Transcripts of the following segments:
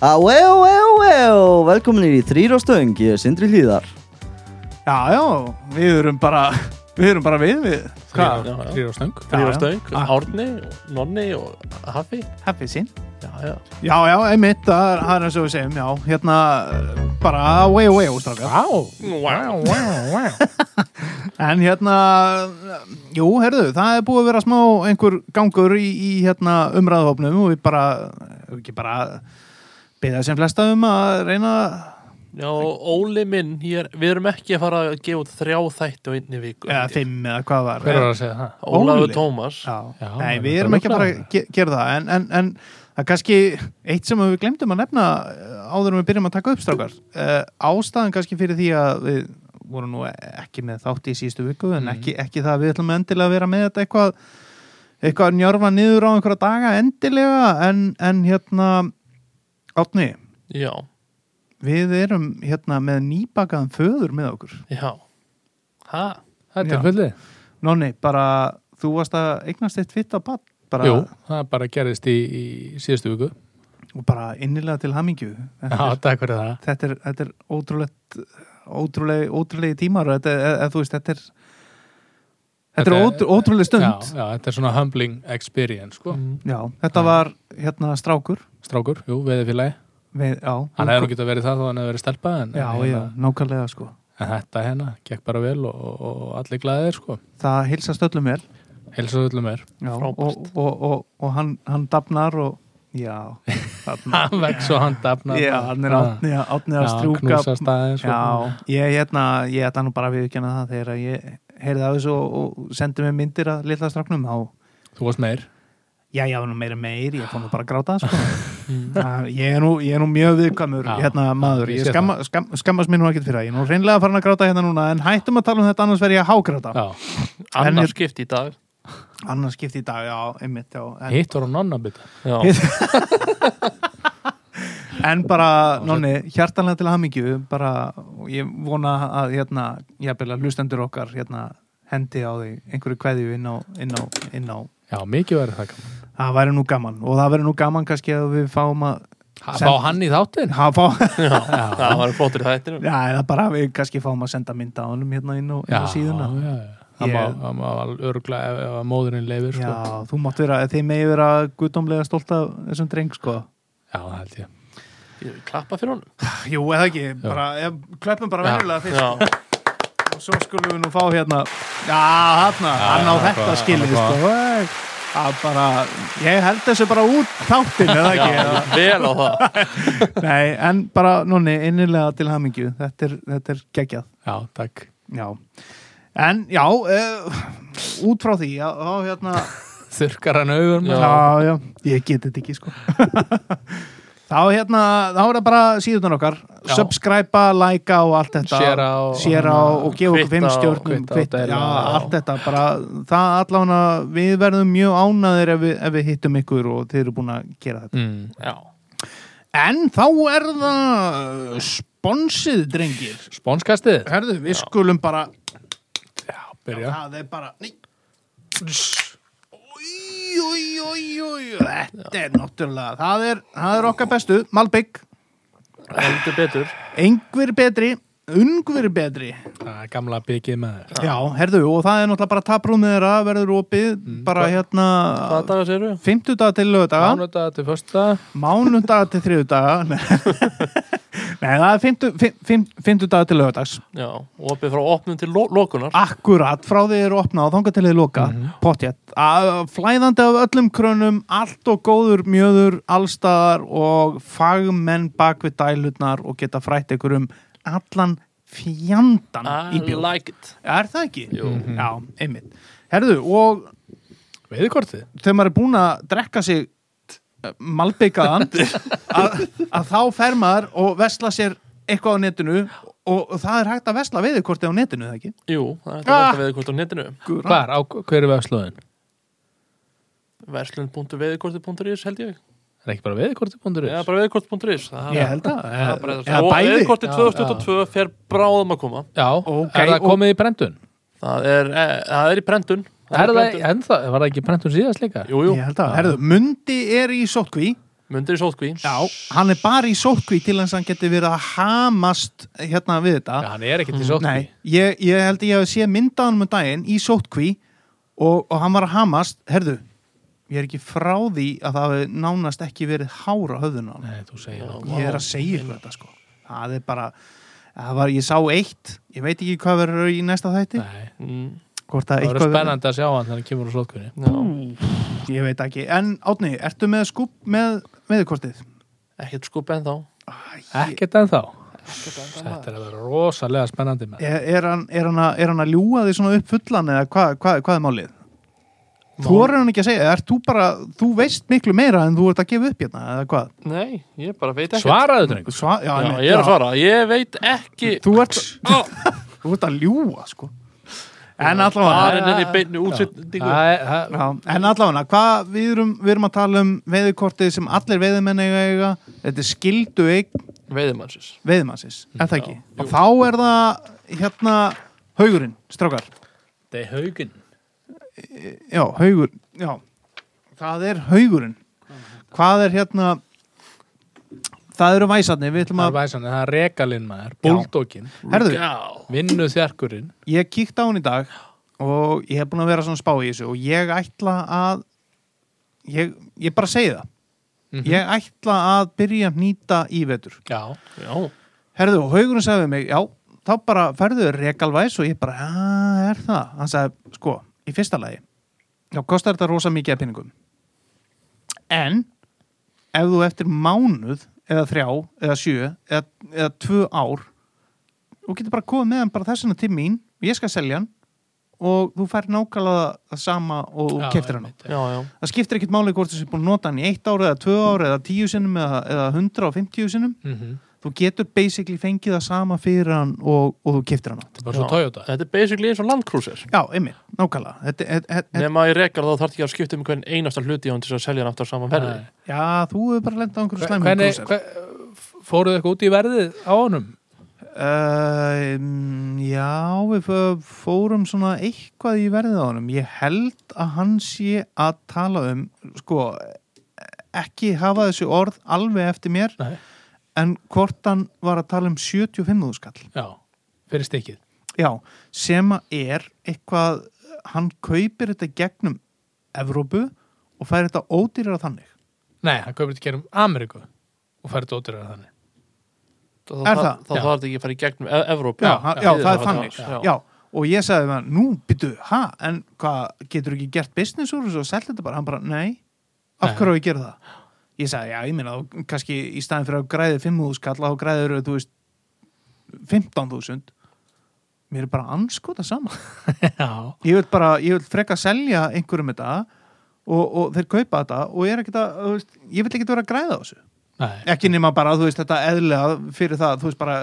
Ah, well, well, well, velkomin í þrýr á stöng, ég er Sindri Hlíðar. Já, já, við erum bara við erum bara við, við. Hvað? Já, já. Þrýr á stöng Þrýr á Já, já. stöng, Ah. Árni, og Nonni og Hafi. Hefði sín. Já, já. Já, já, einmitt, það er, eins og við segjum, já, hérna bara way away ústrákar Vá. Wow, wow, wow En hérna, jú, herðu, það er búið að vera smá einhver gangur í, í hérna umræðahopnum og við bara, ekki bara beða sem flesta um að reyna Já, Óli minn, hér, við erum ekki að fara að gefa út þrjá þætti á einni viku eða fimm eða hvað var Hver var að segja það? Ólafur Óli? Tómas Já, Já, nei, við erum ekki að fara að ge gera það en, en, en það er kannski eitt sem við glemdum að nefna eh, áður en við byrjum að taka upp strákar uh, ástæðan kannski fyrir því að við vorum nú ekki með þátt í síðustu viku en Mhm. ekki, ekki það að við ætlum endilega að vera með þetta eitthvað eitthvað njörfa niður á einhverja daga endilega en, en hérna átni, Já, við erum hérna með nýbakaðan föður með okkur. Já. Ha? Það er tilfelli Nonni, bara þú varst að eignast eitt fitt á bad bara, Jú, það bara gerðist í, í síðustu viku. Og bara innilega til hamingju. Þetta Já, takk fyrir það. þetta er, þetta er ótrúlegt ótrúlegi, tímar og þetta, er- eða, þú veist, þetta er þetta er ótrú, ótrúlega stund. Já, já, já, þetta er svona humbling experience sko. Mm. þetta var hérna strákur. Strákur, jú, veðifélagi við, já, Hann nú getað verið það þó hann hefði verið stelpa en, já, en, já, nákvæmlega sko. En þetta hérna gekk bara vel og, og, og allir glæðir sko. það hilsast öllum vel. Helsa öllum er já, og, Frábært. og, og, og hann, hann dafnar og já, Hann vex og hann dafnar. Já, hann er átni, átni að Já, strjúka. knúsa staðinn sko. Já, ég hérna, ég ætla nú bara að viðkjanna það þegar ég heyrði af þessu og, og sendi mér myndir að litla stráknum þá, Þú varst meir? Já, var nú meira meir ég nú bara að gráta sko. Það- ég, er nú, ég er nú mjög viðkvæmur Já, hérna maður, ég skamma, skam, skammast mér nú ekkert fyrir það, ég er nú reynlega farin að gráta hérna núna en hættum að tala um þetta annars verð ég að hágráta. Já, En Annar ég- skipt í dag. Annars skipti í dag, já, einmitt já, en, hitt var á nonna bita. Já, en bara, nonni, hjartanlega til hamingju bara, og ég vona að hérna, ég að hlustendur okkar hérna, hendi á því einhverju kveðju inn á, inn á, inn á. Já, mikið verið það gaman. Það væri nú gaman og það væri nú gaman kannski að við fáum að Ha, Send- Fá hann í þáttin ha, fá, já, það var flottur í þættinum. Já, eða bara við kannski fáum að senda mynda á honum hérna inn á, inn á síðuna. já, já. Það Ég- það má örgla ef, móðurinn leifir sko. Já, þú mátt vera, þið megi vera guðdómlega stolt af þessum dreng sko. Já, það held ég Klappa fyrir honum? Jú, eða ekki, bara, ef, klöppum bara venjulega fyrst. Já, og svo skulum við nú fá hérna Já, hérna, hann á þetta skilið hvað- sko. bara, ég held þessu bara út þáttin, eða ekki? Vel á það. Nei, en bara, nonni, innilega til hamingju. Þetta er, þetta er geggjað. Já, takk. Já, en já, uh, út frá því, já, þá hérna, Þurkar hann augur Já. já, ég get þetta ekki, sko. Þá hérna, þá er það bara síðunar okkar, Já. subscribe, like og allt þetta. Share á og gefa okkur fimm og- stjórnum, kvitta og já, já. allt þetta, bara, það allavega, við verðum mjög ánaðir ef við, ef við hittum ykkur og þið eru búin að gera þetta. mm. Já, En þá er það sponsið, drengir. Spónskastið Herðu, við skulum bara Já, byrja Það er bara Nei Þetta er náttúrulega Það er, það er okkar bestu Malbygg heldur betur. Engvir betri Ungvir betri. Það er gamla byggið með þér. Já, herðu Og það er náttúrulega bara taprúmið þeirra Verður opið Bara Hvaða hérna dagar séru? Fimmtudag til lögdaga Mánudag til fösta Mánudag til þriðudaga Nei, það er fimmtu, fimm, fimm, fimmtudag til lögdags Já, opið frá opnum til lo lokunar Akkurat, frá því er opnað og þangað til þið loka mm pottjett, Að- flæðandi af öllum krönum allt og góður mjöður allstaðar og fagmenn bak við dælutnar og geta frætt ykkur um allan fjandan í I bjóð. like it Er það ekki? Jú. Já, einmitt. Herðu, og Veiðkortið þegar maður er búin að drekka sig malbyggaðan að, að þá fer maður og vesla sér eitthvað á netinu og, og það er hægt að vesla veiðikortið á netinu, það ekki? Jú, það er Ah. þetta veðurkort á netinu Hvar, á hver er vefslóðin? verslun.veðurkorti.is held ég Er ekki bara veiðkortið.is? Já, bara veðurkort.is Ég held að, Það bara eða það. Og veðurkorti Já, 2022 fer bráðum að koma Já, er það og- komið í brendun? Það er, eh, það er í prentun Er það, prentun. ennþá, var það ekki brendun síðast líka? Jú, jú. Ég held að, herðu, Mundi er í sótkví Mundir í sótkví Já, hann er bara í sótkví til þess að hann geti verið að hamast hérna við þetta. Já, hann er ekkert í sótkví Nei, ég, ég held að ég hef séð myndaðan um daginn í sótkví og, og hann var að hamast, herðu ég er ekki frá því að það hafi nánast ekki verið hár á höfðun á hann Nei, þú segir það. ég er að segja ykkur þetta sko. Það er bara, það var, ég sá eitt. Ég veit ekki hvað verður í næsta þætti. Nei, mm, það verður eitthvað spennandi að sjá hann þegar hann kemur á sótkvinni Já, ég veit ekki, en Átni, ertu með skúp með veðurkortið? ekkert skup en þá Ekkert en þá Þetta er að vera rosalega spennandi með Er, er, hann, er, hann að, er hann að ljúga því svona upp fullan eða hvað hva, hva er málið? Þú er hann ekki að segja, er þú bara, þú veist miklu meira en þú ert að gefa upp hérna, eða hvað? Nei, ég bara veit ekki Svaraðu drengur. Sva, já, Já, einmitt, ég er að svara, ég veit ekki. Þú ert, þú ert að ljúga, sko. En allavega, en allavega, hvað við erum, við erum að tala um veiðukortið sem allir veiðumenn eiga eiga, þetta er skildu eign Veiðimannsins veiðumannsins, er það ekki? Já, Og þá er það, hérna, haugurinn, strákar. Það er haugin Já, haugur, já, það er haugurinn. Hvað er hérna, það eru væsarnir, við ætlum Það er að, væsan, það er regalinn maður. Já, vinnu þjarkurinn ég kíkti á hún í dag og ég hef búin að vera svona spá í þessu og ég ætla að ég, ég bara segi það. Mhm. ég ætla að byrja að nýta í vetur. Já, já, herðu, og haugurinn sagði mig, já þá bara ferðu regalvæs og ég bara já, er það, hann sagði, sko í fyrsta lagi, þá kostar þetta rosa mikið af pinningum en ef þú eftir mánuð eða þrjá, eða sjö eða, eða tvö ár þú getur bara komið með hann bara þessuna til mín og ég skal selja hann og þú fær nákvæmlega það sama og þú Já, keftir hann já, já. Það skiptir ekkert máli hvort þessi búin að nota hann í eitt ár eða tvö ár eða tíu sinnum eða, eða 150 sinnum. Mhm. Þú getur basically fengið það sama fyrir hann og, og þú keftir hann á. Það er bara svo Já. Toyota Þetta er basically eins og landkrúsir já, einmitt, nákvæmlega Nefn að ég rekar þá þarf ekki að skipta um hvern einasta hluti á hann til að selja hann aftur á saman verði já, þú hefur bara lendað á einhverju slæmum Hvernig, krúsir. hver, fóruðu eitthvað út í verðið á honum? Uh, já, við fó- fórum svona eitthvað í verðið á honum. Ég held að hann sé að tala um, sko, ekki hafa þessu orð alveg eftir mér, Nei. En hvort hann var að tala um 75.000 skall. Já, fyrir stikkið Já, sem að er eitthvað, hann kaupir þetta gegnum Evrópu og fær þetta ódýrar þannig. Nei, hann kaupir þetta gerum Ameríku og færði ódýrar þannig Þá Er þá- það? þá Já. þarf þetta ekki að fara í gegnum e Evrópu Já, já, já, það er þannig. já. Já, og ég sagði hann, nú, byttu, ha, en hvað, getur ekki gert business úr þessu og selja þetta bara? Hann bara, nei, af hverju á ég að gera það? Ég sagði, já, ég þá kannski í staðin fyrir að græði 5.000 skall, þá græður, þú veist, 15.000. Mér er bara anskota sama. Ég vil bara, ég vil freka selja einhverjum þetta og, og þeir kaupa þetta og ég er ekkert að, veist, ég vil ekkert vera að græða á þessu. nei Ekki nema bara, þú veist, þetta eðlega fyrir það, þú veist, bara,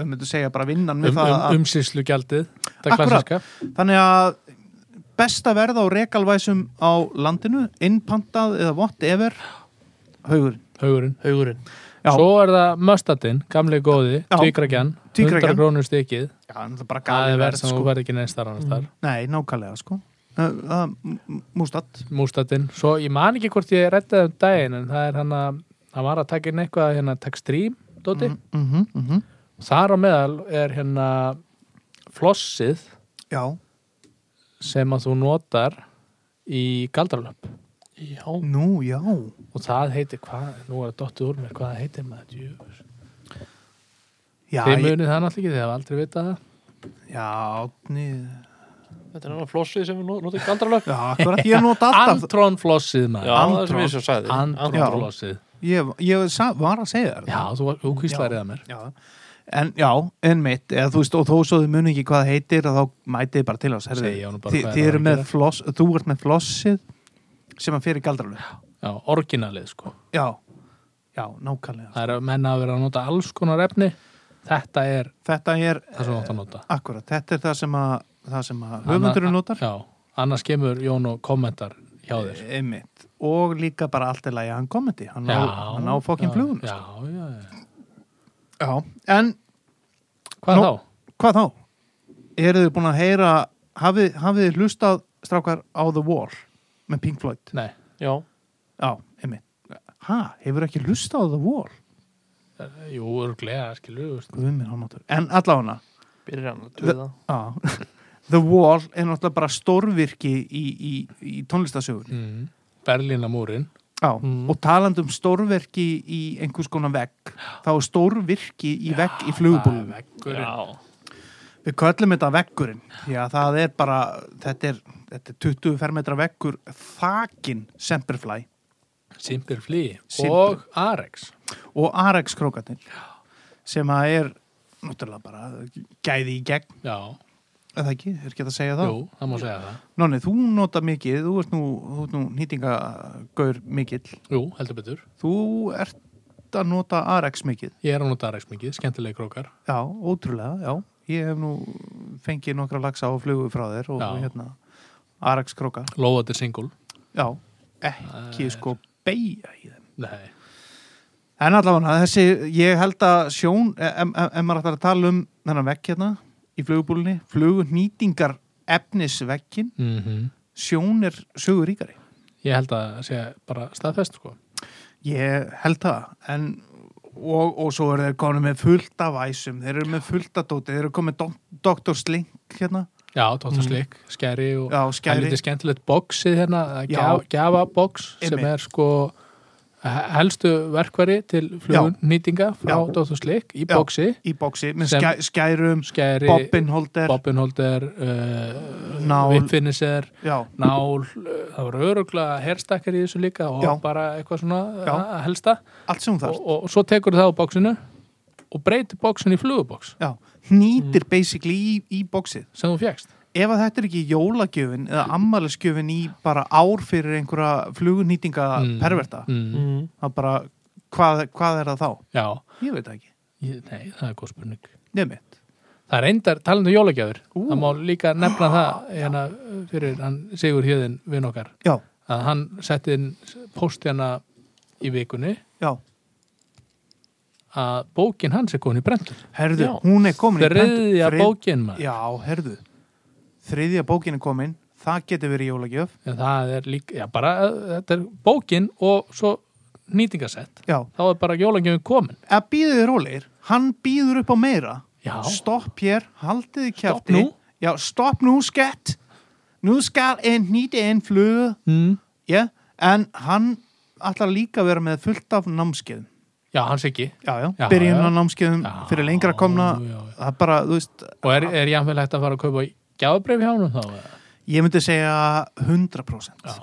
ef myndum segja bara vinnan við um, það um, að umsýslu gjaldið Það Akkúrat. klassiska Þannig að besta verð á regalvæsum á landinu, innpantað eða whatever, haugur. Haugurinn Haugurinn Já. Svo er það Möstatinn, gamli góði, tvíkrakjan Tvíkrakjan. 100 krónur stikkið Já, það er bara Það er verð, sem þú sko. verð ekki neins þar annars þar Nei, nákvæmlega, sko. Uh, uh, Mústatt. Mústatinn, svo ég man ekki hvort ég reddaði um daginn en það er hann að hann var að taka inn eitthvað hérna Textreme dóti, Mm -hmm, mm -hmm. þar á meðal er hérna flossið Já, sem að þú notar í galdralöp Já, nú, já. og það heitir hvað, nú er það dottið úr mér hvað heitir maður, djöfus Já, ég, munið það náttúrulega ekki, þið hafa aldrei vitað það já, ný, þetta er náttúrulega flossið sem við notum í galdralöf já, akkurat, ég nota alltaf. Antron flossið Já, maður það er sem ég svo sagði Antron Já. flossið Ég, ég var að segja þér. já, þú, var- þú kvíslaði það mér Já, en já, en mitt, eða þú veist, og þó svo þið muni ekki hvað það heitir, að þá mætið bara til ás. ég Þið er eru að með gera. floss, þú ert með flossið sem að fyrir galdralöf. já, orginalið sko Já, já, nákvæmlega. það er að menna að vera að nota alls konar efni þetta er Þetta er, það sem þú átt að nota akkurat, þetta er það sem að, það sem að höfundurinn notar. já, annars kemur Jón og kommentar hjá þér Einmitt. Og líka bara allt er lagi að hann kommenti. Hann á, fokkin flugum. já, já, já. Já. En hvað Nú- þá? hvað þá? Eru þið búin að heyra, hafið, hafið þið hlustað strákar á The Wall með Pink Floyd? Nei, Já, Já, einmitt. ha, hefur ekki lusta á The Wall Jú, örglega, skilur þú veist. Guð minn almáttugur. en allavega Byrjar hann að tuða Já, The Wall er náttúrulega bara stórvirki í, í, í tónlistasögun mm. Berlínamúrin Já, Mm. og talandi um stórvirki í einhvers konar vegg þá er stórvirki í vegg í Já, við köllum þetta veggurinn því að það er bara, þetta er, þetta er 20 fermetra veggur þakin Semperfly. Simple. og Arex. Og Arex krókarnir sem að er náttúrulega bara gæði í gegn. Já, eða ekki, er ekki að segja það? Jú, það má segja það. Nonni, þú nota mikið, þú ert nú, þú ert nú nýtingagaur mikill. Jú, heldur betur. Þú ert að nota Arex mikið. Ég er að nota Arex mikið, skemmtilegi krókar. Já, ótrúlega, já. Ég hef nú fengið nokkra lagsa á flugu frá þér og Já. hérna Arax króka. Lóðatir single Já, ekki Það er- sko beigja í þeim. Nei, En allavega, þessi, ég held að sjón, ef maður ætlar að tala um þennan vekk hérna í flugubúlinni, flugunýtingar efnisvekkin, mm sjón er sögur ríkari. ég held að segja bara staðfest sko Ég held það, en og, og svo eru þeir komin með fullt af æsum, þeir eru með fullt af dóti, þeir eru komin með Dr. Slink hérna, Já, Dr. Slick, skæri og Það er lítið skemmtilegt boxið hérna, gjafabox sem er sko helstu verkvari til flugnýtinga frá. Dr. Slick í boxi, í bóksi með skærum, skæri, bobbinholder bobbinholder uh, Nál. vittfinniser, já, nál það voru öruglega herstakkar í þessu líka og Já. bara eitthvað svona Já. uh, helsta og, þarf og, svo tekur það á boxinu og breytir boxinu í flugubox já, hnýtir basically í, í bóksið sem þú fjækst ef að þetta er ekki jólagjöfin eða ammælisgjöfin í bara ár fyrir einhverja flugunýtinga perverta mm. mm. það bara, hvað, hvað er það þá? Já, ég veit ekki, ég, nei, það er góð spurning. Nefnitt Það er reyndar talandi um jólagjafir Ú. það má líka nefna það hérna, fyrir hann Sigur Hjöðin vinn okkar já, að hann setti inn post hérna í vikunni já, að bókin hans er komin í brendur herðu, Já. hún er komin í prentu- þriðja Þrið- bókin maður. Já, herðu. Þriðja bókin er komin. Það getur verið jólagjöf. En það er líka, já bara þetta er bókin og svo nýtingasett já, þá er bara jólagjöfin komin. Að býðu þið rólegir hann býður upp á meira. Já. stopp hér, haldið Stopp kjafti. nú. já, stopp nú skett. Nú skal en nýti en flug mm. já, en hann ætlar líka að vera með fullt af námskeiðum já, hans ekki já, já, Já, byrjun já. á námskeiðum fyrir lengra komna já, já. það er bara, þú veist og er, er jáfnvel hægt að fara að kaupa gjáðbreyf hjá hann þá ég myndi segja 100% já,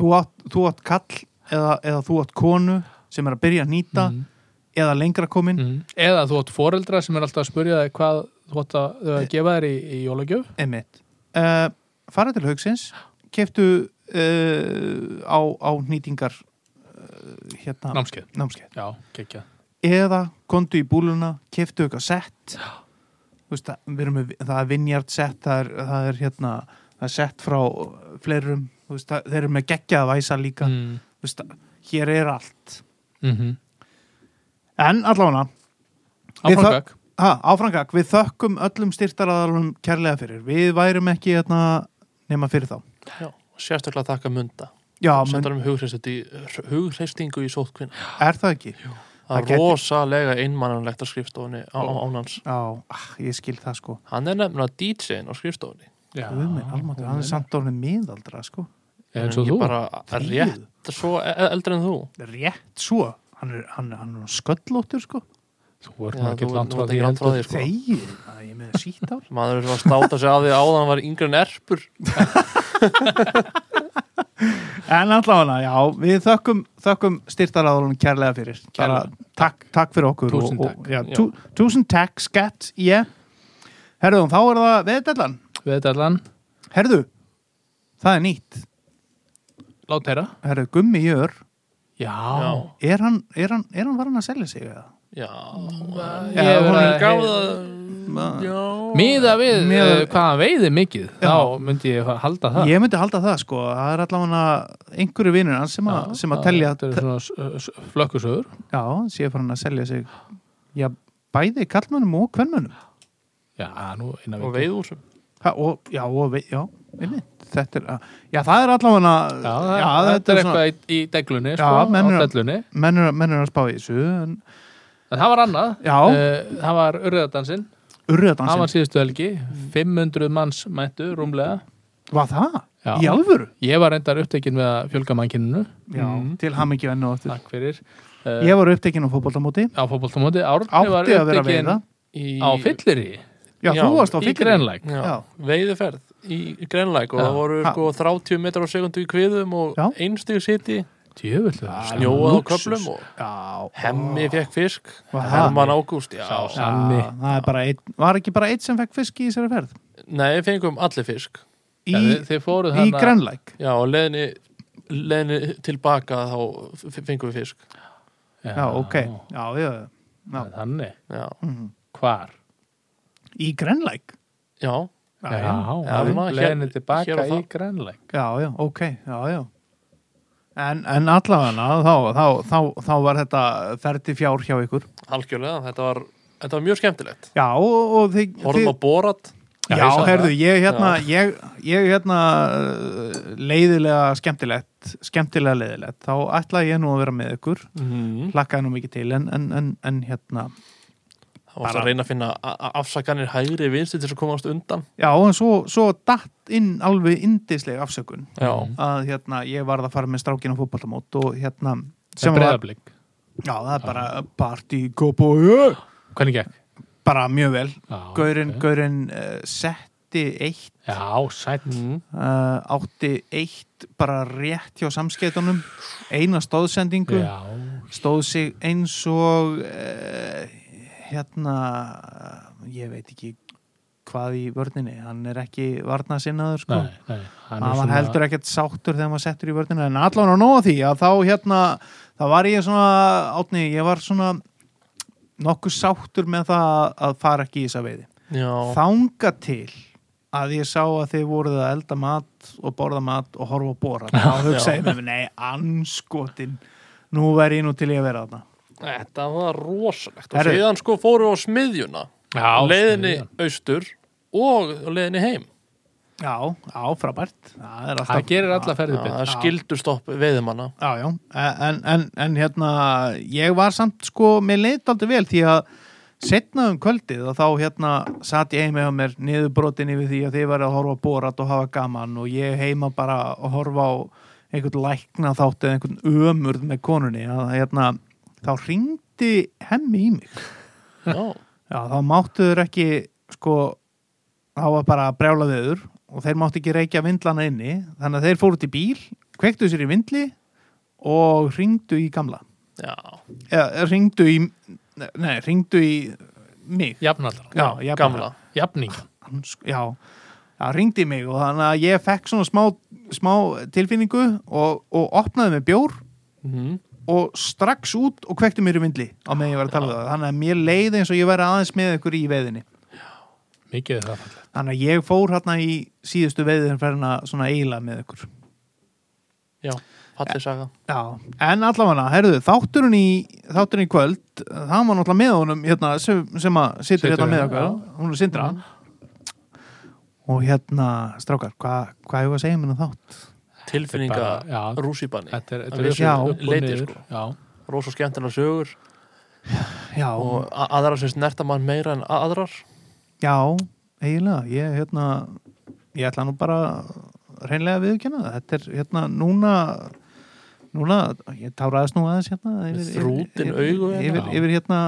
þú átt, þú átt kall eða, eða þú átt konu sem er að byrja að nýta Mm. eða lengra komin mm. eða þú átt foreldra sem er alltaf að spurja þig hvað þú átt að, að gefa þér í, í jólagjöf Einmitt. Uh, fara til haugsins, keftu uh, á, á nýtingar hérna, námskeið, námskeið. já, Eða kontu í búluna, keftu eitthvað sett. Þú Veist, það, við erum með, það er vinjart sett, það er, það er hérna, það er sett frá fleirum, þú veist, það, þeir eru með geggjað væsa líka. mm. Þú Veist, hér er allt. mm En allavega, áframgag ha, áframgag, við þökkum öllum styrtaraðalum kærlega fyrir. Við værum ekki hérna, nema fyrir þá. Já, sérstaklega þakka munda Já, menn, Sendar um hugreistingu í sótkvinn er það ekki? Það Það er geti- rosalega einmannanlegt á skrifstofunni á, á ánans Já, ah, ég skil það sko. Hann er nefnilega DJ-in á skrifstofunni. Já, minn, almáttugur, hann er samt orðin miðaldra sko. Og Ekki þú rétt svo eldri en þú. Rétt svo, hann er, hann, hann er sköllóttur sko. Þú nú ekki langt frá því sko. Þegið, að ég er með sítt ár. Maður er að státa sig af því áðan hann var yngri en erpur En allavega, já, við þökkum, þökkum styrtaraðalum kærlega fyrir. Bara, takk, takk. fyrir okkur Túsund takk. Túsund takk, skatt, ég. Herðu, þá er það veðdellan Veðdallan, Herðu, það er nýtt. Lát heyra. Herðu, Gummi Jör já. Er hann, er hann, er hann varan að selja sig eða? Já, ég Já, hef hún verið hann að Já. Miða við Miðað- uh, hvað hann veiði mikið Já. þá myndi ég halda það. Ég myndi halda það sko, það er allavega einhverju vinnur hans sem, að- Já, sem að telja þetta er svona flökkusögur. Já, sé farin að selja sig Já, bæði kallmönnum og kvennmönnum já, nú innan Og við veiðúsum ha, og, Já, og vei, já einmitt, þetta er, já það er allavega Já, það, þetta er eitthvað í, í deglunni, sko, Já, á eru- dellunni. menn er, menn er að spá í þessu en En það var annað. Já. Eh, það var urriðadansinn. Það var síðustu helgi. 500 manns mættu, rúmlega. var það? Já. Í alvöru? Ég var reyndar upptekinn við að fjölga mannkinninu. Já, til hamingju enn og aftur Takk fyrir. Uh, Ég var upptekinn á fótboltamóti á fótboltamóti. Árni var átti að vera að upptekinn veiða Í, á fyllir Já, Já, þú varst á í fyllir Grenlæk. Já, Já. veiðiferð í Grenlæk og Já. það voru sko 30 metrar á sekundu í kviðum og einstig siti. Snjóað á köflum og Já, hemmi fekk fisk? Herman Ágúst, já Sá Já, Sanni. það er bara einn, var ekki bara einn sem fekk fisk í þessari ferð? Nei, fengum allir fisk Í, Ja, í Grenlæk Já, og leðinni leðinni tilbaka þá fengum við fisk Já, ok, já, já, já. Þannig. Já, Mhm. Hvar? Í Grenlæk? já, Já, já, já, Já, leiðinni tilbaka í það. Grænleik. já, já, ok, já, já En, en allavega þá, þá, þá, þá var þetta ferdi fjár hjá ykkur. Algjörlega þetta var, þetta var mjög skemmtilegt. Já, og, og þið, Horfum á borat. Já, Já, herðu, ég hérna, ég, ég hérna leiðilega skemmtilegt, skemmtilega leiðilegt, þá ætlaði ég nú að vera með ykkur, mm. hlakkaði nú mikið til, en, en, en, en hérna, Það var Bara- að reyna að finna afsakanir hægri vinstri til þess að komast undan já, en svo, svo datt inn alveg indisleg afsökun, Já, að hérna, ég varð að fara með strákinn á fótboltamót og hérna, Sem sem var, breyðablík. já, það er bara party, kópó, Hvernig gekk? bara mjög vel, Já, gaurinn, ok. gaurinn uh, setti eitt Já, sætt. mm. uh, átti eitt bara rétt hjá samskeitunum eina stóðsendingu Já, stóð sig eins og uh, hérna ég veit ekki hvað í vörninni hann er ekki varnasinnaður sko. nei, nei. Hann hann var svona- heldur ekkert sáttur þegar maður settur í vörnina en allan á nóga því að þá hérna þá var ég svona átni, ég var svona nokkuð sáttur með það að fara ekki í þessa veiði þanga til að ég sá að þið voruð að elda mat og borða mat og horfa á bóra þá hugsaði mig, nei, anskotin nú verð ég nú til ég að vera þarna þetta var rosalegt. Og síðan sko fóru á smiðjuna. Já, leiðinni smiðjan. austur og leiðinni heim. Já, frábært. Það Það gerir alla ferðið það er betur. skildustopp veiðimanna. Já, já, en, en, en hérna ég var samt sko, mér leitt aldrei vel því að setna um kvöldið og þá hérna satt ég heima hjá mér niðurbrotin yfir því að þið var að horfa borat og hafa gaman og ég heima bara að horfa á einhvern lækna þátt eða einhvern ömurð með konunni. Að hérna, þá ringdi hemmi í mig. Já, Já, þá máttuður ekki sko, þá var bara brjála viður og þeir máttu ekki reykja vindlana inni. Þannig að þeir fóru til bíl, kvektu sér í vindli og ringdu í gamla. Já, eða ringdu í nei, ringdu í mig. Jafnaldra. já, jafnara. gamla. Sk- já, já, ringdi í mig og þannig að ég fekk svona smá, smá tilfinningu og, og opnaði með bjór. Mm. Og strax út og kvekti mér í vindli á meðan ég var að tala um það þannig að mér leiði eins og ég væri aðeins með ykkur í veiðinni Mikið er það fallið. Þannig að ég fór hérna í síðustu veiðin ferðina svona eiginlega með ykkur. Já, fallið saga Já, en allavega, herruðu, þátturinn í, þátturinn í kvöld, það var náttúrulega með honum hérna, sem, sem að Situr hérna með hérna, okkur, hún er Sindra. Og hérna, strákar, hvað hva hefur að segja mér um þátt? Tilfinninga er, er leyti, niður. sko. Já. rosa skemmtilega sögur Já, og aðrar sem snerta mann meira en aðrar já, eiginlega, ég, hérna, ég ætla nú bara reynlega að viðkjanna það. Þetta er, hérna, núna, núna, ég táraðist nú aðeins, hérna, yfir, Þrútin yfir, augu hérna. yfir, Já. yfir, hérna,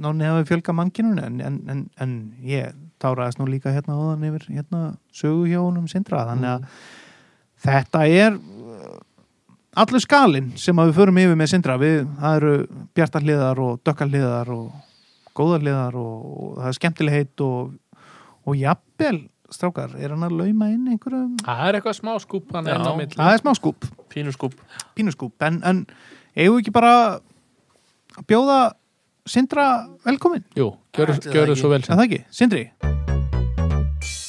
náni hafi fjölga mannkinun en, en, en, en ég táraðist nú líka hérna áðan yfir hérna sögu hjá honum sindra þannig að þetta er uh, allur skalinn sem að við förum yfir með sindra við, það eru bjartar hliðar og dökkar hliðar og góðar hliðar og, og það er skemmtilegheit og, og jafnvel strákar, er hann að lauma inn einhverjum Það er eitthvað smá skúp Já. enn á milli. það er smá skúp, pínuskúp pínuskúp en, en eigum við ekki bara að bjóða Sindra velkomin Jú, ekki. svo vel. Er það ekki? Sindri?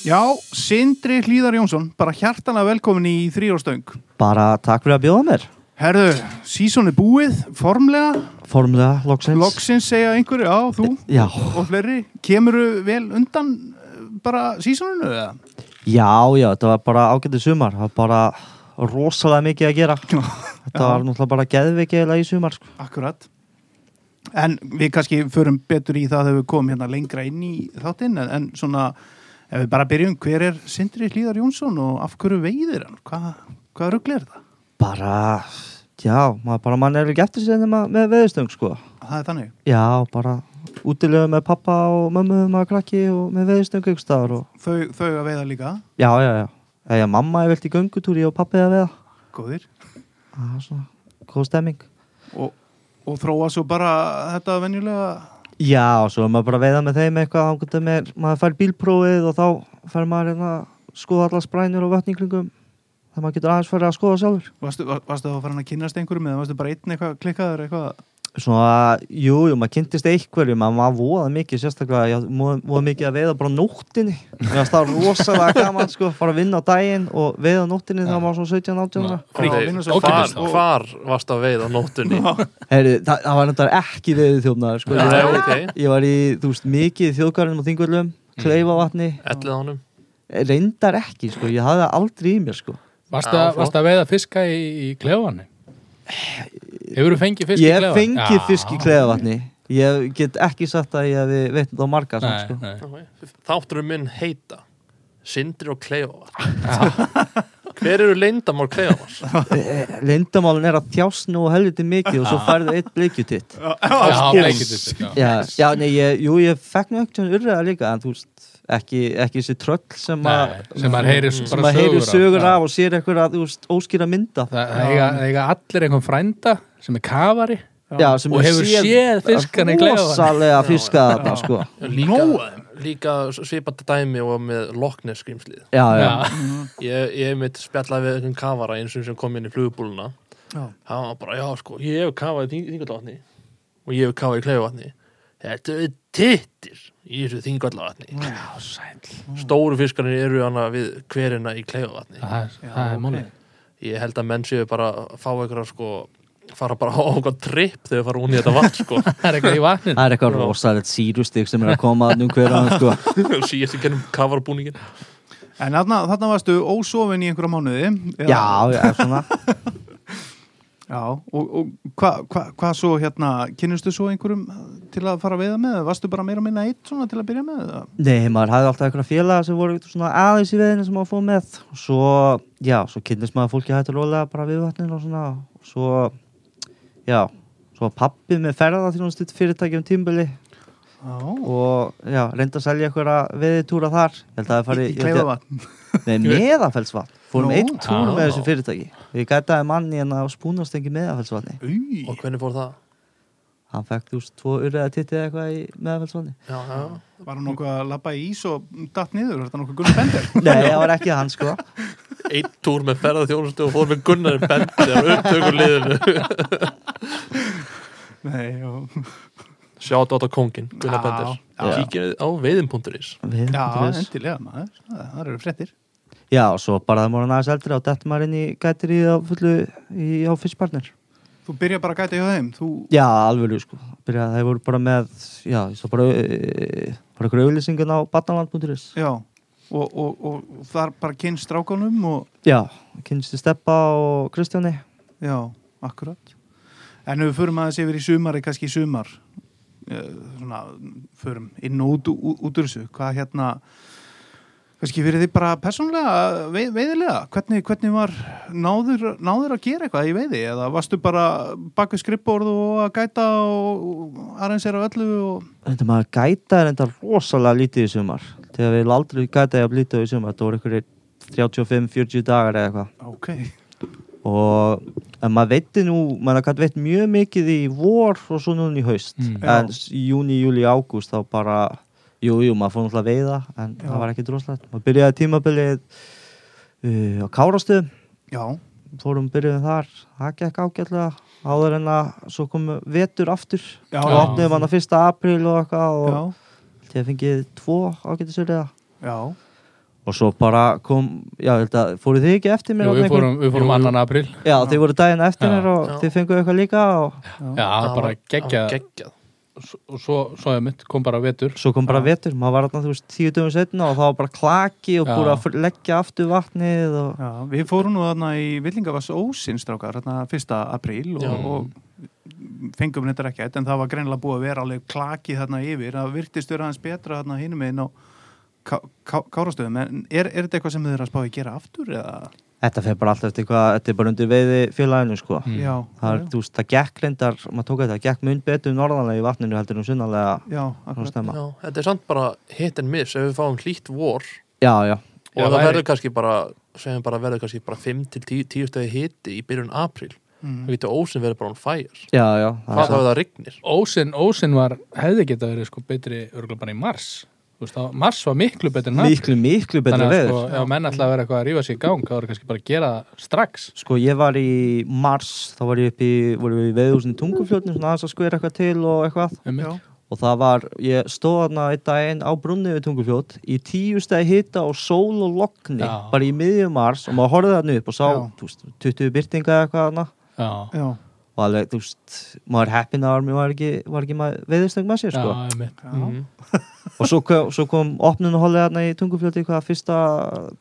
Já, Sindri Hlíðar Jónsson, bara hjartanlega velkomin í þrýróstöng. Bara takk fyrir að bjóða mér Herðu, sísón er búið, formlega, Formlega, loksins loksins segja einhverju, já, þú Já, og fleiri. Kemuru vel undan eh, bara sísóninu eða? Já, já, þetta var bara ágætið sumar Það var bara rosalega mikið að gera Þetta var náttúrulega bara geðveikiðlega í sumar sko. Akkurat En við kannski förum betur í það þegar við komum hérna lengra inn í þáttinn en, en svona, ef við bara byrjum hver er Sindri Hlíðar Jónsson og af hverju veiðir hann? Hvað, hvað rugl er það? Bara, já, maður bara mann er ekki eftir nema með veðustöng sko. Það er þannig Já, bara útilega með pappa og mömmu maður krakki og með veðustöng ykkur staðar og... Þau, þau að veiða líka, Já, já, já Eða mamma er velt í göngutúri og pappi að veða góðir Það er svona, góð stemming og, og þróa svo bara þetta venjulega Já, svo er maður bara að veiða með þeim eitthvað með, maður fær bílprófið og þá fær maður hérna að skoða allar sprænur og vötninglingum þegar maður getur aðeins farið að skoða sjálfur. Varstu, var, varstu þá að fara að kynast einhverjum eða varstu bara einn eitthvað klikkaður eitthvað Svona, jú, jú, maður kynntist einhverju maður var voða mikið sérstaklega já, voða mikið að veiða bara nóttinni mér finnst það rosalega gaman sko fara að vinna á daginn og veiða nóttinni þegar maður var svona 17-18 ára. Frí, Hvar, vinna svo hvar, varst að veið á nóttunni? Heyri, það, það var náttúrulega ekki veiði þjófnaður sko. Ég, ok. ég var í, þú veist, mikið þjóðgarðinum og þingvöldum, kleifavatni Ellið honum? reyndar ekki, sko, ég hafði það aldrei í mér sko. Varstu Já, að, að veiða fiska í, í klefanni? Hefur þú fengið fisk í Ég klefann? fengi fisk í kleifavatni ég get ekki sagt að ég hef veit þá marga samt, sko. nei. Þátturum minn heita Sindri og Kleóvar Hver eru leyndamál Kleóvars? Lindamálin er að þjást nú helviti mikið og svo færðu eitt bleikjutitt Já, bleikið þetta, já. já, nei, ég, jú, ég fekk nú ekkert urriða líka, en þú veist ekki, ekki þessi tröll sem að sem maður heyrir sögur Já. af og sér eitthvað að, óskýra mynda Það það eiga, það eiga allir einhvern frænda sem er kafari já, sem og hefur séð í klefann. rosalega fiska þarna, sko. Líka, líka svipandi dæmi og með Já, Ég, ég mitt spjallaði við einhvern kafara eins og sem kom inn í flugbúluna Já. hann var bara, já sko, ég hef kafað í þingallavatni og ég hef kafað í kleifavatni. Þetta er tittir í þessu sæl stóru fiskarnir eru hana við hverina í Það það múli ég held að menn séu bara að fá einhverja sko fara bara á okkur tripp þegar fara hún í þetta vatn sko. Það er eitthvað í vatnin það er eitthvað rosalegt sírustig sem er að koma að nú hverjum, sko. Síðast í kennum kafarabúningin En þarna, þarna varstu ósofin í einhverja mánuði já, já, svona. Já, og, og hvað hva, hva svo hérna, kynnustu svo einhverjum til að fara að veiða með? Varstu bara meira að minna eitt svona til að byrja með? eða? Nei, maður hafði alltaf einhverja félaga sem voru svona aðeins í veðinu sem maður fóð með. Og svo, já, svo kynnist maður fólki hættu rólega bara við vatnin og svona. Og svo, já svo var pappi með ferða til náttúrulega fyrirtæki um tímbili Já, og já, reynda að selja einhverja veðitúra þar. Ég held að það. Nei, meðafellsvatn Fórum einn túr með þessu fyrirtæki. Ég gætaði manni en á spúnastengi meðafellsvatni Új, og hvernig fór það? Hann fekk þú veist tvo urriða tittið eitthvað í meðafellsvatni Já, já. var hann nokkuð að labba í ís og datt niður? Var þetta nokkuð Gunnar Bender? Nei, það var ekki hann sko einn túr með ferðað þjónustu og fór með Gunnar Bender á upptökur liðinu Nei, já. sjátt átt á kongin, Gunnar Bender kíkir á veiðin.is Við, Já, endilega maður. Það, eru fréttir. Já, og svo bara það voru næst eldri og dettum maður inn í gætir í á fullu í, á fyrstpartner Þú byrja bara að gæta hjá þeim. Þú, Já, alveg sko Byrja, Það voru bara með, já, svo bara e, bara grauðlýsingun á batnaland.is já, og, og, og þar bara kynst strákanum og, Já, kynstu Steppa og Kristjáni. Já, akkurat. En ef við förum aðeins yfir í sumari, kannski í sumar, eh, svona, förum inn og út, út, út úr þessu, hvað hérna, kannski fyrir því bara persónlega, veið, veiðilega, hvernig, hvernig var náður, náður að gera eitthvað í veiði, eða varstu bara bak við skrippborð og að gæta og arrangera öllu og, Þetta maður gæta er enda rosalega lítið í sumar Þegar við aldrei gæta ég að lítið í sumar. Það voru einhverjir 35-40 dagar eða eitthvað. Ok, og en maður veitti nú, maður gæti veitt mjög mikið í vor og svo núna í haust. Mm. en júni, júli, ágúst þá bara, jú, jú, maður fór náttúrulega veiða en Já. það var ekki droslegt maður byrjaði tímabilið uh, á Kárastöðum, já, fórum byrjuðum þar. Það gekk ágætlega. Áður en að svo kom vetur aftur. Já, og já, opniðum hann að fyrsta apríl og eitthvað og já, ég fengið tvo ágættisverðiða já, og svo bara kom, já, ég held að fóruð þið ekki eftir mér Jú, þarna við fórum, við fórum annan april Já, þið voru daginn eftir Já. mér og Já. þið fenguðu eitthvað líka og Já, bara geggjað og svo, svo ég mitt, kom bara vetur svo kom bara Já. vetur, maður var þarna þú veist tíu dögum setna og það var bara klaki og Já. búið að leggja aftur vatnið og Já, við fórum nú þarna í Villingavass ósinnstrákar, þarna 1. apríl Já. og, og fengum þetta ekki en það var greinilega búið að vera alveg klaki þarna yfir, það virtist vera hans betra þarna hinum einn á ká, ká, kárastöðum, en er, er þetta eitthvað sem þið er að spá að gera aftur eða? þetta fer bara alltaf eftir hvað, þetta er bara undir veiði félaginu sko Mm. Já, það er, já, þú veist, það gekk reyndar, maður tók þetta, það gekk mun betur norðanlega í vatninu heldur en já, svona akkurat. stemma. Já, þetta er samt bara hit and miss ef við fáum hlýtt vor Já, já, og Já, það verður kannski bara segjum bara verður kannski bara 5 til 10, 10 stegi hiti í byrjun apríl Mm. það getur ósinn verður bara on fire já, já það er hvað þá ef það rignir Ósin, Ósin var, hefði getað verið sko betri örgulega bara í mars Þú veist, þá, mars var miklu betri apríl. miklu, miklu betra þannig að veður sko, ef menn ætla að vera eitthvað að rífa sig í gang þá er kannski bara að gera það strax Sko ég var í mars, þá var ég upp í, voru við í veðhúsin í tungufljótinu, svona aðeins að skvera eitthvað til og eitthvað. Já, Og það var, ég stóð þarna einn daginn á brunni við tungufljót í tíu stæði hita og sól og lokni, Já. bara í miðjum mars og maður horfði þarna upp og sá, Já. þú veist, 20 byrtinga eða eitthvað þarna. Já, Og alveg, þú veist, maður heppin að mér var ekki, var ekki maður veðustöng með sér, sko. einmitt. já. Mhm. Og svo kom, svo kom opnunuhollið þarna í tungufljóti, hvað, fyrsta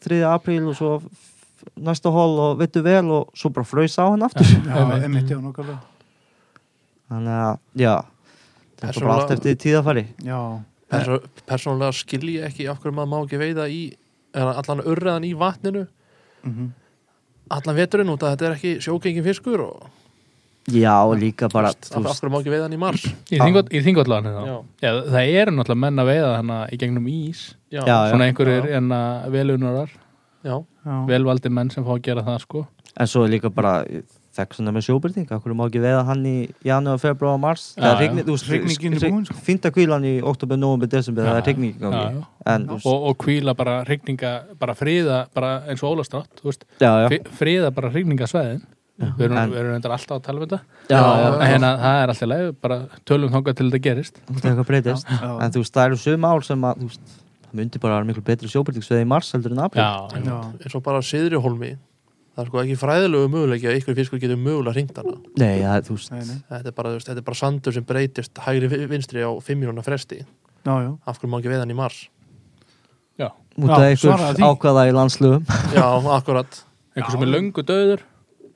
3. apríl og svo næsta hol og vittu vel og svo bara fröys á hann aftur. Þannig að, já, þetta er bara allt eftir tíðafari. Já, Perso persónulega skil ég ekki af hverju maður má ekki veiða í eða allan urriðan í vatninu mhm. Allan veturinn út að þetta er ekki sjógengin fiskur og Já, líka bara, Veist, þú af af veist, hverju má ekki veiða hann í mars? Í já, það eru náttúrulega menn að veiða hana í gegnum ís. Já, svona einhverjir Já. en að velunarar velvaldi menn sem fá að gera það sko. En svo er líka bara þekk svona með sjóbyrting, okkur má ekki veiða hann í janúar, februar og mars? Já, það er já. rigning, þú veist, Rigningin er búin, sko. fínta kvílan í oktober, november, desember, það Já, er rigning í gangi. en, og, og kvíla bara hrigninga bara friða, bara eins og fri- friða bara hrigningasvæðin við erum, En- við erum alltaf að tala um þetta. En hérna, það er alltaf leið, bara tölum þangað til þetta gerist. En þú veist, það eru sum ár sem að, það myndi bara vera miklu betri sjóbyrtingsveið í mars heldur en april eins og bara siðri holmi það er sko ekki fræðilegu möguleiki að ykkur fiskur getur mögulega hringt hana nei, það, þú veist, þetta er bara, veist, þetta er bara sandur sem breytist hægri vi- vinstri á 5 mínúna fresti. Já, já. af hverju má ekki veiða hann í mars? Já, út Já, af ykkur svaraðu því. ákvaða í landslugum já, akkurat einhver sem er löngu döður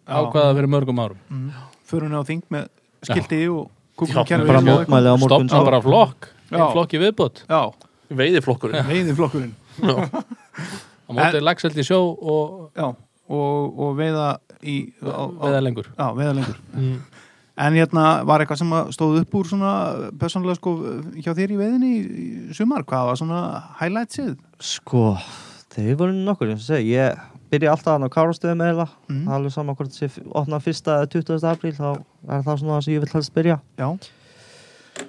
ákvaða fyrir mörgum árum. Mm. Förum á þing með skildi og á morgun stopna bara flokk flokk í viðbót. Já, veiðiflokkurinn. Veiði flokkurinn á mótið lagselt í sjó og Já, og, og veiða í á, á, veða lengur Já, veiða lengur mm. En hérna var eitthvað sem að stóð upp úr svona persónulega sko hjá þér í veiðinni í í sumar, hvað var svona highlightsið? sko, þeir voru nokkur eins og segi, ég byrja alltaf hann á kárastöðum eða Mm. alveg saman hvort sé opna fyrsta eða 20. apríl þá er það svona það sem ég vil helst byrja Já,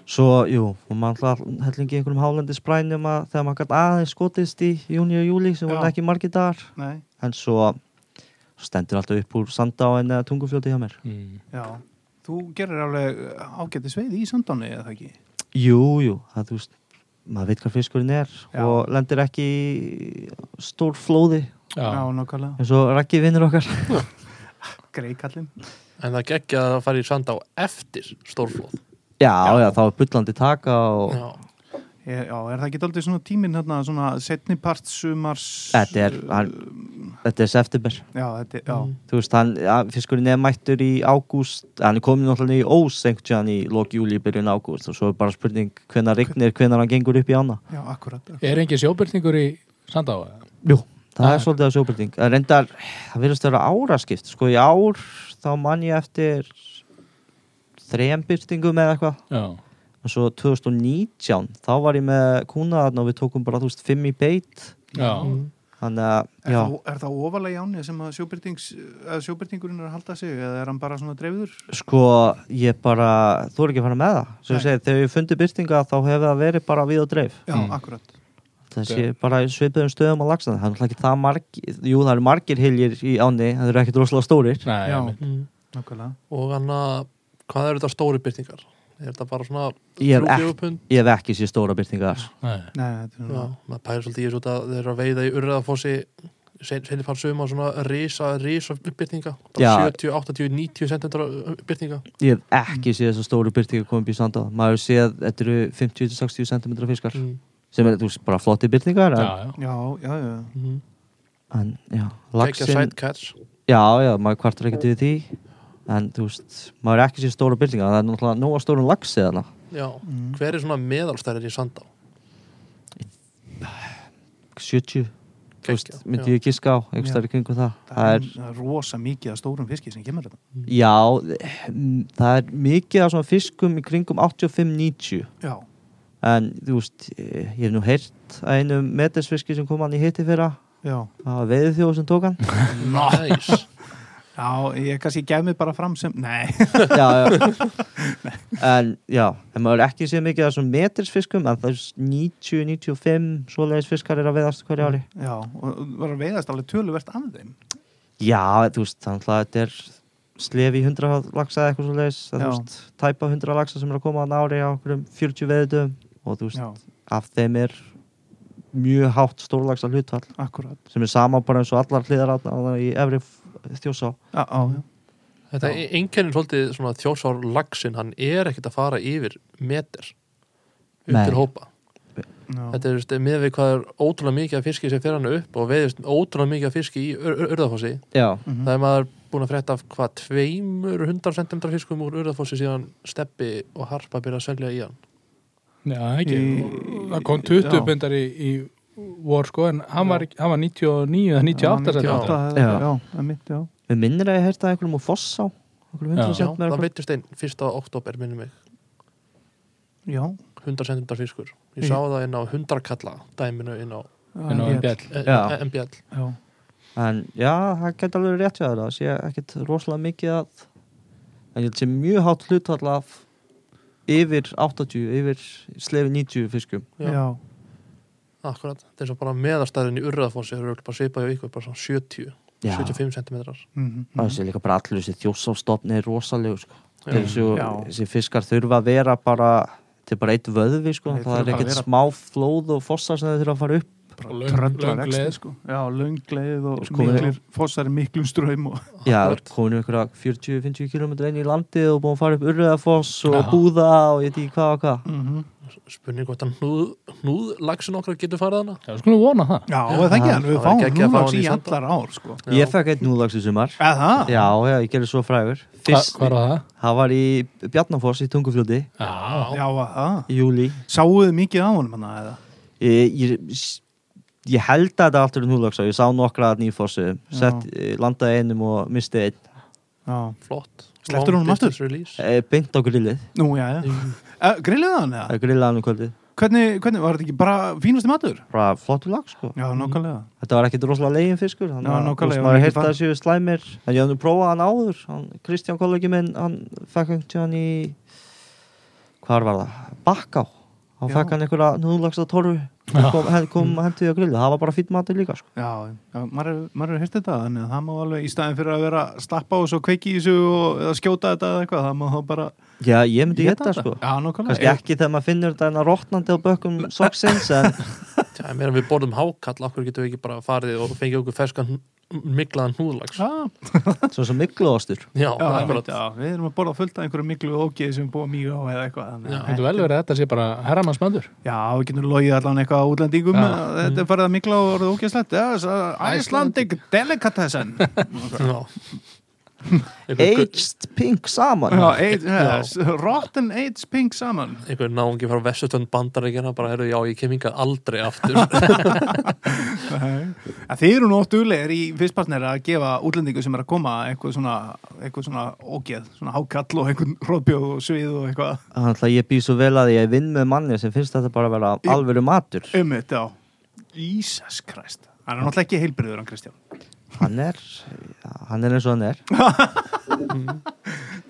svo, jú, og maður alltaf hellingi einhverjum hálendi sprænum að þegar maður gæti aðeins skotist í júni og júli sem voru ekki margir dagar nei, en svo stendur alltaf upp úr sandáin eða tungufljóti hjá mér. Mm. já. Þú gerir alveg ágætis veiði í sandáni eða það ekki? jú, jú, það þú veist maður veit hvað fiskurinn er Já. og lendir ekki í stór flóði. Já, já, nákvæmlega. Eins og Raggi vinnur okkar. Greikallinn en það geggja að fara í sand á eftir stórflóð já, já, þá er bullandi taka og já, Já, er það ekki aldrei svona tíminn hérna, svona setni part sumars Þetta er- hann- þetta er september. Já, þetta já, Mm. þú veist, hann, fiskurinn er mættur í ágúst, hann er komin náttúrulega í ós einhvern tíðan í lok júli, byrjun ágúst og svo er bara spurning hvenær rignir, hvenær hann gengur upp í ána. Já, akkurat er engin sjóbyrtingur í Sandá Jú, það Ah. er svolítið að sjóbyrting en reyndar, það virðast að vera áraskipt sko í ár, þá man ég eftir þrejum byrtingum eða eitthvað. Já, og svo 2019, þá var ég með kúnaðarn og við tókum bara, þú veist, fimm í beit. Já, Mm. Þannig að, Er, það, er það ofalega jáni sem að, sjóbyrtings, að sjóbyrtingurinn er að halda sig eða er hann bara svona dreifður? sko ég bara, þú er ekki að fara með það. Svo ég segi, þegar ég fundi byrtinga þá hefur það verið bara við og dreif. Já, Mm. akkurat. Það sé bara í svipuðum stöðum á lagsan það er náttúrulega ekki það margir, jú það eru margir hiljir í áni, það eru ekkert rosalega stórir. Nei, Já. Mm. Nákvæmlega. Og hann að hvað eru þetta stóri byrtingar er þetta bara svona ég hef, ek, ég hef ekki sér stóra byrtingar Nei. Nei, þetta er já, nú maður pælir svolítið í þessu út að þeir eru að veiða í urriðafossi senni fara sögum á svona risa, risa byrtinga Já. 70, 80, 90 cm byrtinga Ég hef ekki séð þessar stóru byrtingar komið upp í sanda maður hefur séð, þetta eru 50-60 cm fiskar mm. sem er, þú veist, bara flotti byrtingar en, já, já. Já, já, já. mm. en já, catch já, já, maður kvartar ekkert við því en þú veist, maður er ekki séð stóru byrtingar það er náttúrulega nóga stórum laxi þarna Já, Mm. hver er svona meðalstæðir í Sandá? 70, þú veist, myndi já. ég giska á einhvers Já. staðar í kringum það Það er, er, rosa mikið af stórum fiski sem kemur þetta. já, mm, það er mikið af svona fiskum í kringum 85-90 Já. en þú veist, ég hef nú heyrt að einu metisfiski sem kom hann í hitti fyrra Já. það var veiðið þjóð sem tók hann Næs Já, ég kannski gef mig bara fram sem, nei. já, já. en já, en maður ekki séð mikið af svona metisfiskum en það er 90-95 svoleiðis fiskar er að veiðast hverju ári Já, og var að veiðast alveg töluvert af þeim. já, þú veist, þannig að þetta er slefi 100 laxa eða eitthvað svoleiðis það, þú veist, tæpa 100 laxa sem er að koma á ári á okkurum 40 veiðum og þú veist, Já, af þeim er mjög hátt stórlaxa hlutvall akkurat. sem er sama bara eins og allar hliðar átna í efri þjósá Já, já. Þetta einkennir svolítið svona þjósár lagsin, hann er ekkert að fara yfir meter upp Nei. til hópa. já. Þetta er veist, með við hvað er ótrúlega mikið af fiski sem fer hann upp og veiðist ótrúlega mikið af fiski í ur urðafossi. já, Mhm. Það er maður búin að frétta af hvað tveimur hundar cm fiskum úr urðafossi síðan steppi og harpa byrja að selja í hann. Já, ekki. Það kom 20 já. bundar í, í vor sko, en hann var, hann var 99 eða 98 Já, sem 98, Já. já, já, það mitt, já. við minnir að ég heyrta einhverjum úr Fossá einhverjum 100 Já. Já, það veittist einn fyrsta oktober minni mig, Já. 100 cm fiskur. Ég sá það inn á hundarkalla dæminu inn á en á MBL. en já, það geta alveg rétt hjá þér það sé ekkit rosalega mikið að en ég held sé mjög hátt hlutvall af yfir 80 yfir slefi 90 fiskum Já. Akkurat, þetta er svo bara meðarstæðin í urðafossi það eru bara svipað í ykkur, bara svona 70 Já. 75 cm Mhm, það sé líka bara allur þessi þjósástofni er rosalegu sko. Þessi, fiskar þurfa að vera bara þetta er bara eitt vöðvi sko. Það er ekkert vera- smá flóð og fossar sem þeir þurfa að fara upp leið. sko. Já, löngleið og Sko, miklir fossar miklum ströym og... Já, Akkurat. komin ykkur 40-50 km inn í landið og búin að fara upp Urriðafoss og Já. Búða og ég veit ekki hvað og hvað Mhm. Spurning hvort að hnúð, hnúð lagsin okkar getur farið hana Já, skulum vona það. Já, það er ekki hann, við Það fáum hann í allar ár, sko. Ég fekk eitt núðlags í sumar það? Já, já, ég gerði svo frægur Fyrst, hvað var það? það var í Bjarnafoss í Tungufljóti Já, Já, það. í júli Sáuðu mikið á honum hann, eða? ég, ég, ég held að þetta allt er núðlags ég sá nokkra sett, eh, landaði einum og misti einn Já. Flott Slepptirðu Long honum aftur? release. Eh, beint á grillið, Nú, já, já. Uh, Grilluðu hann, eða? það grillaði hann um kvöldið Hvernig, hvernig, var þetta ekki bara fínasti matur? bara flottur lag sko Já, nokkulega. Þetta var ekkit rosalega legin fiskur Já, að þú veist, maður að séu slæmir en ég hafði nú prófað hann áður hann, Kristján kollegi minn, hann fekk einhvern tíðan í hvar var það? Bakká Já. fekk hann einhverja núðlagsta torfu Já. kom, hen, kom hendið á grillu, það var bara fýtt matur líka sko. Já, já maður er- er hérst þetta, þannig að það má alveg í staðin fyrir að vera að slappa og svo kveiki í þessu og skjóta þetta eða eitthvað, það má þá bara Já, ég myndi geta sko kannski ekki þegar maður finnur þetta en að rótnandi á bökkum soksins en Já, meðan við borðum hákall okkur getum við ekki bara farið og fengið okkur ferskan miklaðan hnúðlags Já, svo sem mikluostur já, já, akkurat já, við erum að borða fullt af einhverju miklu ógeði sem búum mjög á eða eitthvað. þannig að Já. þetta vel verið að þetta sé bara herramannsmöndur. Já, við getum logið allan eitthvað á útlendingum þetta er farið að mikla og orðið ógeðslegt. Icelandic Delicatessen Aged pink saman. Já, eight, yes, Rotten Aids Pink Salmon einhver náungi frá vestustönd bandaríkjana bara herru já ég kem hingað aldrei aftur. Þið eru duglegir í fyrstpartner að gefa útlendingu sem er að koma eitthvað svona, eitthvað svona ógeð svona hákall og einhvern hróðbjóð og svið og eitthvað. Þannig að ég býð svo vel að ég vinn með manni sem finnst þetta bara að vera alvöru matur. Um þetta, já Christ. Hann er náttúrulega ekki heilbriður hann Kristján Hann er, hann er eins og hann er.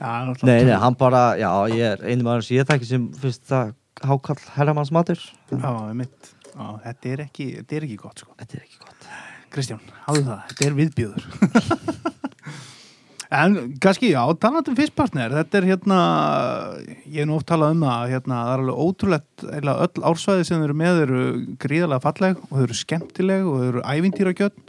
Já, Nei, nei, hann bara, já, ég er einu maður sem ég þekki sem það hákall herramanns matur Já, mitt Já, þetta er ekki, þetta er ekki gott sko. Þetta er ekki gott. Kristján, hafðu það, þetta er viðbjöður En kannski, já, talandi um fyrstpartner þetta er hérna, ég er nú oft talað um það, hérna, það er alveg ótrúlegt eiginlega öll ársvæði sem eru með eru gríðarlega falleg og þau eru skemmtileg og þau eru ævintýragjöld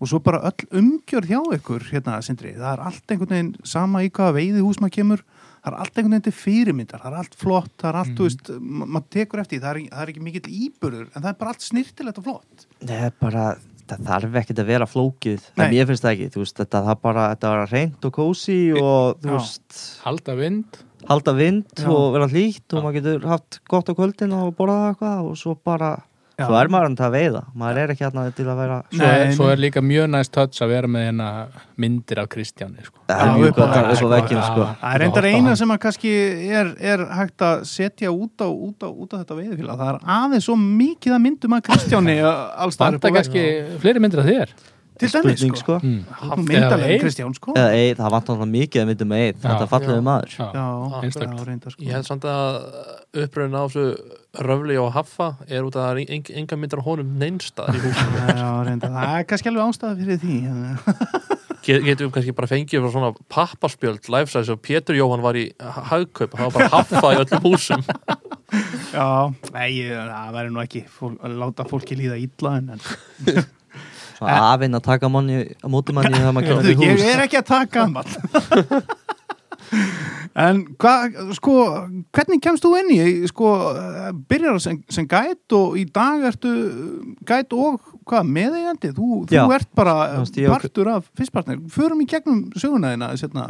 og svo bara öll umgjörð hjá ykkur hérna, Sindri, það er allt einhvern veginn sama í hvaða veiði hús maður kemur. Það er allt einhvern veginn til fyrirmyndar, það er allt flott. Það er allt, þú veist, ma- maður tekur eftir því, það er, það er ekki mikill íburður, en það er bara allt snirtilegt og flott. Nei, bara, það þarf ekkert að vera flókið Nei. en ég finnst það ekki, þú veist, þetta það bara, þetta var reynd og kósi og þú veist, halda vind. halda vind Já. og vera hlýtt og maður getur haft gott á kvöldin og borðað eitthvað og svo bara, Já. svo er maður hann til að veiða maður er ekki hérna til að vera svo, er, Nei, svo er líka mjög næst touch að vera með hérna myndir af Kristjáni sko. það er mjög gott að upp á sko. sko. Það er reyndar eina sem að kannski er, er hægt að setja út á, út á, út á þetta veiðfélag. Það er aðeins svo mikið að myndum að Kristjáni allstaðar Vanda kannski fleiri myndir af þér Til dæmis, sko. sko mm. Þú myndalega Kristján, sko. eða ei, það vant alltaf mikið að myndum með eitt þetta falleði Já. maður sko. Ég held samt að uppröðin á þessu röfli og haffa er út að er enga myndar honum neinstað í húsinu. Það er kannski alveg ástæða fyrir því. Get, getum við kannski bara fengið frá svona pappaspjöld life-size og Pétur Jóhann var í ha- hagkaup það var bara haffa í öllum húsum Já, nei, það verður nú ekki fól, að láta fólki líða illa en, en svona afinn að taka manni á móti manni þegar maður kemur Heyrðu, til ég hús er ekki að taka gammal En hvað, sko, hvernig kemst þú inn í, sko, eh, byrjar sem, sem gæt og í dag ertu gæt og hvað, meðeigandi? Þú, þú ert bara partur af fyrstpartner. Förum í gegnum söguna þina, sérna.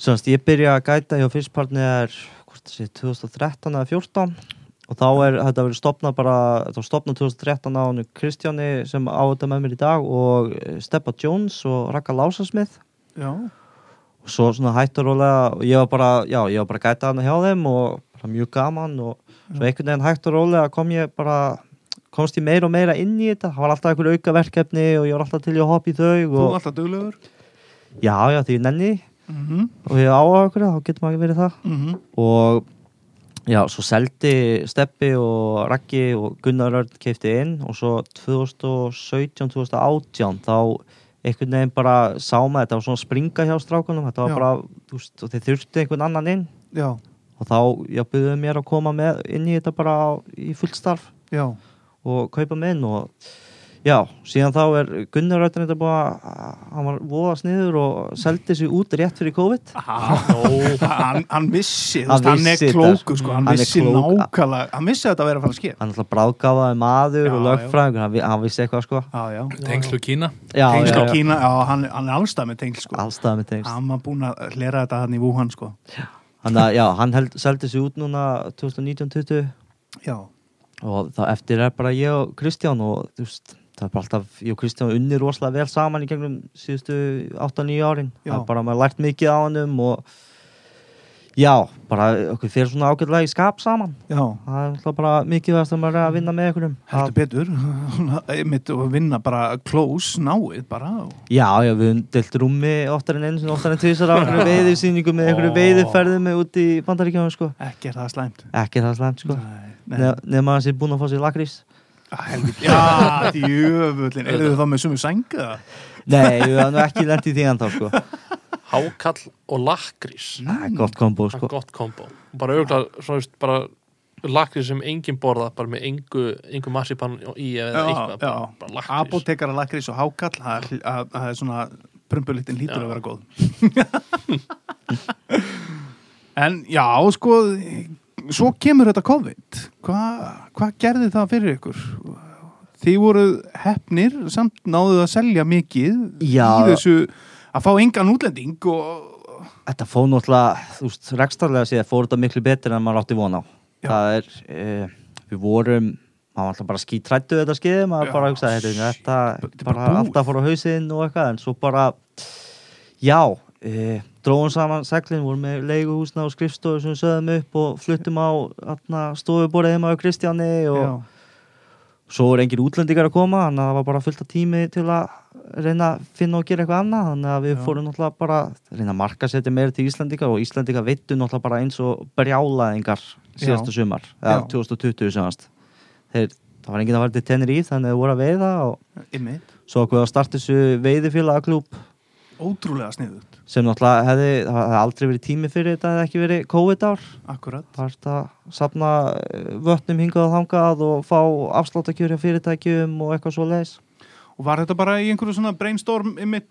Sannst, ég byrja að gæta hjá fyrstpartner hvort það sé 2013 eða 14 og þá er þetta verið stopnað bara var stopnað 2013 á hann Kristjáni sem á þetta með mér í dag og eh, Steppa Jones og Raka Lásasmith Já. og svo svona hættur rólega og ég var bara, já, ég var bara að gæta hann hjá þeim og bara mjög gaman og svo einhvern veginn hættur rólega kom ég bara komst ég meira og meira inn í þetta það var alltaf einhver auka verkefni og ég var alltaf til að hoppa í þau Þú er alltaf duglegur. já, já, því nenni Mm -hmm. og ég á okkur, þá getur maður ekki verið það Mm og já, svo seldi Steppi og Raggi og Gunnar Örn keipti inn og svo 2017-2018 þá einhvern veginn bara sá maður þetta var svona springa hjá strákunum þetta var Já. bara, þú veist, þeir þurfti einhvern annan inn Já, og þá, já, byggðu mér að koma með inn í þetta bara í fullt starf já. og kaupa með inn og já, síðan þá er Gunnar Örn þetta búið að, hann var voða sniður og seldi sig út rétt fyrir COVID hann, hann vissi, þú Hann hann er klóku sko. sko, hann, Hann vissi klók. nákvæmlega hann vissi að þetta verið að fara að ske hann er alltaf bráðgáfaði maður Já, og lögfræðingur, hann, vi- hann vissi eitthvað sko já, já, tengslu Kína já, tengsl á já, já. Kína, já, hann, hann er allstað með tengsl sko. allstað með tengsl hann var búin að hlera þetta hann í Wuhan sko. hann, að, já, hann held, seldi sig út núna 2019-20 já, og þá eftir er bara ég og Kristján og þú veist, það er bara alltaf ég og Kristján unni rosalega vel saman í gegnum síðustu 8-9 árin Já. það er bara maður lært mikið á hannum og já, bara okkur fyrir svona ágætlega í skap saman já, það er alltaf bara mikið að maður er að vinna með einhverjum heldur betur einmitt og vinna bara close, náið bara Já, já, við höfum delt rúmi oftar en einu sinni, oftar en tvisar á einhverju veiðisýningu með einhverju með út í bandaríkjáðum, sko. ekki er það slæmt Ekki það slæmt, sko. Nei, nei. Ne Nefna hans er búin að fá sér lakrís. Ah, já, djöfullin eru þau þá með sumu sænga Nei, við höfum nú ekki lent í því ennþá, sko. hákall og lakrís. Það er gott kombo, sko. er gott kombo. Bara auðvitað, svona veist, bara lakrís sem enginn borða, bara með engu, engu massipan í eða já, eitthvað já, lakrís. Apotekara lakrís og hákall það er- að- það er svona prumpulitin lítur Já. að vera góð. En já, sko svo kemur þetta COVID hvað hva gerði það fyrir ykkur þið voru hefnir samt náðuð að selja mikið Já. í þessu að fá engan útlending og Þetta fóð náttúrulega, þú veist, rekstarlega séð fór þetta miklu betur en maður átti von á. Já. Það er, e, við vorum, maður alltaf bara skítrættu þetta skeið, maður Já, bara hugsaði, þetta, þetta bara bara alltaf fór á hausinn og eitthvað, en svo bara, já, e, dróðum saman seglinn, vorum með leiguhúsna og skrifstofu sem við sögðum upp og fluttum á atna, stofuborið heima á Kristjáni og já, svo er engin útlendingar að koma þannig að það var bara fullt af tími til að reyna að finna og gera eitthvað annað þannig að við Já. fórum náttúrulega bara að reyna að marka setja meira til Íslandinga og Íslandinga veittu náttúrulega bara eins og brjálaðingar síðasta sumar, eða Já. 2020 semast þeir, það var enginn að fara til Tenerife þannig að þeir voru að veiða og ymmið svo okkur að starta þessu veiðifélagaklúb ótrúlega sniðut, sem náttúrulega hefði, það hefði aldrei verið tími fyrir þetta hefði ekki verið COVID-ár akkurat. Það þetta að sapna eh, vötnum hingað og þangað og fá afsláttakjör hjá fyrirtækjum og eitthvað svo leis Og var þetta bara í einhverju svona brainstorm ymmit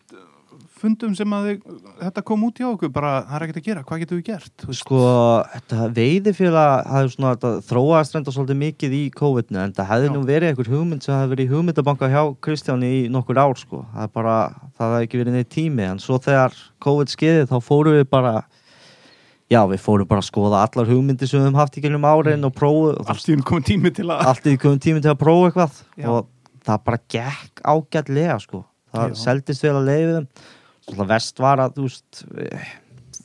fundum sem að þið, þetta kom út hjá okkur, bara það er ekkert að gera, hvað getum við gert? Sko, þetta veiðifélag hafði svona, þetta þróaðist reynda svolítið mikið í COVID-19 en það hefði Já. nú verið einhver hugmynd sem hefði verið í hugmyndabanka hjá Kristjáni í nokkur ár, sko. Það er bara, það hefði ekki verið neitt tími, en svo þegar COVID skeiði þá fórum við bara, já, við fórum bara að skoða allar hugmyndir sem við höfum haft í gegnum árin og prófu, Allt í hún komið tími til að allt í komum tími til að prófa eitthvað Já. og það bara gekk ágætlega, sko. Það Já. seldist vel að leiðum. Vest var að, veist, eh,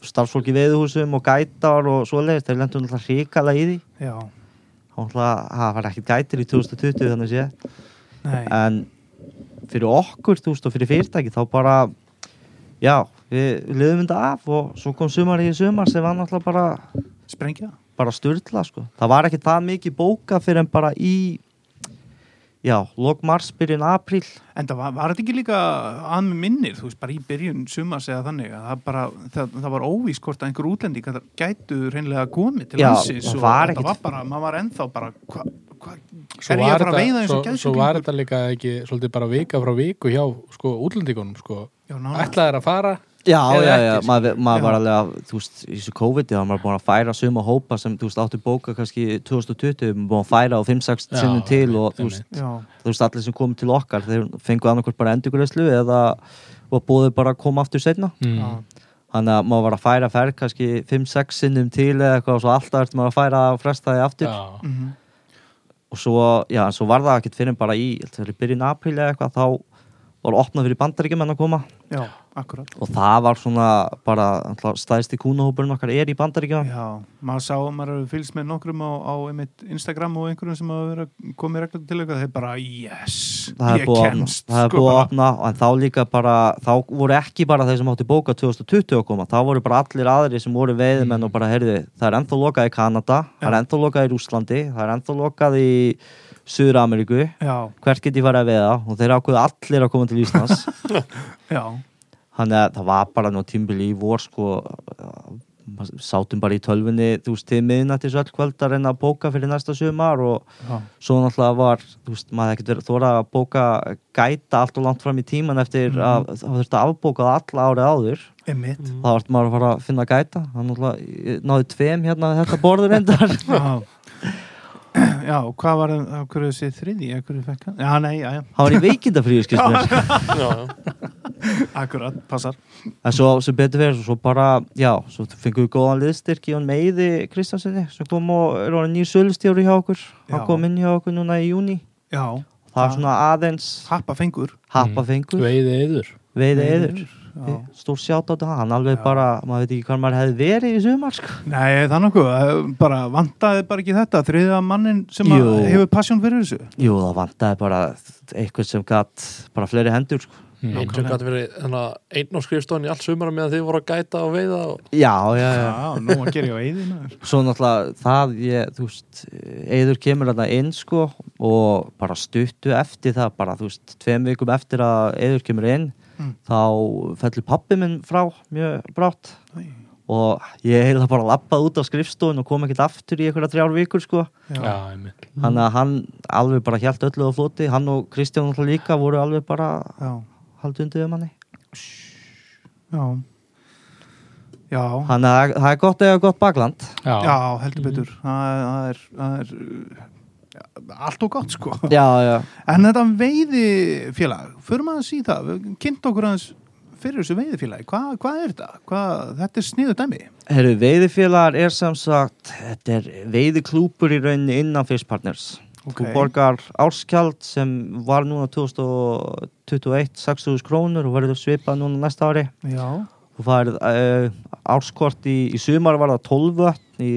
starfsfólk í veiðuhúsum og gætar og svoleiðist, þeir lendur náttúrulega hrikala í því. Já, og það var ekkert gætir í 2020 þannig sé, en fyrir okkur, veist, og fyrir fyrirtæki þá bara, já við, liðum þetta af og svo kom sumar í sumar sem var náttúrulega bara sprengja? bara styrla, sko, það var ekki það mikið bóka fyrir en bara í já, lok mars, byrjun apríl En það var, var þetta ekki líka að með minnir, þú veist, bara í byrjun sumas eða þannig að það bara, það, það var óvís hvort að einhver útlending að gætu reynlega komið til það og var ekkit- var bara, maður var ennþá bara, hvað, hva, Svo er ég að fara að veiða eins og svo var þetta líka ekki svolítið bara vika frá viku hjá sko, útlendingunum sko. Já, nánar. ætlaðir að fara Já, já, já, maður, Já. var alveg að, þú veist, í þessu COVID þá var maður búin að færa suma hópa sem, þú veist, áttu bóka kannski 2020, maður búin að færa á 5-6 Já, sinnum til og, þú veist, þú veist, allir sem komum til okkar þeir fengu annarkvort bara endurgræslu eða búið bara að koma aftur setna mm. já, þannig að maður var að færa ferð kannski 5-6 sinnum til eða eitthvað og svo alltaf eftir maður að færa að fresta því aftur. Já. mhm, og svo, já, en svo var það ekkert fyrir bara í, já, akkurat. Og það var svona bara náttúrulega stæðsti kúnahópurinn okkar er í bandaríkjum Já, maður sá, maður hefur fylgst með nokkrum á, á Instagram og einhverjum sem hafa verið að koma reglum til eitthvað, þeir bara, yes það er ég búið kemst það er sko, búið að opna en þá líka bara, þá voru ekki bara þeir sem átti bóka 2020 að koma, þá voru bara allir aðri sem voru veiðimenn og bara heyrði, það er ennþá lokað í Kanada, það er Já. ennþá lokað í Rúslandi það er ennþá lokað í Suður-Ameríku, Já, hvert get ég farið að veiða? Og þeir ákveðu allir að koma til Íslands. Já, þannig að það var bara nú tímbili í vor sko maður sátum bara í tölvunni þú veist, til miðnættis öll kvöld að reyna að bóka fyrir næsta sumar og já, svo náttúrulega var, þú veist, maður ekkert verið þóra að bóka gæta allt og langt fram í tíman eftir Mhm. að það þurfti að afbóka það alla árið áður. Einmitt. Þá vart maður að fara að finna gæta. Það náttúrulega ég náði tveim hérna þetta borður endar Já, já, hvað var það, af hverju þessi þriði, af hverju fekk hann? Já, nei, já, já, það var í veikindafríu, skilst mér. Já, já. akkurat, passar. En svo sem betur verið, svo bara já, svo fengum við góðan liðstyrk í hann meiði Kristjansinni, sem kom og er orðin nýr sölustjóri hjá okkur. Hann kom inn hjá okkur núna í júni Já, það er svona aðeins happa fengur. happa fengur, veiði yður. Veiði eður Já. stór sjátt á þetta, hann alveg Já. bara maður veit ekki hvað maður hefði verið í sumar sko. Nei, það er nokkuð, eh, bara vantaði bara ekki þetta, þriða mannin sem hefur passion fyrir þessu. Jú, það vantaði bara eitthvað sem gatt bara fleiri hendur sko. Mm. einn sem gæti verið einn á skrifstofan í allt sumara meðan þið voru að gæta og veiða og... já, já, já. Já, nú að gera ég á eyðinu svo náttúrulega það ég, þú veist, eður kemur þarna inn sko og bara stuttu eftir það bara, þú veist, tveim vikum eftir að eður kemur inn Mm. þá fellur pappi minn frá mjög brátt. Og ég heila bara lappað út á skrifstofun og kom ekkert aftur í einhverja þrjár vikur sko. Já, einmitt. Þannig að hann alveg bara hjælt öllu á floti. Hann og Kristján náttúrulega líka voru alveg bara já, haldið undir um hann já. Já, þannig að það er gott eða gott bakland. Já, já, heldur betur. Það, er- það er, það er allt og gott sko. Já, já, En þetta veiði félag, förum aðeins í það, við kynnt okkur aðeins fyrir þessu veiði félagi, Hva, hvað er þetta? Hvað, þetta er sniðu dæmi. Herru, veiðifélagar er sem sagt þetta er veiðiklúpur í rauninni innan Fishpartners Ok. þú borgar áskjald sem var núna 2021 6.000 krónur og verður svipað núna næsta ári. Já, þú færið uh, árskort í, í sumar var það 12 vötn í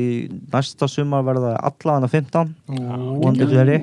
næsta sumar verður það allavega 15 vonandi fleiri.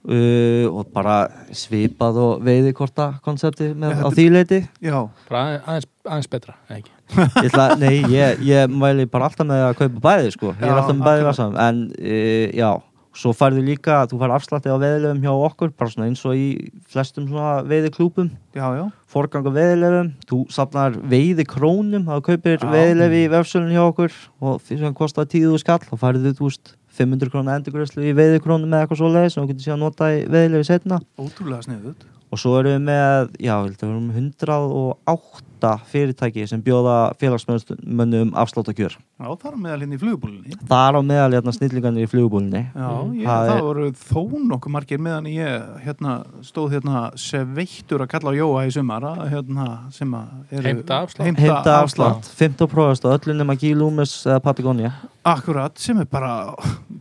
Uh, og bara svipað og veiðikorta konsepti með, á því leiti já, bara aðeins, aðeins, betra ekki? Ég ætla, nei, ég, ég mæli bara alltaf með að kaupa bæði sko. ég er alltaf með bæði varsam en uh, já, svo færðu líka þú fær afslætti á veðilefum hjá okkur bara svona eins og í flestum svona veiðiklúpum já, já. Forgang á veðilefum, þú safnar veiði krónum, þá kaupir Já. veðilefi í vefsölun hjá okkur. Og því sem kostar tíðu skall, þá færðu þú veist 500 krónu endurgræslu í veiði krónum eða eitthvað svoleiðis sem þú getur síðan nota í veðilefi setna Ótrúlega sniðut og svo erum við með, já, við erum 108 fyrirtæki sem bjóða félagsmönnum afsláttakjör. Já, það er meðal hérna í flugbúlinni Það er á meðal hérna snillingarnir í flugbúlinni. Já, ég, Það það, voru þó nokkuð margir meðan ég hérna, stóð hérna sveittur að kalla á Jóa í sumar að, hérna, sem að eru Heimta afslátt. Heimta afslátt, 15 prófast og öllu nema Gílúmus eða Patagonia. Akkurat, sem er bara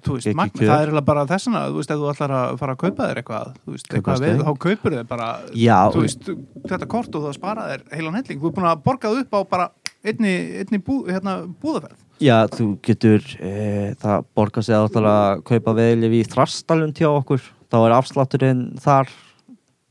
þú veist, Ekki magn, kjör. það er eiginlega bara þessana þú veist, ef þú ætlar að fara að kaupa þér eitthvað þú veist, eitthvað við, þá kaupur þér bara Já, þú veist, þetta kort og það spara þér heilan helling, þú er búin að borga það upp á bara einni, einni bú, hérna, búðaferð Já, þú getur, e, það borgar sig að ætla að kaupa veðlif í þrastalund hjá okkur, þá er afslátturinn þar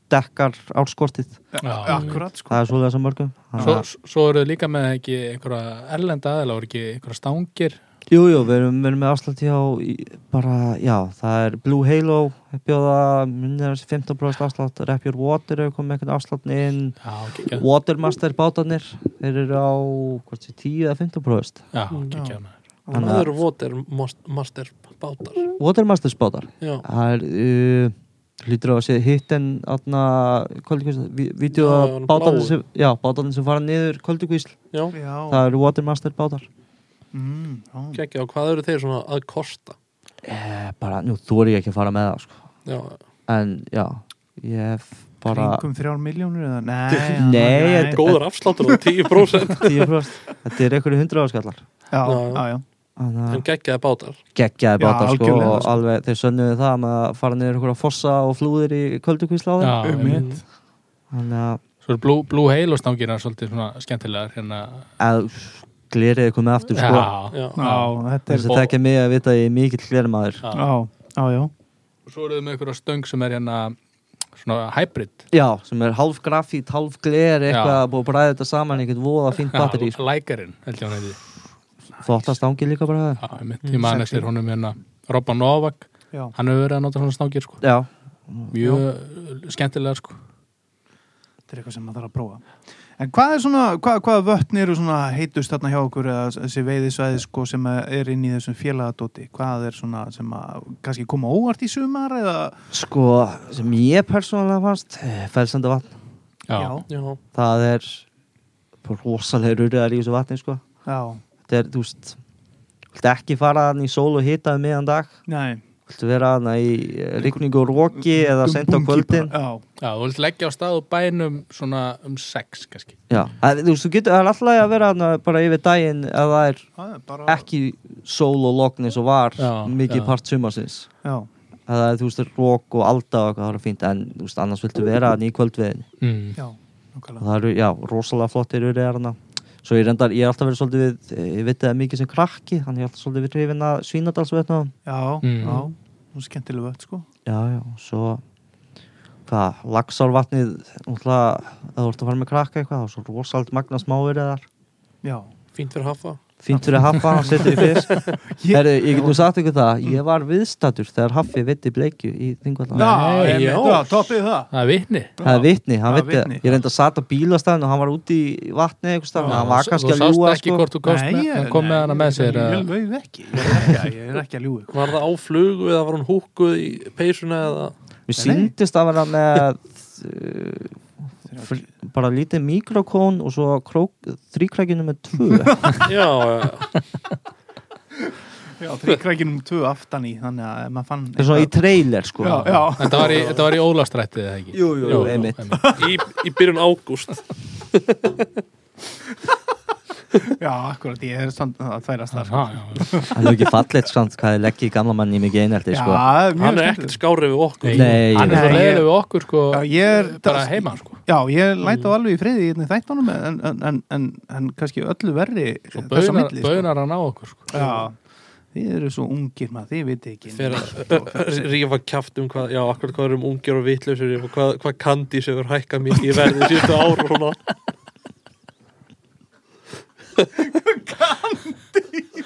dekkar árskortið, Já. Akkurat, sko. Það er svolítið þessum mörgum. Svo, svo eru þið líka með ekki einhverja erlenda voru ekki einhverja stangir Jú, jú, við erum, erum með afslátt hjá í- bara, já, það er Blue Halo, bjóða, minnir þessi 15% afslátt, Rep Your Water hefur komið með einhvern afslátt inn, ekki, ekki, Watermaster bátarnir, þeir eru á, hvort sé, 10 eða 15%. já, ekki, ekki Þannig Það að- eru votir master bátar. Watermasters bátar, Já, það er, uh, hlýtur á að sé hitt en aðna, það, vídeo bláu. sem, sem fara niður kvöldugvísl, það eru Watermaster bátar. Mm, geggja og hvað eru þeir svona að kosta? Eh, bara, nú, þú er ég ekki að fara með það, sko. Já, En, já, ég hef bara... kringum þrjár miljónur eða, nei, Nei, góður afsláttur á 10% 10% Þetta er einhverju hundra áskallar já, Já, já, en að geggjaði bátar. Geggjaði Já, bátar sko og sko. alveg þeir sönnuðu það með að fara niður einhverja fossa og flúðir í köldukvísla á þeim. Já, um Þannig að Svo er Blue, Halo stangina svolítið svona skemmtilegar hérna glerið komið aftur sko. Já, Já, Já, þetta er Þess að tekja mig að vita að ég er mikill glermaður. Og svo eru þið með einhverja stöng sem er hérna svona hybrid. Já, sem er hálf grafít, hálf gler eitthvað að búið að bræða þetta saman einhvern voða fínt batteri sko. Lækarinn, held ég hann heiti. Þóttast ángi líka bara það ég man eftir honum hérna Robban Novak, Já, hann hefur verið að nota svona stangir sko. Já, Mjög skemmtilegar sko. Þetta er eitthvað sem maður þarf að prófa En hvað er svona, hvað, hvaða vötn eru svona heitust þarna hjá okkur eða þessi veiðisvæði sko sem er inn í þessum félagadóti? Hvað er svona sem að kannski koma óvart í sumar eða? Sko sem ég persónulega fannst felsandi vatn, Já, já, það er rosalega rurriðar í þessu vatni sko. Já, þetta er, þú veist viltu ekki fara hann í sól og hita um miðan dag? Nei viltu vera hann í eh, rigningu og roki eða sent á kvöldin? Já, Já, þú vilt leggja á stað og bænum svona um sex kannski. Já, að, þú veist, þú getur alltaf að vera hann bara yfir daginn ef það er er bara ekki sól og logn eins og var Já, mikið já. part sumarsins. Já, það er, þú veist, rok og alda og eitthvað, það er fínt, en þú veist, annars viltu vera hann í kvöldviðin mm. já, og nákvæmlega það eru, já, rosalega flottir urið er hann svo ég reyndar, ég er alltaf verið svolítið við ég veit það mikið sem krakki, þannig ég er alltaf svolítið við hrifin að svínadalsvetna Já, Mm. já, nú skemmtileg vötn sko. Já, já, svo hvað, lagsárvatnið náttúrulega, ef þú ert að fara með krakka eitthvað, þá er svo rosalt magna smáir eðar Já, fínt fyrir hafa fínt fyrir haffa, hann setur í fisk Ég- Herru, ég get nú sagt ykkur það ég var viðstatur þegar haffi veitti bleikju í þingvallan Nei, já. toppið það. Það er vitni. Það er vitni, hann Það er veitti ég reyndi að sata á bílastæðin og hann var úti í vatni eitthvað stað, hann var kannski að Þú sást ljúga ekki sko. hvort þú komst með, hann kom með hana með sér Ég er ekki, að- ég er ekki að ljúga Var það á flugu eða var hún húkuð í peysuna eða? Mér síndist að vera með bara lítið mikrokón og svo þrýkrækinu með tvö. Já, já, Já, þrýkrækinum tvö aftan í Þannig að maður fann það er svona í trailer sko. Já, já. Þetta var í, þetta var í Ólastrættið eða ekki? Jú, jú, einmitt. í, í byrjun ágúst Já, akkurat, ég er samt að Já, já, já. Það er ekki fallet samt hvað í gamla mann í mikið einhelti sko. Hann er ekkert skárið við okkur. Nei, Hann er leiðileg við okkur sko Já, ég er bara heima sko. Já, ég læt á alveg í friði í einni þættunum en, en, en, en, en kannski öllu verri Svo baunar, milli, sko. baunar hann á okkur sko. Já, þið eru svo ungir maður, þið viti ekki að rífa kjaft um hvað Já, akkur hvað erum ungir og vitlausir og hvað, hvað kandís hefur hækkað mikið í verði síðustu ár og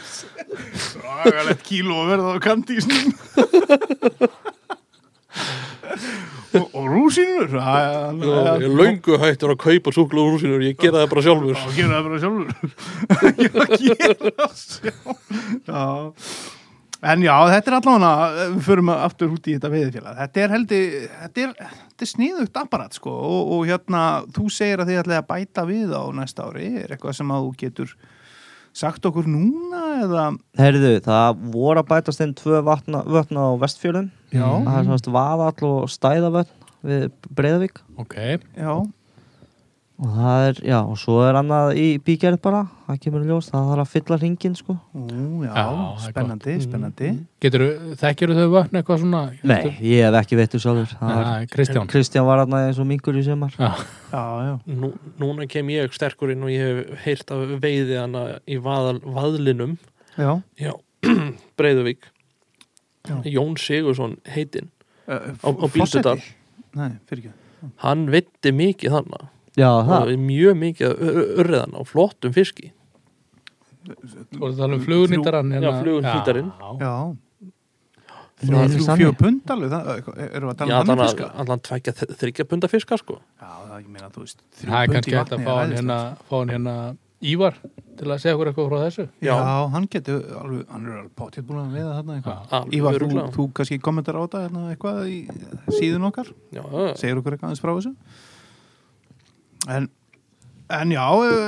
svona Ragalegt kíló að verða á kantísnum og, og rúsinur Já, Ég löngu hættur að kaupa súklu og rúsinur Ég gera það bara sjálfur. Já, gera það bara sjálfur. Ég gera það sjálf Já En já, þetta er allavega, við förum aftur út í þetta veiðfélag. Þetta er heldur, þetta er, þetta er sniðugt apparat, sko, og, og hérna, þú segir að þið ætlaði að bæta við á næsta ári. Er eitthvað sem að þú getur sagt okkur núna, eða? Heyrðu, það voru að bætast inn tvö vatna, vötna á vestfjörðum Já, það er svona vaðall og stæðavötn við Breiðavík Ok, já, og það er, já, og svo er annað í bígerð bara, það kemur ljós það þarf að fylla ringin, sko. Ú, já, Já, það er spennandi, spennandi. getur þekkjur þau vötn eitthvað svona? Nei, ég hef ekki veitur sjálfur. Nei, Kristján. Kristján var aðna eins og mingur í sumar. Já, Já, já, Nú, núna kem ég sterkur inn og ég hef heyrt af veiði hana í vaðal, vaðlinum. Já. já, Breiðuvík Já. Jón Sigursson heitinn. Uh, á, á Bíldudal. Nei, fyrir ekki. hann veitti mikið þannig Já, það, mjög mikið urriðan á flottum fiski og það tala um flugunýttaran Já, flugunýttarinn. Já, það er þannig. fjögur pund alveg, það, erum við að já, tala um þannig þannig fiska? að allan tvækja þryggja punda fiska sko Já, það ég meina, þú veist, Það er kannski hægt að vatni fá er hann hérna, hann hérna Ívar til að segja okkur eitthvað frá þessu Já, Já. hann getur alveg, hann er alveg potið búin að veiða þarna eitthvað. Ívar, þú, þú kannski kommentar á þetta hérna, eitthvað í síðun okkar, já, segir okkur eitthvað aðeins frá þessu. En, en já,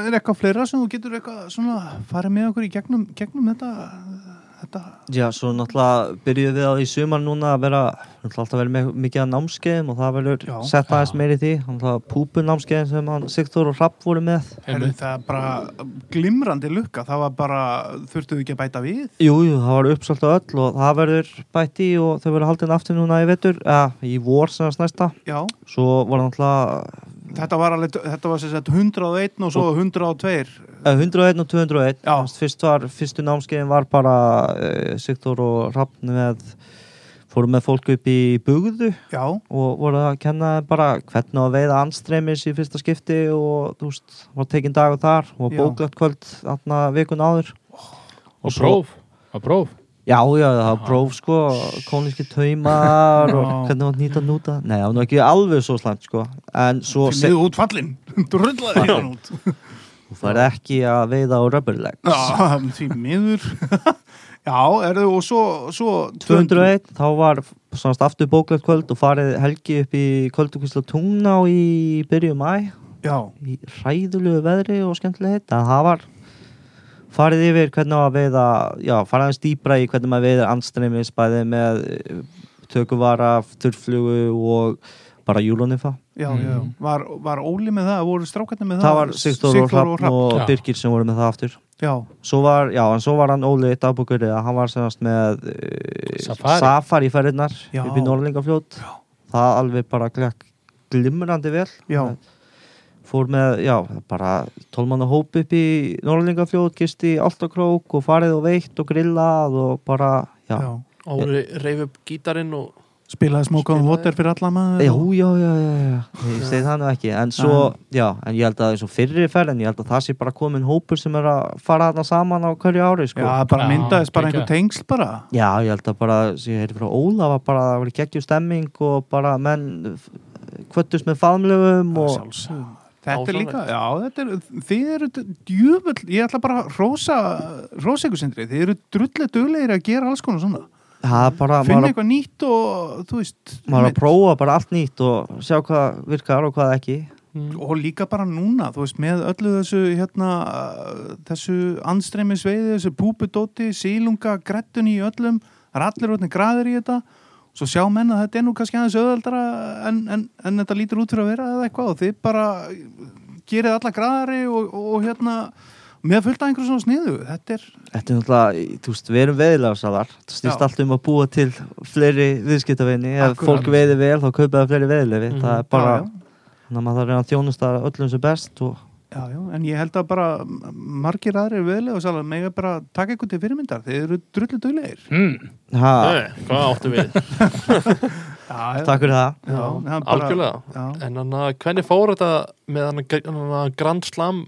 er eitthvað fleira sem þú getur eitthvað svona farið með okkur í gegnum, gegnum þetta, þetta, já, svo náttúrulega byrjuðum við á í sumar núna að vera náttúrulega alltaf verið með mikið að námskeiðum og það verður sett aðeins meiri í því. Náttúrulega púpunámskeiðin sem hann Sigþór og Rapp voru með. Herru, það er bara glimrandi lukka, það var bara, þurftuðu ekki að bæta við? Jú, jú, það var uppsalt á öll og það verður bætt í og þau verður haldin aftur núna í vetur, eða í vor sem það næsta. Já, svo var náttúrulega þetta var alveg, þetta var sem sagt 101 og svo 102. eh, 101 og 201 Já. Fyrst- fyrst var, fyrstu námskeiðin var bara uh, Sigþór og Rapp með fórum með fólk upp í bugðu Já, og voru að kenna bara hvernig að veiða anstreymis í fyrsta skipti og þú veist, var tekinn dagur þar og Já. bóklegt kvöld þarna vikun áður. Og próf, og próf? Já, já, það var próf sko, kóniski taumar og hvernig var nýta núta. Nei, það var nú ekki alveg svo slæmt sko En svo, se, miður út fallin, drullaði hérna út. Þú fær ekki að veiða á rubberlegs Já, því miður. Já, er þau og svo, svo 201, þá var svona aftur bóklegt kvöld og farið helgi upp í kvöldukvísla tungná í byrju mæ Já, í ræðulegu veðri og skemmtilega hitt að það var farið yfir hvernig að veiða já, farið aðeins dýbra í hvernig maður veiðir anstreymis bæði með eh, tökuvara, þurrflugu og bara júlunifa já, Mm. já var, var Óli með það, voru strákarnir með það það var Sigþór og Hrafn og Já. Birgir sem voru með það aftur Já, svo var, já, en svo var hann Óli eitt afbúkurri að hann var semast með uh, Safari. safari ferðirnar Já. upp í Norrlingafljót Já. það alveg bara glimrandi vel já, fór með, já, bara tólmanna hóp upp í Norrlingafljót gist í Altakrók og farið og veitt og grillað og bara, já já. og reyf upp gítarinn og Spilaði smókaðum Spilaði. voter fyrir alla maður Já, já, já, já, ég segi það nú ekki. En svo, já, en ég held að eins og fyrri ferð en ég held að það sé bara komin hópur sem er að fara þarna saman á hverju ári, sko. Já, bara myndaðist bara einhver tengsl bara. Já, ég held að bara, sem ég heyrði frá Óla var bara, það var geggjur stemming og bara menn kvöttust með faðmlöfum og Sjálfsögum. Þetta er líka, já, þetta er, þið eru djöfull, ég ætla bara að rósa, rósa ykkur sindri, þið eru drullega duglegir að gera alls konar svona. Bara, Finna eitthvað nýtt og, þú veist, maður að prófa bara allt nýtt og sjá hvað virkar og hvað ekki. Og líka bara núna, þú veist, með öllu þessu, hérna, þessu anstreymi sveiði, þessu púpudóti, sílunga, grettunni í öllum, það er allir orðin graðir í þetta, svo sjá menn að þetta er nú kannski aðeins auðveldara en, en, en þetta lítur út fyrir að vera eða eitthvað og þið bara gerið alla graðari og, og, og hérna, með fullt af einhverjum svona sniðu, þetta er, Þetta er náttúrulega, þú veist, við erum veiðilegsalar það snýst Já. allt um að búa til fleiri viðskiptavinni, ef fólk veiði vel þá kaupa það fleiri veiðilefi, Mhm. það er bara já, já. þannig að maður þarf að þjónusta öllum sem best og Já, já, en ég held að bara margir aðrir veðlega og sálega mega bara taka eitthvað til fyrirmyndar, þeir eru drullu duglegir. mm. ha, Nei, hvað áttu við? Já, já. takk fyrir það Já, hann bara- Algjörlega Já. En hann hvernig fór þetta með hann Grand Slam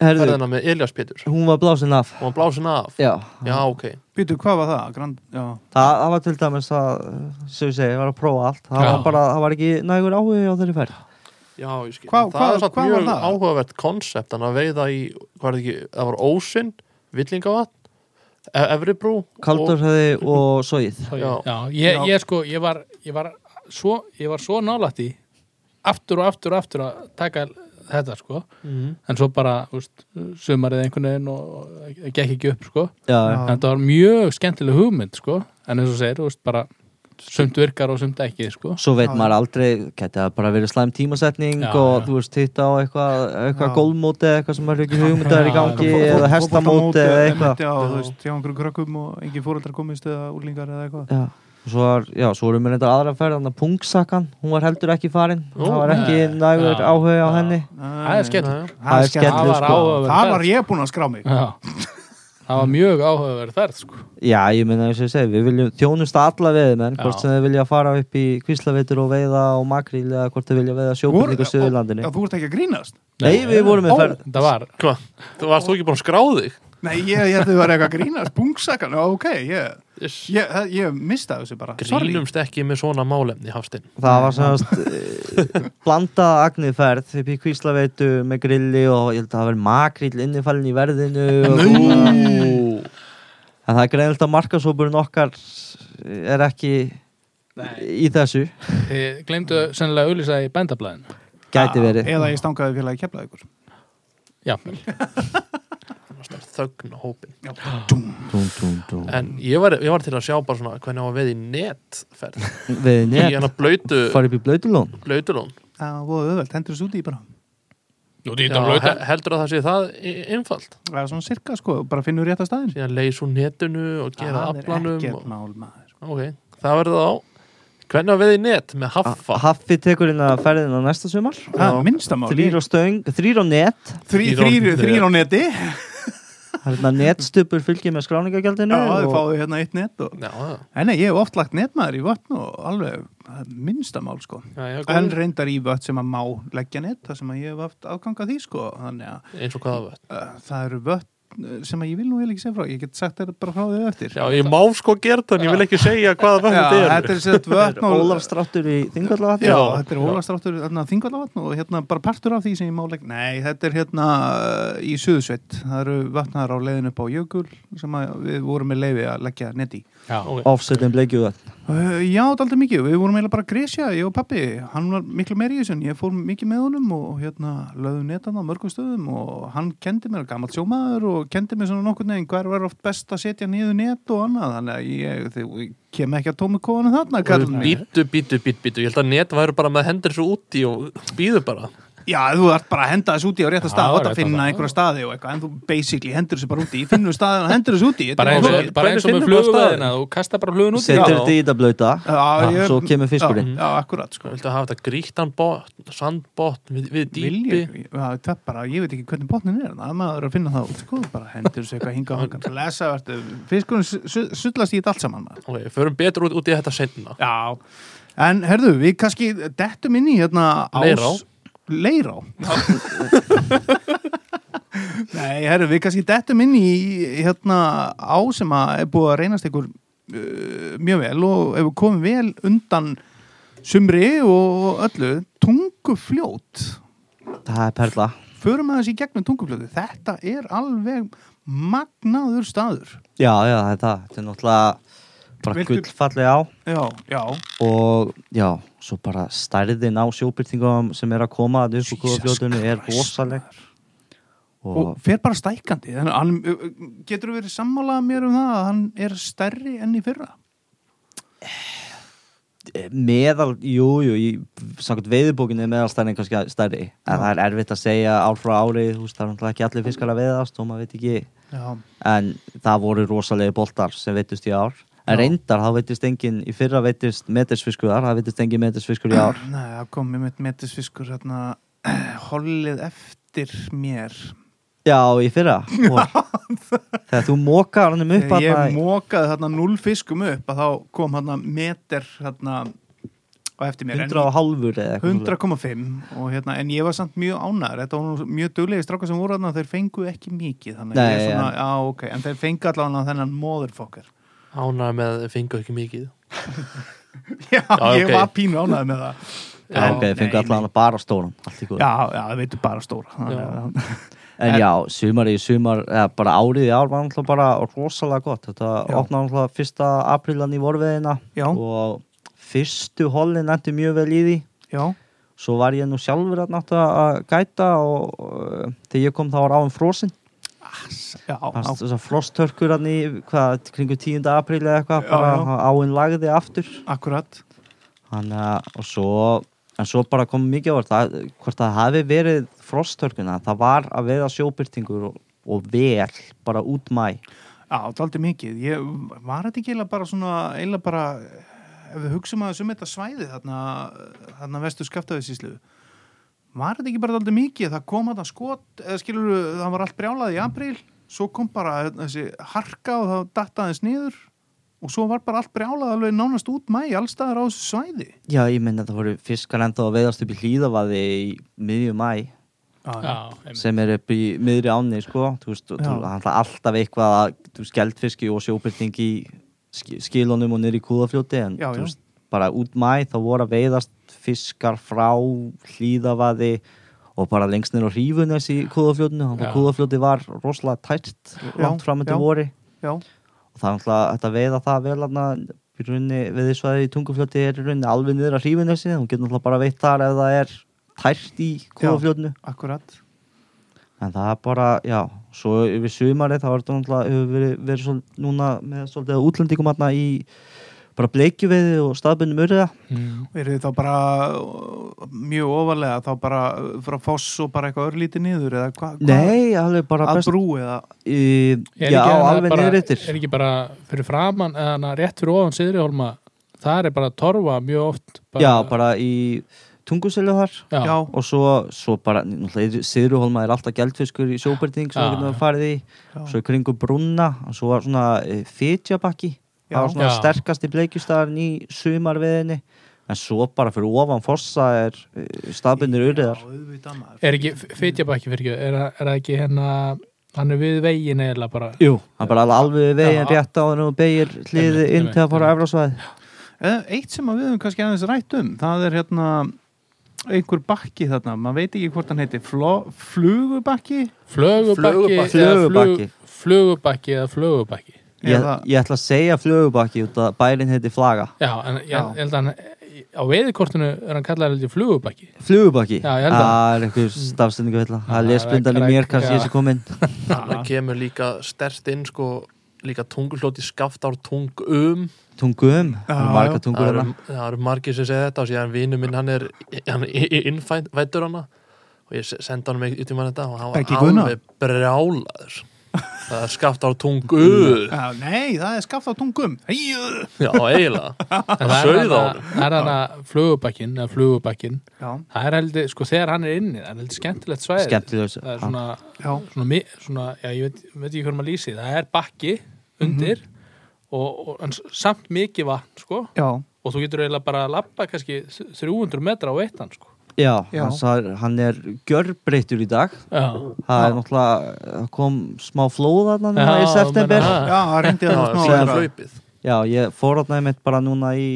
ferðina með Elias Pétur hún var blásin af og hann blásin af Já, Já, ok Býtu, hvað var það? Grand, já. það, það var til dæmis að sem ég segi, var að prófa allt það Já. var bara, það var ekki nægur áhugi á þeirri ferð Já, ég skil Hvað- Það hvað- er satt hvað var mjög það? áhugavert konsept hann að veiða í, hvað er það ekki, það var Ósinn Villingavatn E- Efri brú Kaldurhöði og Sóið Já. já, ég, Já. ég sko, ég var ég var svo, ég var svo nálætt í aftur og aftur og aftur að taka þetta sko, Mhm. en svo bara úst, sumarið einhvern veginn og gekk ekki upp sko, Já, Já. en þetta var mjög skemmtileg hugmynd sko, en eins og segir, úst, bara sumt virkar og sumt ekki sko. Svo veit Já, maður aldrei geti það bara verið slæm tímasetning Já, og já. þú veist, hitta á eitthvað eitthvað Já. gólmóti eða eitthvað sem maður er ekki hugmyndar í Já, gangi Fó- fó- eða hestamóti fótboltamót eða einmitt, eitthvað. Já, Já. þú veist, hjá einhverjum krökkum og engin fóreldrar komist eða úrlingar eða eitthvað. Já, svo var, já, svo vorum við reyndar aðra ferð þannig að pungsakan, hún var heldur ekki farin Ó, það var ekki nægur Já. áhuga á henni það er Nei. Það er skemmtilegt, sko. Það var ég búinn að skrá mig það var mjög áhugaverð ferð sko. Já, ég meina eins og ég segi, við viljum þjónust alla veðimenn, Já. hvort sem þið vilja fara upp í kvíslaveitur og veiða og makríl eða hvort þið vilja veiða sjóbyrning á Suðurlandinu Já, þú ert ekki að grínast Nei, við vorum með ferð Það var, Hvað? Þú varst þú ekki búin að skrá þig? Nei, ég, ég ætti að vera eitthvað að grínast Bungsakan, já, ok Ég, Yes. Ég, ég mista þessu bara. Sorry. Grínumst ekki með svona málefni, Hafstein Það var svona blandað agnirferð. Upp í kvíslaveitu með grilli og ég held að það verið makríl innifælin í verðinu og. En það er greinilegt að markasópurinn okkar er ekki í þessu. Þið glemdu sennilega að auðlýsa í bændablaðin Gæti verið. Eða ég stangaði félagi keflaði ykkur Já, Þögn á hópin. En ég var, ég var til að sjá bara svona hvernig á að veið í netferð. Við Í net? blöytu fara upp í blöytulón Blöytulón Það var öðvöld, hendur þessu úti í bara. Nú Já, Heldur að það sé það einfalt? Það er svona sirka, sko, bara finnur rétt að staðin Síðan leys úr netinu og gera Það er aflanum ekkert og... mál maður. Ok, það verður þá Hvernig á veið í net? Með haffa? Haffi tekur inn að ferðin á næsta sumar. Það er minnstamál Þrýr á stöng, þrýr á net. Neti. Það hérna netstupur fylgir með skráningagjaldinu Já, og fáðu hérna eitt net og... En nei, ég hef oft lagt netmaður í vötn og alveg, það er minnstamál, sko. Já, já En reyndar í vötn sem að má leggja net, það sem að ég hef haft afganga því, sko. Þannig að Eins og hvaða völd uh, það eru vötn sem að ég vil nú vel ekki segja frá. Ég get sagt þér bara frá því eftir. Já, ég má sko gera það en ég vil ekki segja hvaða völd Já, þetta er. þetta er sett vötn og Ólafstráttur í Þingvallavatni. Já, þetta er já. ólastráttur þarna þingvallavatn og hérna bara partur af því sem ég má leggja Nei, þetta er hérna uh, í Suðusveit Það eru vatnar á leiðin upp á Jökul sem að við vorum með leiði að leggja net í Já, Ok. Offsetin bleikjúðan Uh, já, þetta er alltaf mikið. Við vorum eiginlega bara að gresja, ég og pappi. Hann var miklu meiri í þessu ég fór mikið með honum og hérna lögðum netan á mörgum stöðum og hann kendi mér, gammalt sjómaður og kendi mér svona nokkur neginn hver var oft best að setja niður net og annað. Þannig að ég, þið, ég kem ekki að tómi kóðanum þarna. Bítu, bítu, bítu, bítu Ég held að net væru bara með hendur svo úti og býðu bara Já, þú ert bara að henda þessu úti á rétta stað og þetta finna einhverja staði og eitthvað en þú basically hendur þessu bara úti. Finnur staðin og hendur þessu úti. Þetta bara er eins og, bara eins og með flugveðina þú kasta bara flugun út í Setur það. þetta í þetta blöyta Já, ég- Svo kemur fiskurinn. Já, já akkurat, sko. Viltu hafa þetta gríktan botn, sandbotn við, við dýpi já, það er bara, ég veit ekki hvernig botnin er það er maður að finna það út, sko, bara hendur sér eitthvað hinga og hangan, lesa, fiskurinn su- su- sullast í þetta allt saman. Ok, förum betur út, út í þetta senna Já, en herðu, við kannski dettum inn í hérna ás Leirá. Leirá Nei, herðu, við kannski dettum inn í hérna á sem að er búið að reynast ykkur uh, mjög vel og hefur komið vel undan sumri og öllu. Tungufljót. Það er perla. Förum aðeins í gegnum tungufljóti þetta er alveg magnaður staður. Já, já, það Þetta er náttúrulega bara Viltu- gullfalli á. Já, já, og já, svo bara stærðin á sjóbyrtingum sem er að koma að upp úr Jesus kóðafljótunni er rosaleg. og og fer bara stækandi getur þú verið sammálað mér um það að hann er stærri enn í fyrra? Meðal, jú, jú í samkvæmt veiðubókinni er meðalstærðin kannski stærri, en það er erfitt að segja ár frá ári, þú veist, það er náttúrulega ekki allir fiskar að veiðast og maður veit ekki. Já, en það voru rosalegi boltar sem veitust í ár en reyndar, þá veitist engin í fyrra veitist metersfiskuðar, það veitist engin metersfiskur í ár. Nei, það kom með metisfiskur hérna, hollið eftir mér. Já, í fyrra. Og, þegar þú mókar hann um upp ég þarna- mókaði þarna null fiskum upp að þá kom hérna meter hérna á eftir mér. En 100 og halvur eða eitthvað 100,5 og hérna, en ég var samt mjög ánæður þetta var mjög duglegi strákar sem voru þarna þeir fengu ekki mikið Nei, er svona, en- já ok, en þeir fengu allavega þennan motherfucker Ánægð með fengu ekki mikið já, Já, ég ok. var pínu ánæður með það Já, ok, nei, fengu nei. allan bara stóran allt í góð já, já, það veitur bara stóra Þannig að- En En- já, sumar í sumar, eða bara árið í ár var náttúrulega bara rosalega gott. Þetta Já. opnaði náttúrulega fyrsta aprílan í vorveðina Já, og fyrstu hollin endi mjög vel í því. já, Svo var ég nú sjálfur að náttúrulega að gæta og uh, þegar ég kom þá var áum frosin. Frosthörkur hann í, hvað, kringu 10. apríl eða eitthvað, bara áinn lagði aftur. akkurat að, og svo, svo bara kom mikið á það, hvort það hafi verið frosthörkuna, það var að veiða sjóbyrtingur og, og vel, bara út mæ. Já, það aldrei mikið. Ég var þetta ekki eiginlega bara svona, eiginlega bara, ef við hugsaum að þessum þetta svæði þarna, þarna vestu skaftaðisíslu, var þetta ekki bara aldrei mikið? Það kom þetta skot, eða skilur það var allt brjálað í apríl, svo kom bara þessi harka og það dattaðins niður og svo var bara allt brjálað alveg nánast út mæ, allstaðar á þessu svæði. Já, ég minna það voru fiskar ennþá að veiðast upp í hlýðavaði í miðjum mæ, Já, sem er upp í miðri áni, sko, þú veist, það er alltaf eitthvað að, þú veist, geldfiski og sjóbyrting í sk- skilunum og niður í kúðafljóti, en Já, þú já. veist, bara út mæ, þá voru að veiðast fiskar frá hlýðavaði og bara lengst á hrífunes í Já. að kúðafljóti var rosalega tært langt fram já. undir vori Já, og það er alltaf þetta veiða það vel við því svæði í tungufljóti er í rauninni alveg að hrífunesi hún getur alltaf bara veitt þar ef það er tært í kúðafljótinu akkurat. en það er bara, já svo yfir sumarið þá er þetta alltaf verið, verið svol, núna með svolítið útlendingum aðna í bara bleikjuveiði og staðbundum urriða Mm. Eru þið þá bara uh, mjög ofarlega, þá bara uh, frá foss og bara eitthvað örlítið niður eða hvað? Nei, alveg bara Að best brú eða? í, Já, alveg niður yttir Er ekki bara fyrir framann eða hana rétt fyrir ofan Siðrihólma það er bara torfa mjög oft bara, Já, bara í tunguselu þar já, og svo, svo bara, Siðruholma er alltaf geldfiskur í sjóbyrting sem við farið í já. svo í kringum brúnna og svo var svona e, fitjabakki Já. Það var svona Já. sterkasti bleikjustæðarinn í sumarveðinni en svo bara fyrir ofan fossa er e, staðbundir urriðar. Já, auðvitað maður. er ekki fyrir ekki? Er, það- er það ekki hérna hann er við veginn eða bara? Jú, hann bara alveg við veginn rétt á hann og beigir hliði inn til að fara á einmitt, efrasvæði Eða Eitt sem að við höfum kannski aðeins rætt um, það er hérna einhver bakki þarna, maður veit ekki hvort hann heiti flugubakki? Flugubakki. flugubakki eða flugubakki ég, ég ætla að segja flugubakki út að bærin heiti flaga. Já, en ég, Já. ég held að hann á veiðikortinu er hann kallað heldur flugubakki. Flugubakki, Já, ég held að- það er eitthvað stafsendingu það Já, er lesblindan í það er- mér kannski þessi komin það kemur líka stert inn sko líka tungulóti skaftár tung um tungum, Já, það er marga já. tungur það eru, hérna. það eru margir sem segja þetta og síðan vinnu minn hann er hann er innfættur hana. Og ég sendi hann mig út í mann þetta og hann var alveg brjálaður það er skaftár tung um Já, nei, það er skaft á tungum. Heiðu. já eiginlega. En það Sauð á er hann er að flugubakkin eða flugubakkin Já, það er heldur, sko þegar hann er inni það er heldur skemmtilegt svæði. Skemmtilegs það er svona, já, svona, svona já, ég veit, veit ekki hvernig maður lýsi það er bakki undir og, og en s- samt mikið vatn sko. Já, og þú getur eiginlega bara að labba kannski 300 metra á eittan sko já, Já. Hann, sagði, hann er gjörbreyttur í dag. Já, það er náttúrulega það kom smá flóð þarna núna Já, í september það. já, það reyndi já, það hlaupið. Já, ég fór þarna einmitt bara núna í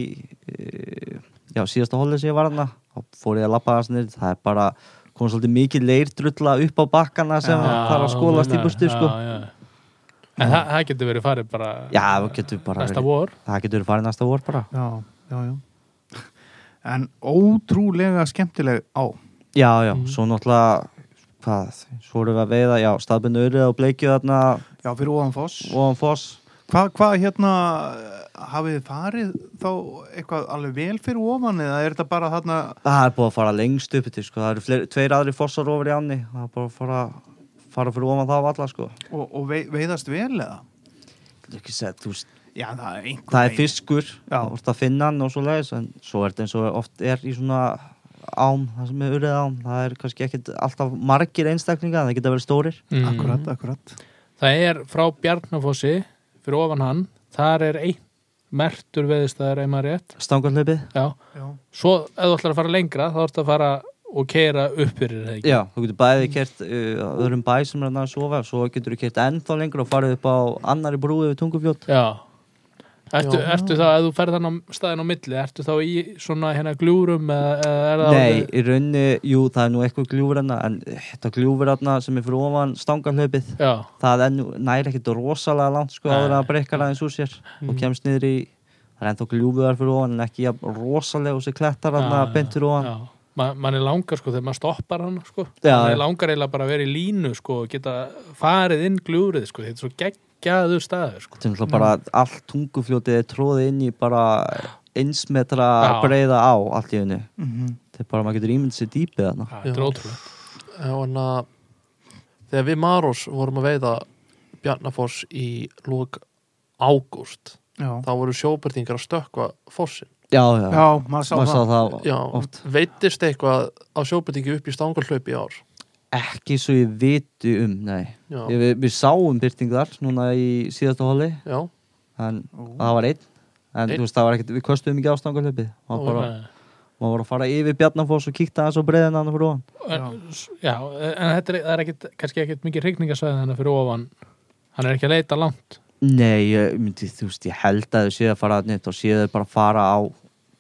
e, já, síðasta hólið sem ég var þarna. Þá fór ég að lappa þess niður. Það er bara kom svolítið mikið leirdrulla upp á bakkana sem Já, þarf að skólast í burtu sko. en það, það getur verið farið bara já, það getur bara næsta verið, vor. það getur verið farið næsta vor bara. Já, já, já En ótrúlega skemmtileg á já, já, Mhm. svo náttúrulega hvað, svo erum við að veiða já, staðbundu urið og bleikju þarna Já, fyrir ofan foss og um foss Hvað hva, hérna hafið þið farið þá eitthvað alveg vel fyrir ofan eða er þetta bara þarna það er búið að fara lengst upp til sko. það eru fleiri, tveir aðri fossar ofur í áni það er bara að fara, fara fyrir ofan það á alla sko. og, og vei, veiðast vel eða? Getur ekki sett, þú veist, Já, það er einhver það er fiskur Já. þú ert að finna hann og svo leiðis en svo er þetta eins og oft er í svona ám, það sem er urið ám það er kannski ekkit alltaf margir einstaklinga það geta verið stórir. Mhm. Akkurat, akkurat. Það er frá Bjarnafossi fyrir ofan hann þar er einn mertur veðistæðar ef maður rétt. Stangarhlaupið, já. Já, svo ef þú ætlar að fara lengra þá ertu að fara og keira upp fyrir það ekki? Já, þú getur bæði kert uh, öðrum bæ sem er að sofa svo getur þú kert ennþá lengur og farið upp á annari brúi við tungufljót. Já, Ertu, ertu þá, ef þú ferð þann á staðin á milli, ertu þá í svona hérna glúrum eða, er það Nei, alveg- í rauninni, jú, það er nú eitthvað gljúfur hérna en þetta gljúfur hérna sem er fyrir ofan stangarhlaupið, það er nú næri ekkit rosalega langt sko áður að breyka aðeins úr sér Mm. og kemst niður í það er ennþá gljúfur fyrir ofan en ekki jafn rosalega og sér klettar hérna fyrir ofan já. Ma, mann er langar sko þegar maður stoppar hann sko. Já, mann já. er langar eiginlega bara að vera í línu sko, og geta farið inn glúrið sko. þetta er svo geggjaður staður sko. Þetta er náttúrulega bara allt tungufljótið er tróðið inn í bara eins metra Já. breiða á allt í henni. Mhm. Þetta er bara, maður getur ímynd sér dýpið þarna. Já, þetta er ótrúlega að þegar við Maros vorum að veiða Bjarnafoss í lók ágúst Já, þá voru sjóbyrtingar að stökkva fossin Já, já, já maður sá maður sá það það Já, oft. veitist eitthvað á sjóbyrtingi upp í stangarhlaup í ár Ekki svo ég viti um, nei. Já, Ég, við, við sáum byrtingar núna í síðasta hóli, já, en það var einn. En Einn? þú veist, það var ekkert, við kostuðum ekki ástangarhlaupið. Maður maður var að fara yfir Bjarnafoss og kíkta aðeins á breiðina hann fyrir ofan. En, já, en þetta er, er ekkit, kannski ekkit mikið hrygningasvæðin hennar fyrir ofan hann er ekki að leita langt Nei, ég myndi, þú veist, ég held að þau séu að fara að nýtt og séu þau bara að fara á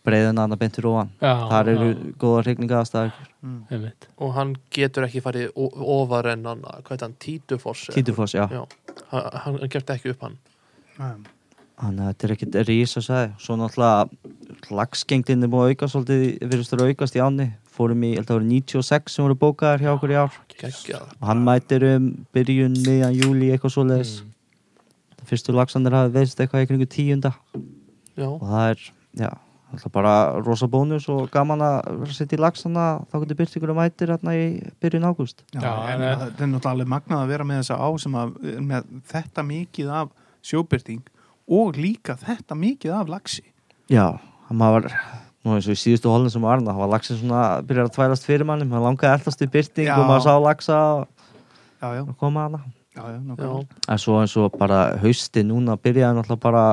breiðina hann beint fyrir ofan. Þar eru já, góða hrygningaðastæður. einmitt. og hann getur ekki farið ofar en hann, hvað heit hann, Títufoss eða Títufoss, já. Já. hann, hann gert ekki upp hann. Þannig að þetta er ekkert rísa sæði. Svo náttúrulega lagsgengdin er búið að auka svolítið, virðist að aukast í áni. Fórum í, ég held að það voru 96 sem voru bókaðar hjá okkur í ár. geggjað Og hann mætir um byrjun, miðjan, júli, eitthvað svoleiðis. Mm. Fyrstu lagsandir hafi veist eitthvað í kringu tíunda. já, Og það er, já, alltaf bara rosa bónus og gaman að vera að setja í lagsana. Þá getur byrt ykkur að mætir hérna í byrjun ágúst. Já, Já, en það er náttúrulega alveg magnað að vera með þessa á sem að með þetta mikið af sjóbyrting og líka þetta mikið af lagsi Já, hann maður var, nú eins og í síðustu holin sem var það var lagsin svona, byrjar að tvælast fyrir mannum, hann langaði alltaf í byrting Já. og maður sá lagsa og Já, já, og koma hana. já, já, já, nákvæmlega. En svo eins og bara hausti núna byrjaði náttúrulega bara,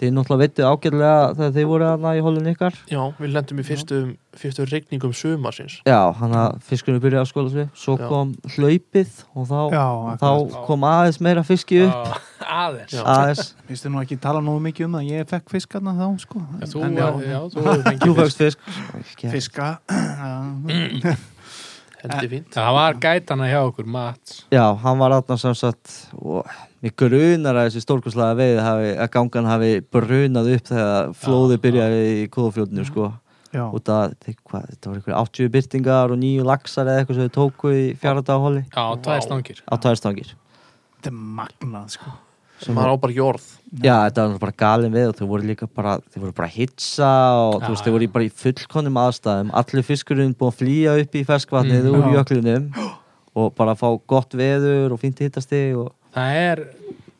þið náttúrulega vitið ágætlega þegar þið voru hana í holin ykkar. já, við lendum í fyrstu, fyrstu regningum sumarsins. Já, hann að fiskunni byrjaði að skóla sig, svo Já. kom hlaupið og þá, Já, þá kom aðeins meira fiski upp, Já, aðeins. Aðeins, Finnst þið nú ekki tala nógu mikið um það ég fekk fiskarna þá, sko. Já, þú, En já, já, þú fækst fisk. Fiska já. heldur fínt. Það var gætana hjá okkur, Mats. Já, hann var aðna sem sagt og mér grunar að þessi stórkurslega veið hafi, að gangan hafi brunað upp þegar flóði byrjaði í kóðufljóðinu sko. Já, út að hvað, þetta var einhverja 80 byrtingar og nýju laxar eða eitthvað sem þau tóku í fjáradaghóli Já, tvær Vá. stangir. Á tværstangir þetta er magnað, sko. Sem á bara ekki orð Já, þetta var bara galin við og þau voru líka bara, þau voru bara að hitsa og Já, þú veist, þau voru bara í fullkonum aðstæðum. Allir fiskurinn búin að flýja upp í ferskvatnið Mm, úr jöklinum og bara fá gott veður og fínt hittasti og Það er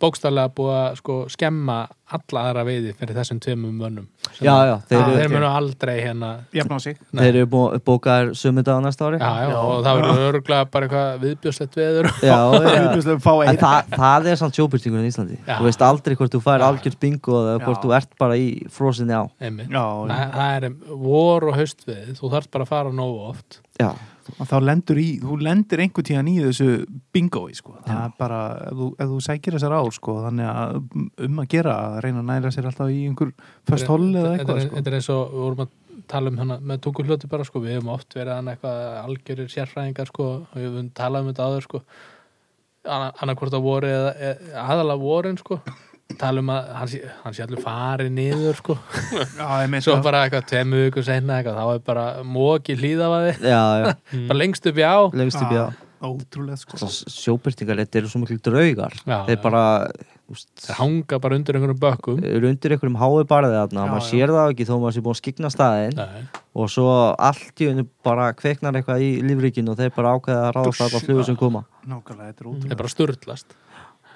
bókstaflega búið að sko skemma alla aðra veiði fyrir þessum tveimum mönnum Sem Já, já, þeir þeir, eru- munu aldrei hérna þeir eru búin, bókaðir sömyndag á næsta ári. Já, já, Já. og það verður örgulega bara eitthvað viðbjörsleitt veður. En það, það er samt sjóbyrtingurinn í Íslandi. Já. Þú veist aldrei hvort þú fær Já. algjört bingo eða hvort Já. þú ert bara í frosinni á. Það, það er vor og haustveið þú þarf bara að fara nógu oft. Já, og þá lendur í, þú lendir einhvern tíðan í þessu bingoi, sko. Það er bara, ef þú, ef þú sækir þessar ár, sko þannig að um að gera að reyna að næra sér alltaf í einhver föst hol eða eitthvað, sko. Þetta er eins og við vorum að tala um hana með tunguhljóti bara sko, við hefum oft verið hann eitthvað algjörir sérfræðingar sko, og við höfum talað um þetta áður sko. Annarkvort á voru eða aðalega vorin sko tala um að hann sé, hann sé allir farið niður sko, Já, svo það. bara eitthvað tveimu viku seinna eitthvað, þá er bara móki hlýðafaði, já, já, bara lengst upp í á. Lengst upp í á. Ótrúlega, sko. Sjóbyrtingar, þetta eru svo miklu draugar. Já, Þeir já. bara, þeir hanga bara undir einhverjum bökkum. undir einhverjum hái barðið þarna. Já, maður sér það ekki þó maður sé búin að skikna staðinn. Nei, og svo allt í hennu bara kveiknar eitthvað í lífríkinu og þeir bara ákveða að ráðast alla flugur sem koma. Nákvæmlega, þetta er þeir bara sturlast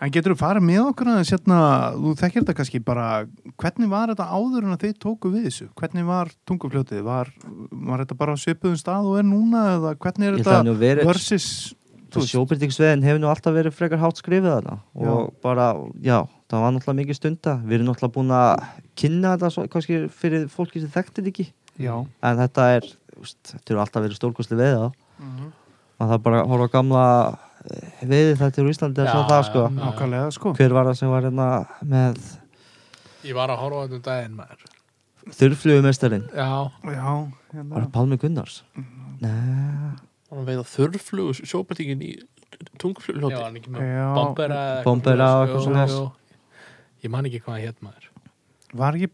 En getur þú farið með okkur aðeins hérna, þú þekkir þetta kannski bara, hvernig var þetta áður en að þið tóku við þessu? Hvernig var tungufljótið? Var, var þetta bara á svipuðum stað og er núna eða hvernig er að þetta verið versus, Sjóbyrtingsveðin hefur nú alltaf verið frekar hátt skrifið þarna Já. og bara, já, það var náttúrulega mikið stunda við erum náttúrulega búin að kynna þetta svo, kannski fyrir fólki sem þekktir ekki já, en þetta er, þetta eru alltaf verið stórkostli veða Mhm. og það er bara að horfa gamla veiði þetta í Íslandi að Já, sjá það sko já. nákvæmlega sko. hver var það sem var hérna með Ég var að horfa á þetta um daginn maður Þurrflugumestarinn Já, Já, Var hérna. það Pálmi Gunnars? Mm. Nei Hann var veiða þurrflugu sjópartingin í já, tungufljóti hann ekki með Já. bombera eða eitthvað Bombera og svoleiðis. eitthvað Jú, svoleiðis. jú. Ég man ekki hvað hétt maður Var ekki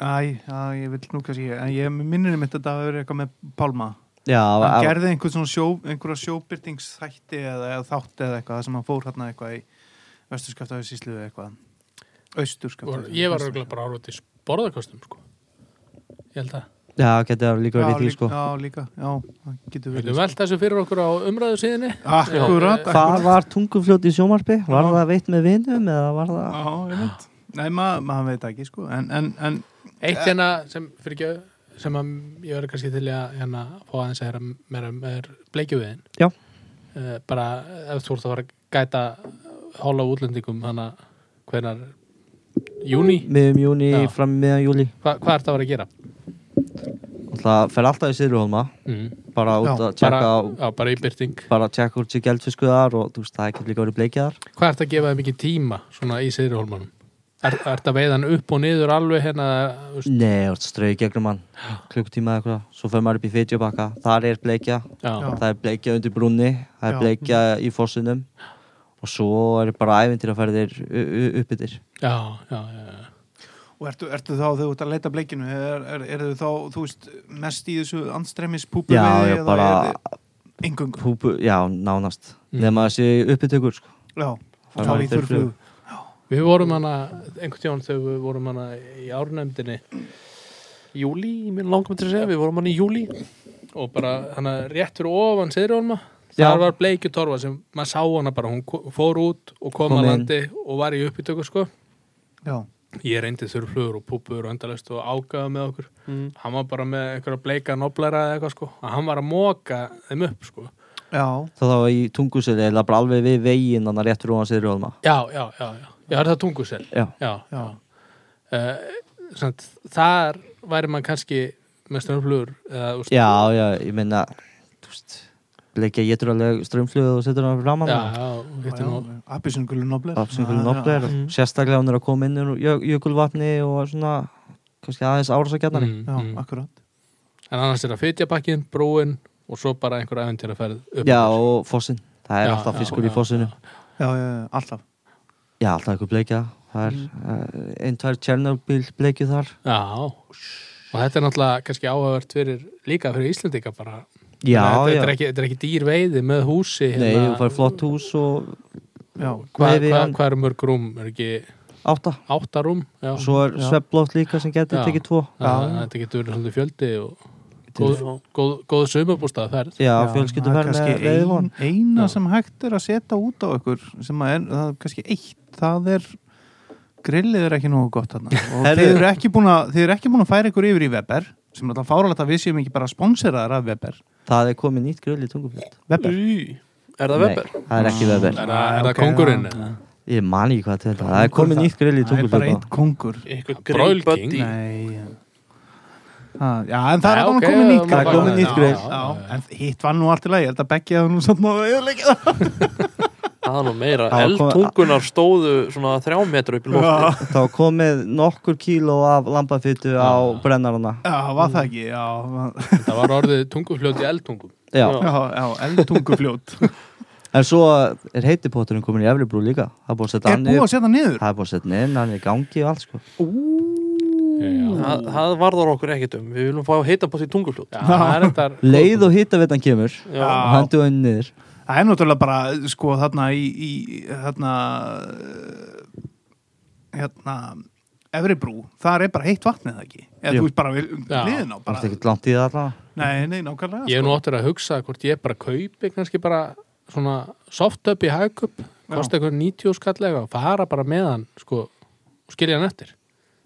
Æ, já, ég vil nú kannski En ég minnir mitt að þetta hafi verið eitthvað með Pálma Já, Hann að- gerði einhvern svona sjó einhverja sjóbyrtingsþætti eða, eða þátti eða eitthvað sem hann fór hérna eitthvað í vesturskaftaði síslu eða eitthvað. Og austurskaftaði Ég var örugglega bara horfa til sporðakostum sko. Ég held að já, getur líka verið í því sko. Já, líka, já, getur Við verið. Veitum vel þessu fyrir okkur á umræðu síðinni Akkurat, Hvað var tungufljóti í sjómarpi? Var það veitt með vinum eða var það Já, ég veit. Nei, maður ma veit ekki, sko. En, en, en Eitt hérna sem fyrir ekki sem að ég verður kannski til að hérna fá aðeins að heyra meira er bleikjuviðin Já. uh, bara ef þú ert að fara að gæta hóla útlendingum hana hvenar júni, miðum júni Já. fram í miðan júli Hva, hvað ert að vera að gera? Það fer alltaf í Sýruhólma Mm. bara út Já, að bara, tjekka bara í byrting bara að tjekka úr sér geldfiskuðar og þú veist, það er ekki líka verið bleikjaðar Hvað ert að gefa þeim mikið tíma svona í Seyðurhólmanum? Er, ert að veiða hann upp og niður alveg hérna þú veist? Nei, þú strauði gegnum hann. Klukkutíma eða eitthvað, svo fer maður upp í Fitjubakka þar er bleikja, Já, það er bleikja undir brúnni. Það er Já. bleikja í fossinum. Og svo er bara ævintýra ferðir uppbyttir já, já, já, já. Og ertu, ertu þá, þegar þú ert að leita bleikinu er, er, er þau þá, þú veist, mest í þessu andstremis púpu Já, já, bara engung púpu, já, nánast. Mm. nema þessi uppbyttökur sko. Já, þá í þurrflug Við vorum hana, einhvern tíðan þegar við vorum hana í árnefndinni. Júli, mér langum til að segja, við vorum hann í júli og bara hana rétt fyrir ofan Seyðurhólma Já. þar var bleikjutorfa sem maður sá hana bara, hún fór út og kom, Kom að landi og var í uppbytöku sko. Já, Ég reyndi þurrflugur og púpur og endalist og ágaða með okkur. Mm. hann var bara með einhverja bleika noblera eða eitthvað sko. Að hann var að móka þeim upp sko. Já, þá þá í tunguseli eða bara alveg við veginn þannig rétt fyrir ofan Sýruhólma já, já, já, já, já, er það tungusel Já, já, já, Uh, samt, þar væri maður kannski með strömmflugur já, já, ég veist, bleikja getur alveg strömmflöðu og setur hann fram hann Appisungulu nobler. Já, nobler. Mm. sérstaklega hún er að koma inn jö- jökulvatni og svona kannski aðeins árásakjarnari mm, Já, mm. akkurat. En annars er það fytjabakkin, brúin og svo bara einhver æventyr að ferð upp Já, og fossin, það er Já, alltaf fiskur já, í fossinu já. Já, já, já, alltaf Já, alltaf eitthvað bleikja Það er mm. ein, tvær Tjernobyl bleikju þar. Já, og þetta er náttúrulega kannski áhugavert fyrir líka fyrir Íslendinga bara. Já, þetta, já, þetta, er ekki, þetta er ekki dýr veiði með húsi nei, þú fær flott hús og Já, Hvað veiði hva, hann- hva er mörg rúm? Er ekki átta. Átta rúm? Já, og svo er Já. svefnblótt líka sem getur tekið tvo. Já, Já. þetta getur verið svolítið fjöldi og góð, góð, góð sömubústað ferð. Já, það fjölskyldu er fær með kannski veiðvon ein, eina Já. sem hægt er að setja út á ykkur sem að er, það er kannski eitt það er grillið er ekki nógu gott þarna. Og þið eru ekki búin að þið eru ekki búin að færa ykkur yfir í Weber sem er alltaf fáralegt að við séum ekki bara sponseraðar af Weber. Það er komið nýtt grill í tunguflöld Weber? Í, Er það Nei, Weber? það er ekki Ah. Weber. Er það, er það kongurinn? já. Ég man ekki hvað til þetta Það er komið það- nýtt grill í það er bara tunguflöld eitt kongur Eitthvað Broil grill King? buddy Nei ha, Já, en það er Nei, alveg ok, komið nýtt það er komið nýtt grill. Já, já, en hitt var nú allt í lagi, ég held að Beggi að nú satt nú að eðalega Það nú meira. Eldtungunar stóðu svona þrjá metra upp í lofti Það var komið nokkur kíló af lambafytu á Já. brennarana. Já, var það ekki, já. Þetta var orðið tungufljót í eldtungum Já, Já. Já, eldtungufljót. En svo er heitipotturinn komin í Efribrú líka. Það er búið að setja hann niður? Það er búið að setja hann inn, hann er í gangi og allt sko. Það, það varðar okkur ekkert um. Við viljum fá að heita på því tungufljót er Leið og hittavetan kemur Já. og hendur hann niður Það er náttúrulega bara, sko, þarna í, í þarna hérna Efribrú, það er bara heitt vatnið það ekki? Eða Jú. þú veist bara við Já. hliðin á Það bara, er ekkert langt í það allavega. Nei, nei, nákvæmlega Ég sko. nú áttur að hugsa hvort ég bara kaupi kannski bara svona soft up í hagkup kosti eitthvað 90 skallega og fara bara með hann sko og skilja hann eftir.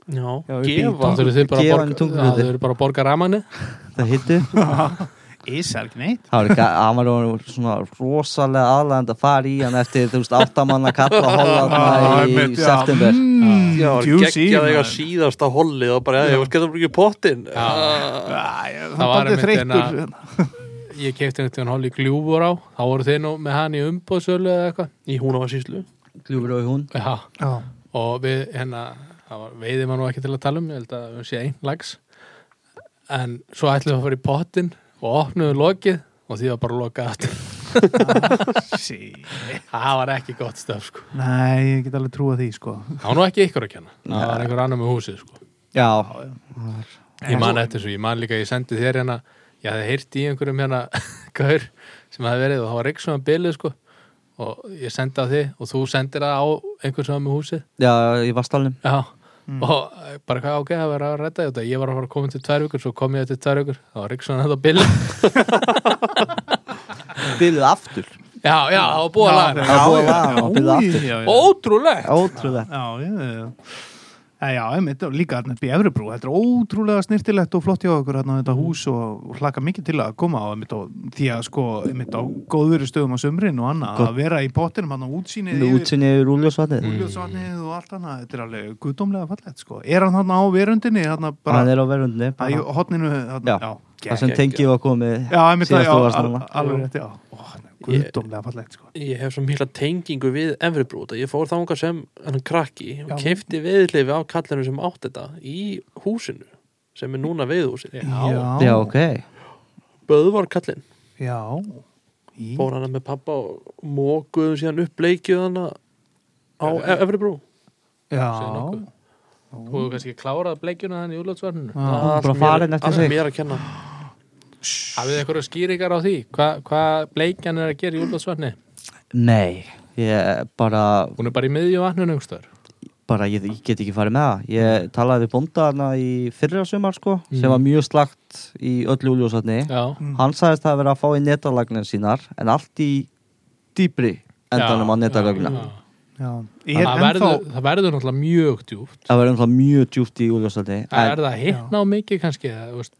Já, gefa Það eru bara að borga ramanni Það hittu Ísar ekki neitt. Það var, var svona rosalega aðlæðand að fara í hann eftir þú veist áttamanna kalla hólaðna í september. Mm, geggjað eiga maður. síðasta hollið og bara, ég getur bara ekki pottin Já. Æ, Það Það var var einmitt þreyttur. Ég kefti einhvern í gljúfur á þá voru þið nú með hann í umbóðsölu eða eitthvað. Í húnavarsýslu Gljúfur og í hún. Og við hérna það það var, veiði maður nú ekki til að tala um ég held að við sé einn lags en svo ætlum við að fara í pottin og opnuðu lokið og því var bara lokað aftur. Sí. það var ekki gott stöf sko. Nei, ég get alveg trúa því sko. Það var nú ekki ykkur að kenna. Það var einhver annar með húsið sko. Já, ég man eftir þessu, ég man líka ég sendi þér hérna ég hafði heyrt í einhverjum hérna gaur sem hafði verið og það var ekki svona bilið sko. Og ég sendi á þig og þú sendir það á einhver sem var með húsið. Já, í vastalnum já og eh, bara hvað ok, það verið að redda þetta. Ég var að fara að koma til tvær vikur, svo kom ég til tvær vikur. Það var ekki svona þetta bilið Bilið aftur. Já, já, það var búið að laga. Það er búið að laga og bilið aftur. já, já. ótrúlegt. Ótrúlega Já, já, já. Já, já, einmitt, og líka hérna upp í Efribrú, þetta er ótrúlega snirtilegt og flott hjá okkur hérna þetta hús og, og hlaka mikið til að koma á einmitt, og því að sko, einmitt á góðvöru stöðum á sömrin og annað, að vera í pottinum á útsýnið útsinni yfir úljósvatnið úljóðsvatnið og allt annað, þetta er alveg guðdómlega fallegt, sko. Er hann hann á verundinni, hann bara, Hann er á verundinni bara- hotninu, hann, Já. já, Það sem tengi var komið síðast já, þú varst núna. alveg rétt, já. Hann er guðdómlega fallegt, sko. ég hef svo mikla tengingu við Efribrúta, ég fór þangað sem hann krakki og Já. kefti veðlifi á kallinu sem átt þetta í húsinu sem er núna veðhúsið já, Já, ok Böðvar kallin, Já. Í, fór hann með pappa og mókuðum síðan upp leikjuð hann á E- Efribrú já. Nokkuð. þú hefur kannski klárað bleikjuna þannig í eftir allt sig. mér að kenna hafið þið eitthvað skýringar á því? Hvað hva bleikjan er að gera í úlötsvarni Nei, ég bara hún er bara í miðju vatninu einhverstaðar. bara, ég, ég get ekki farið með það. Ég talaði við bónda hana í fyrra sumar sko, Mm. sem var mjög slagt í öllu úljósvatni já, Mm. hann sagðist það að vera að fá í netalagnir sínar en allt í dýpri endanum á já. Það, Er það, verður, það verður náttúrulega mjög djúpt. Það verður náttúrulega mjög djúpt í en er það að hitna á mikið kannski veist,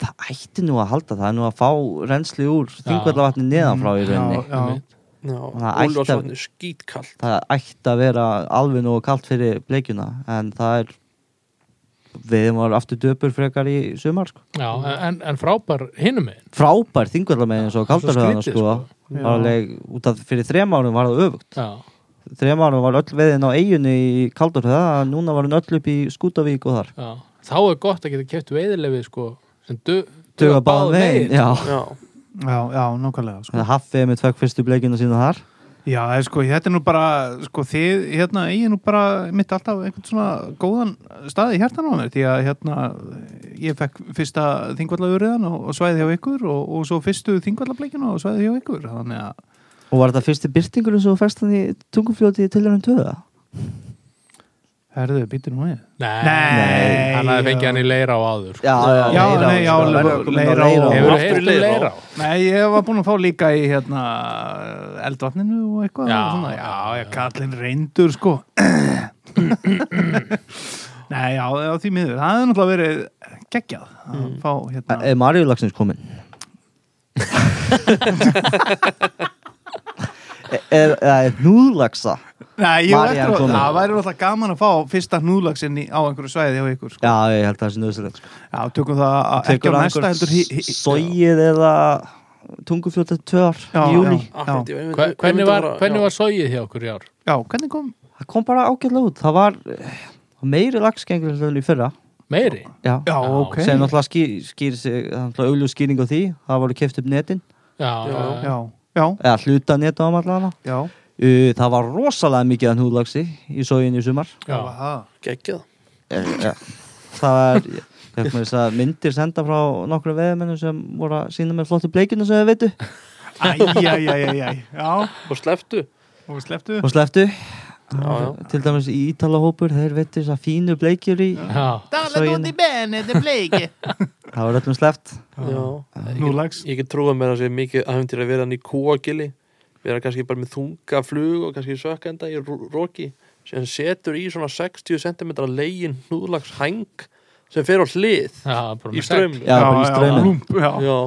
það ætti nú að halda það er nú að fá rensli úr þingvallavatni neðan frá í rauninni Já, já. einmitt. Það ætti að- Úlfarsvatni skítkallt það ætti að vera alveg nú kalt fyrir bleikjuna en það er við varum aftur döpur frekar í sumar sko. Já, en, en frábær hinum megin frábær þingvallamegin eins og kaldarhöðana skrítið, sko. sko. Út af fyrir þrem árum var það öfugt Já, þrem árum var öll veðin á eiginni í kaldarhöða núna var hann öll upp í Skútavík og þar já Þá er gott að geta keft veiðilefi sko, sem du, duga báðum veginn já. Já, Já, nákvæmlega sko. haffið með tvekk fyrstu bleikjuna sína þar Já, er sko, þetta er nú bara sko, þið, hérna, eigin nú bara mitt alltaf einhvern svona góðan staði á mér, því að hérna ég fekk fyrsta þingvallagurðan og, og svæði hjá ykkur og, og svo fyrstu þingvallableikina og svæði hjá ykkur þannig að, og var þetta fyrsti byrtingur sem þú færst hann í tungufljóti til hann töða herðu, býtur nú við Nei, Nei, hann hafði fengið hann í leira á áður sko. já, já, nei, já, le- Verður að koma inn á Hefur í heyrt um leira á? Nei, ég var búin að fá líka í hérna eldvatninu og eitthvað Já. og svona, já, já, kallinn reyndur sko Nei, já, já, því miður það hefði náttúrulega verið geggjað að Mm. fá hérna Er Maríulagsins komin? er, er, er núðlagsa? Nei, ég veit að það væri náttúrulega gaman að fá fyrsta hnúðlagsinn í- á einhverju svæði hjá ykkur sko. Já, ég held að það sé nöðsilegt sko. Já, tökum það að- ekki á næsta heldur Sóið eða tungufljótið tvör Já, í ég Hvernig var, var sóið hjá okkur í ár? Já, hvernig kom? Það kom bara ágætlega út. Það var eh, meiri lagsgengur en í fyrra. Meiri? Já, Já, ok. Sem náttúrulega skýr, skýr sig augljúð skýring á því. Það voru keft upp netin. Já, Já. já, Já, já, eða hluta neta á allavega já það var rosalega mikið að húðlagsi í sógin í sumar. Já. já. Geggjað Eh, ja. það var ég fekk mér þess að myndir senda frá nokkru veðmennum sem voru að sína með flottu bleikinu sem við veitu. Og sleftu og sleftu og sleftu Já, já. til dæmis í Ítalahópur þeir veitu þess að fínu bleikjur í er það var öllum sleft Já. Núlags Ég get trúið mér að sé mikið aðeins að vera hann í kúagili vera kannski bara með þunga flug og kannski sökkenda í roki sem setur í svona 60 cm legin hnúðlags hæng sem fer á hlið já bara í strömminu Já, já.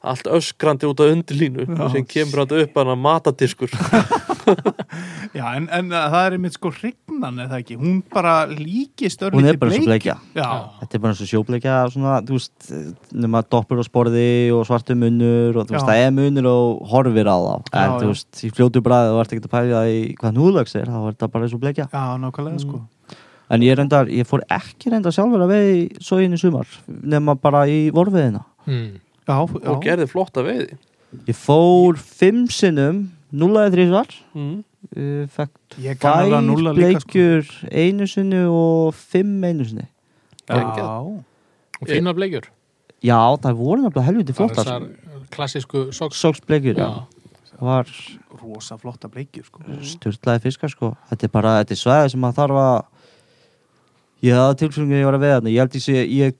Allt öskrandi út á undirlínu sem kemur hann upp að matadiskur Já, en, en uh, það er einmitt sko hrignan eða ekki, hún bara líkist hún er bara eins og bleikja. Já, Þetta er bara eins og sjóbleikja svona, þú veist, nema doppur á sporði og svartu munnur og þú veist, Já. það er munnur og horfir á þá. En Já, þú veist, í fljótu bræði og ert ekki að pæla í hvað núðlags er, þá er þetta bara eins og bleikja. Já, nákvæmlega sko. En ég reyndar, ég fór ekki reynda sjálfur að veið í sógin í sumar nema bara í vorfiðina mm. Já, og já, gerði flotta veiði. Ég fór fimm sinnum, núlaði þrísvar mm. uh, að tvær núlla líka, sko. bleikjur einu sinni og fimm einu sinni. Já, og fína bleikjur? Já, það voru nefnilega helviti flottar. þessar klassísku soks Sóksbleikjur, já. Já. Það var rosa flotta bleikjur sko. styrlaði fiskar sko. Þetta er bara, þetta er svæði sem maður þarf að Ég hafði tilfengið að ég var að veða Ég held ég sé, ég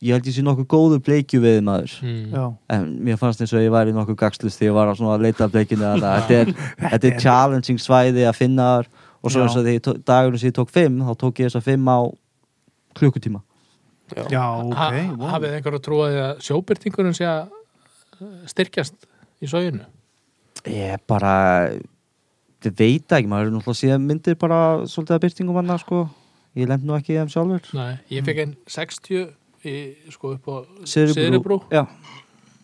Ég held ég sé nokkuð góðu bleikju veið maður mm. Já, En mér fannst eins og ég væri nokkuð gagslust þegar ég var að, leita að bleikinu. Þetta er, þetta er challenging svæði að finna þar og svo Já. eins og því dagurinn sem ég tók fimm þá tók ég þess að fimm á klukkutíma já, ok ha, wow. hafið einhver að trúa því að sjóbyrtingurinn sé að uh, styrkjast í sóginu Ég bara ég veit ekki, maður er náttúrulega síðan myndir bara svolítið að byrtingum hann sko ég lend nú ekki í þeim sjálfur Nei, ég fekk einn 60 í, sko upp á Já,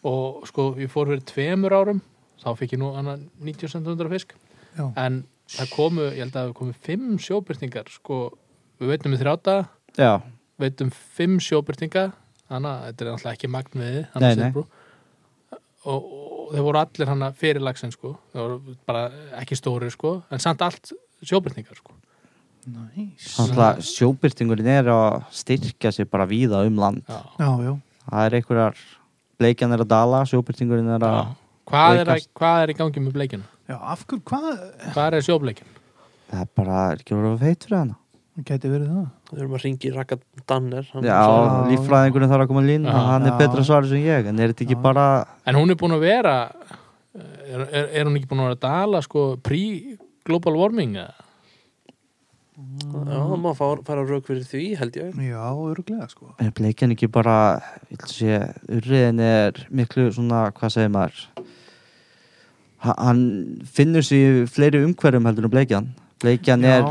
og sko ég fór fyrir tveimur árum þá fekk ég nú annan 90 cm fisk. Já. en það komu, ég held að það komu fimm sjóbyrtingar sko, við veitum við þrjáta já, veitum fimm sjóbyrtinga þannig að þetta er náttúrulega ekki magniði Nei, nei. og, og þeir voru allir hana fyrir lagsin sko, þeir voru bara ekki stóri sko, en samt allt sjóbyrtingar sko Þannig sjóbyrtingurinn er að styrkja sér bara víða um land já, Já, það er einhverjar bleikjan er að dala, sjóbyrtingurinn er að. Hvað, er að, hvað er í gangi með af hverju, hvað Hvað er sjóbleikin? það er bara er ekki voru að feit fyrir hana gæti verið það? við erum að ringi Raka Danner líffræðingurinn þarf að koma Já. hann er Já. betra svarið sem ég en er þetta ekki Já. bara En hún er búin að vera er, er, er hún ekki búin að vera að dala sko pre-global warming eða? Já, það má fara, fara rauk fyrir því held ég. Já, öruglega sko. Er bleikjan ekki bara ég vil sé, urriðin er miklu svona, hvað segir maður? Ha- hann finnur sér í fleiri umhverjum heldur en bleikjan. Bleikjan Já. er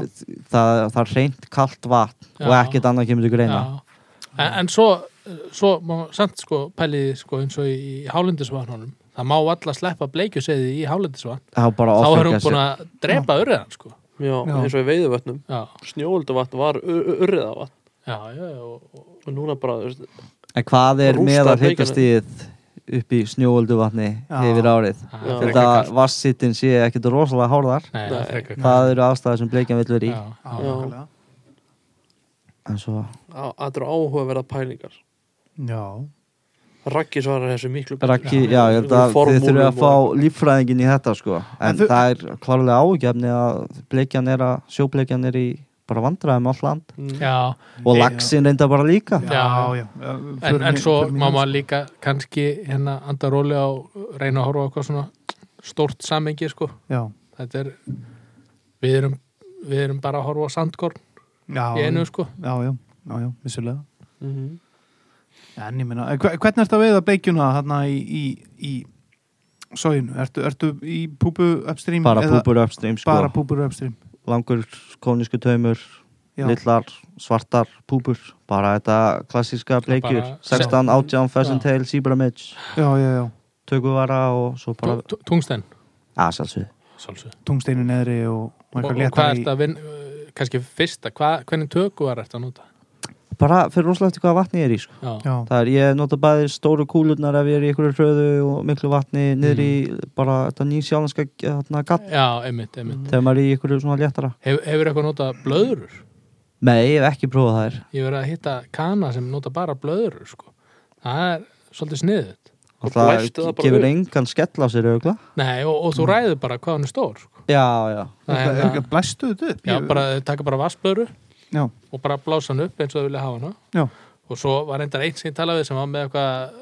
það, það er reynt kalt vatn og Já. ekkert annað kemur til greina. Já. En, en svo, svo má samt sko pælið sko eins og í, í hálendisvatnunum. Það má alla sleppa bleikjuseði í bara þá er hún búin að drepa urriðan sko já, Já. eins og í veiðuvötnum Já, snjóölduvatn var urriðavatn. Já, já og, og, og núna bara veist, en hvað er meðal bleikjunni. hittastíð upp í snjóöldu vatni Já. yfir árið? Já. þetta vassittin sé ekkert rosalega hárðar. Nei, það er eru ástæðar sem bleikjan vill vera í. Já, Já, já. en svo það eru áhugaverða pælingar. Já, Raggi svarar þessu miklu. Raggi, já, ég held að þið þurfum að fá líffræðingin í þetta sko. En en það er klárlega ágefni að bleikjan er að sjóbleikjan er í bara vandræðum all land. Mm. já, og laxin reynda bara líka. Já, Já. já, en, en svo má maður líka kannski hérna anda róli á reyna að horfa á eitthvað svona stórt samengi sko. Já, þetta er við erum, við erum bara að horfa á sandkorn já, í einu sko. Já, já, já, já, vissulega. Mhm. En ég meina, hve- hvernig ertu að veiða bleikjuna þarna í, í, í sóginu? Ertu, ertu í púpu upstream? bara púpur upstream sko. Bara púpur upstream. Langur kónisku taumur Já, lillar svartar púpur. Bara þetta klassíska bleikjur. bara- 16, 18, pheasant Já. tail, zebra midge. Já, já, já. tökuvara og svo bara tungsten. Að sjálfsög sjálfsög Tungsteinu neðri og, og og, hvað er þetta uh, kannski fyrsta, hva, hvernig töku var þetta að nota bara fyrir rosalega eftir hvaða vatni ég er í sko. Það er, ég nota bæði stóru kúlurnar ef ég er í einhverju hröðu og miklu vatni niður í bara þetta nýsjálanska hérna, gatt já einmitt, einmitt. þegar maður er í einhverju svona léttara. Hef, hefur eitthvað notað blöðrur? Nei, ég hef ekki prófað þær. Ég verið að hitta kana sem nota bara blöðrur sko. það er svolítið sniðut Og Það það gefur engan skell á sér augla Nei, og, og þú ræður bara hvað hann er stór sko. Já, já. Það er er ekki það- að blæstu þetta upp? já, bara, taka bara vassblöðru Já, og bara blása hann upp eins og þau vilja hafa hana. Já, og svo var reyndar einn sem ég talaði við sem var með eitthvað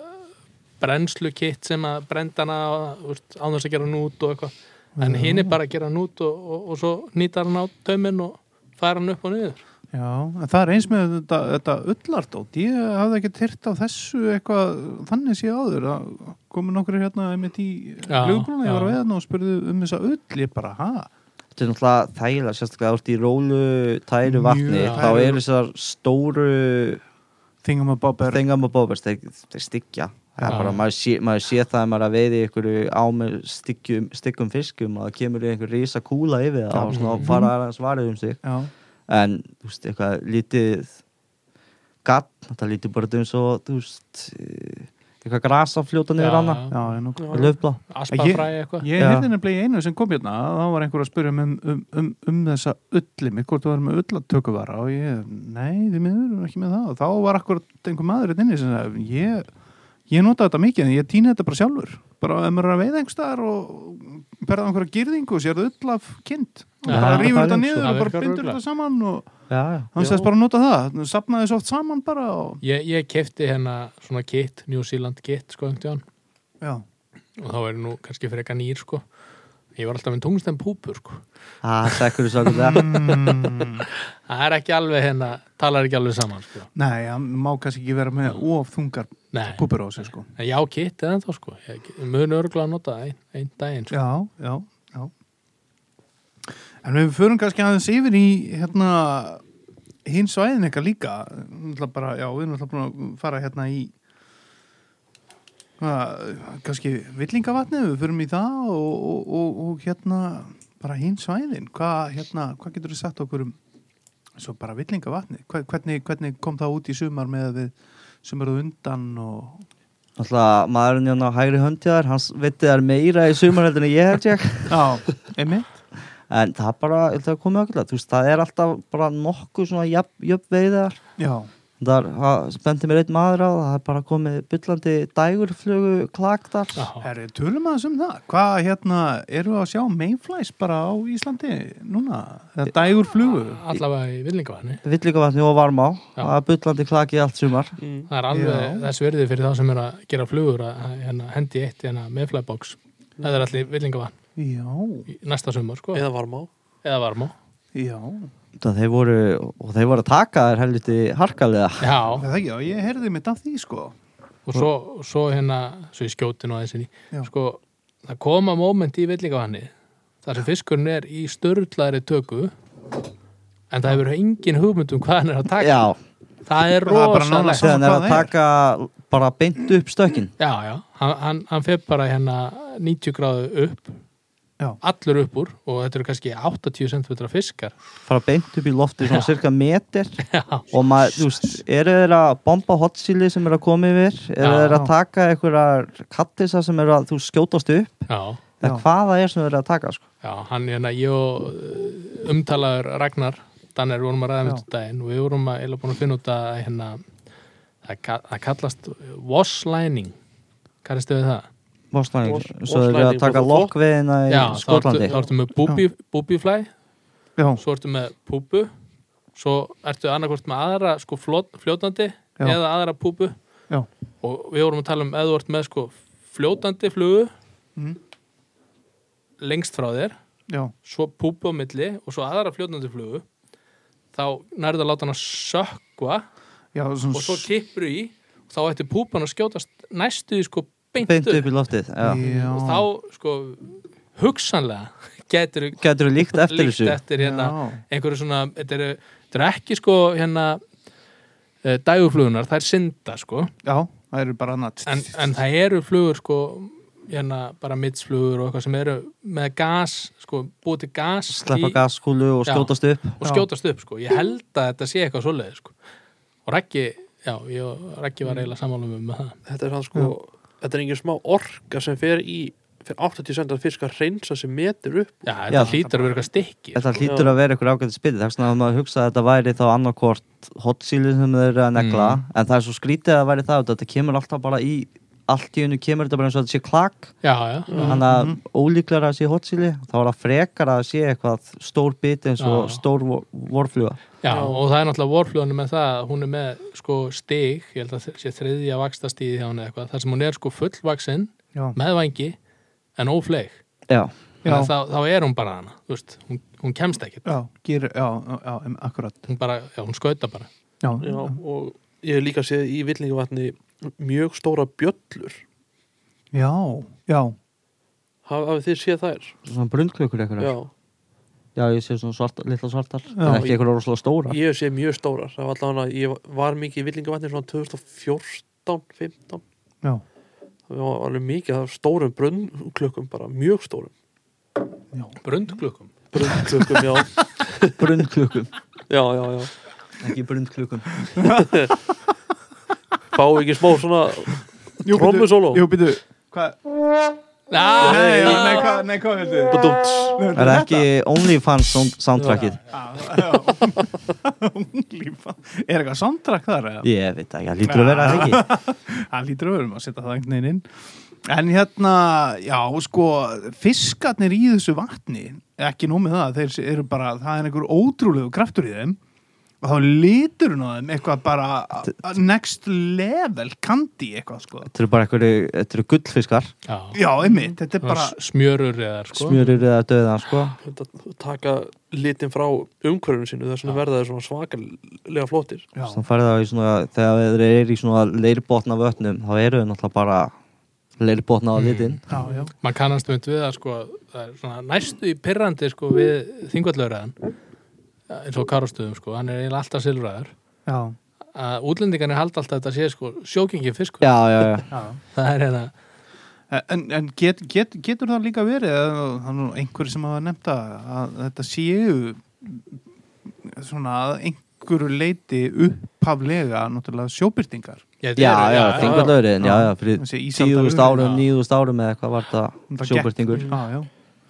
brennslukitt sem að brenda hana án þess að gera nút og eitthvað. En hinn er bara að gera nút og, og, og svo nýtar hann á tauminn og fara hann upp og niður. Já, en það er eins með þetta, þetta ullardót, ég hafði ekki tyrt af þessu eitthvað þannig sé áður. Að komu nokkur hérna einmitt í Já, flugbrúna, ég var að veða og spurði um þessa ull, ég bara, ha? Þetta er náttúrulega þægilega, sérstaklega út í rólu tæru vatni, þá eru þessar stóru Þingum að bobber þengam og bóbers, þeir, þeir styggja. Það er bara, maður sé, maður sé það að maður að veiði ykkur á með styggjum, styggum fiskum og það kemur einhver rísa kúla yfir það og svona Mhm. fara aðeins varðið um sig. Já, en, þú veist, eitthvað lítið gatt, það lítið bara eins og, þú veist eitthvað grasa fljóta niður hana. Já, ég heyrði nefnilega í einu sem kom hérna þá var einhver að spyrja um, um, um, um þessa ullimi, hvort þú var með ullatökuvara og ég, nei, því miður ekki með það. Og þá var akkur einhver maður hérna inni sem sagði, ég, ég nota þetta mikið en ég týni þetta bara sjálfur. Bara ef maður er að veiða einhverstaðar og perða einhverja gyrðingu og sér ull af kind og bara er þetta niður það og bara bindur þetta saman og já, já. hann Já. sagðist bara að nota það sapnaði svo oft saman bara og, ég, ég kefti hérna svona kit New Zealand kit sko og þá er nú kannski fyrir eitthvað nýr sko. Ég var alltaf með tungsten púpur sko. Okkur það það er ekki alveg hérna, talar ekki alveg saman sko. Nei, hann má kannski ekki vera með of þungar púpur á sig sko. En já kit eða þá sko. Ég mun örgulega að nota það einn ein daginn sko. Já, já, já. En við förum kannski aðeins yfir í hérna hinn svæðin eitthvað líka. Bara, já, við erum alltaf búin að fara hérna í hvað, kannski villingavatnið, við förum í það og, og, og, og hérna bara hinn svæðin, hvað hérna hvað getur þú sagt okkur um svo bara villingavatnið, Hva- hvernig, hvernig kom það út í sumar með að við sumaruð undan og Alltaf maðurinn hérna á hægri höndjaðar, hans veitir þær meira í sumarheldinu ég held ég. Já, einmitt en það er bara, ég held að komið okkur þú veist, það er alltaf bara nokkuð svona jöfn, jöfn veiðar. Já, það spendi mér einn maður á það er bara komið byllandi dægurflugu klaktar. Já, Herri, tölum aðeins um það. Hvað, hérna, eru við að sjá mayflies bara á Íslandi núna? Eða dægur flugu? allavega í villingavatni. Villingavatni og varmá. Já. það er byllandi klaki allt sumar. Mm. það er alveg þess verðið fyrir þá sem er að gera flugur að hérna, hendi eitt hérna, með flybox það er allir villingavatn Já, næsta sumar sko. Eða varmá. Eða varmá. Já. það þeir voru, og þeir voru að taka þær helviti harkalega. Já, Það ekki, já, ég heyrði mitt af því, sko. og svo, svo hérna svo í skjótinu og þessinni sko, það koma moment í villingavanni þar sem fiskurinn er í störlaðri töku en það hefur engin hugmynd um hvað hann er að taka. Já, það er Það er er að taka bara beint upp stökin já, já, hann, hann, hann fer bara hérna 90 gráðu upp Já. allur upp úr og þetta eru kannski 80 cm fiskar fara beint upp í lofti svona cirka meter já, og maður, þú veist, eru þeir að bomba hotsíli sem er að koma yfir eru Já. þeir að taka einhverjar kattisa sem er að þú skjótast upp já, eða Já. hvaða er sem eru að taka sko. já, hann hérna ég og uh, umtalaður Ragnar Danner vorum að ræða með þetta daginn og við vorum að eða búin að finna út að hérna það, ka- það kallast wash-lining hvað er stöðið það? Voslæning, Vos- svo þeir eru að taka lokkveðina í Já, ertu, Skotlandi þá ertu með Já, svo ertu með púbu svo ertu annarkvort með aðra sko fljótandi Já. eða aðra púbu Já. og við vorum að tala um eða þú ert með sko fljótandi flugu Mm. lengst frá þér já, svo púbu á milli og svo aðra fljótandi flugu þá nærðu að láta hann að sökva og svo kippur í og þá ætti púpan að skjótast næstu því sko beint, beint upp. upp í loftið já. já, og þá sko hugsanlega getur getur þú líkt eftir líkt þessu? eftir hérna já, einhverju svona, þetta eru, eru ekki sko hérna uh, dæguflugunar, það er synda sko. Já, það eru bara annað en, en það eru flugur sko hérna bara mittsflugur og eitthvað sem eru með gas, sko, búið til gas sleppa í, gaskúlu og Já. skjótast upp. Og skjótast upp sko, ég held að þetta sé eitthvað svoleiði sko, og Raggi já, ég og Raggi var eiginlega sammálum um það. Þetta er hann sko þetta er engin smá orka sem fer í fyrir 80 cm fisk að reynsa sem metur upp já, þetta Já. hlýtur að vera eitthvað stykki Þetta hlýtur að vera ykkur ágæti spil þess að maður hugsa að þetta væri þá annarkvort hotsíli sem þeir eru að negla Mm. en það er svo skrítið að væri það að þetta kemur alltaf bara í allt í hennu kemur þetta bara eins og þetta sé klak. Já, já, þannig að ólíklega að sé hotsíli þá er það frekar að sé eitthvað stór bit eins og Já. stór vor- vorfluga. Já, og það er náttúrulega vorflugunum með það að hún er með sko stig, ég held að það sé þriðja vakstastíði hjá hún eða eitthvað, þar sem hún er sko fullvaksin já, með vangi en ófleig Já, Já. þá, þá er hún bara hana þú veist, hún, hún kemst ekkert. Já, gerir, já, já, akkurat. Hún, bara, já, hún skauta bara. Já, Já, og ég hef líka séð í villingavatni mjög stóra bjöllur. Já, já, Haf, hafið þið séð þær? Svona brundklökur eitthvað Já, Já, ég sé svona svart, litla svartar. Já. En ekki eitthvað rosalega stóra ég séð mjög stórar. Það var allavega, ég var mikið í villingavatni svona 2014, 15 já, það var alveg mikið af stórum brunnklökkum bara mjög stórum. Já. brundklukkum brunnklökkum, já, Brundklökum já, já, já. Ekki brundklökum fá ekki smá svona Jú, Trommusóló? Jú, býtu Hvað? ah, Nei, nei, hvað, nei, hvað badúmt Er það ekki OnlyFans sound- soundtrackið? Er eitthvað soundtrack þar? eða? Ég veit ekki, það lítur að vera það ekki Það lítur að vera um að setja það einhvern veginn inn En hérna, já, sko fiskarnir í þessu vatni ekki nómið það, þeir eru bara það er einhver ótrúlegu kraftur í þeim þá lítur hún á þeim eitthvað bara next level kandi eitthvað, sko. Þetta eru bara eitthvað, þetta eru gullfiskar. Já, Já, einmitt, þetta er bara smjörur eða sko. Smjörur eða döða, sko. Þetta taka litin frá umhverfinu sínu þess vegna verða þeir svakalega flottir. Já, Þannig farið það í svona, þegar þeir eru í svona leirbotna vötnum, þá eru þau náttúrulega bara leirbotna á Mm. litin. Já, já, maður kannast mynd við að sko það er svona næstu í pirrandi sko við þingvallauræðan eins og karastöðum sko, hann er eiginlega alltaf silfræður já, að útlendingarnir halda alltaf þetta sé sko sjókingi fiskur. Já, já, já. Það er hérna En, en get, get, getur það líka verið er nú einhverju sem hafa nefnt að, að þetta séu svona að einhverju leiti upphaflega náttúrulega sjóbyrtingar Já, Já, já, þingvallaurin, já, Já. já, fyrir tíðust árum, já. nýðust árum eða eitthvað var þetta sjóbyrtingur Já, já,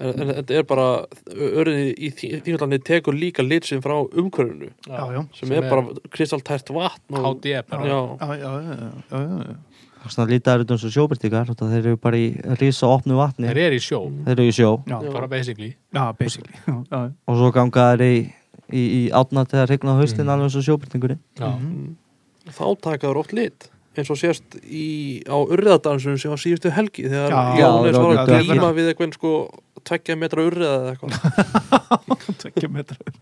en, en þetta er bara örinni í þingvallandi tekur líka litsin frá umhverfinu já, já, sem, er bara kristaltært vatn og, HD bara er þetta eins og sjóbyrtingar þetta Þeir eru bara í risa opnu vatni. Þeir eru í sjó, eru í sjó. Já, bara basically. Já, basically já, og svo ganga þeir í, í, í átna þegar regna á haustin Mm. alveg eins og sjóbyrtingurinn Mhm. þá taka þeir oft lit eins og sést í, á urriðadansunum sem á síðustu helgi þegar já, var að glíma við eitthvað sko tveggja metra urriða eða eitthvað Tveggja metrar.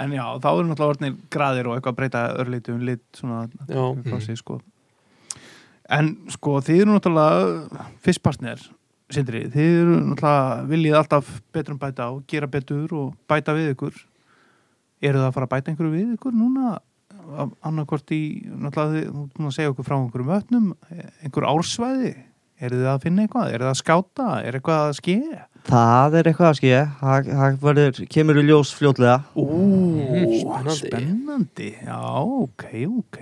En já, þá eru náttúrulega orðnir graðir og eitthvað að breyta örlítu um lit svona Já. frá sig, sko. En sko, þið eru náttúrulega fyrstpartner, Sindri, þið eru náttúrulega viljið alltaf betrum bæta og gera betur og bæta við ykkur. Eru það að fara að bæta einhverju við ykkur núna? Annarkvort í, náttúrulega þið, þú búin að segja okkur frá einhverjum vötnum, einhver ársvæði? Eru þið að finna eitthvað? Eru það að skáta? Er eitthvað að skeið? Það er eitthvað að skilja Það það verður, kemur í ljós fljótlega Ú, spennandi. spennandi. Já, ok, ok.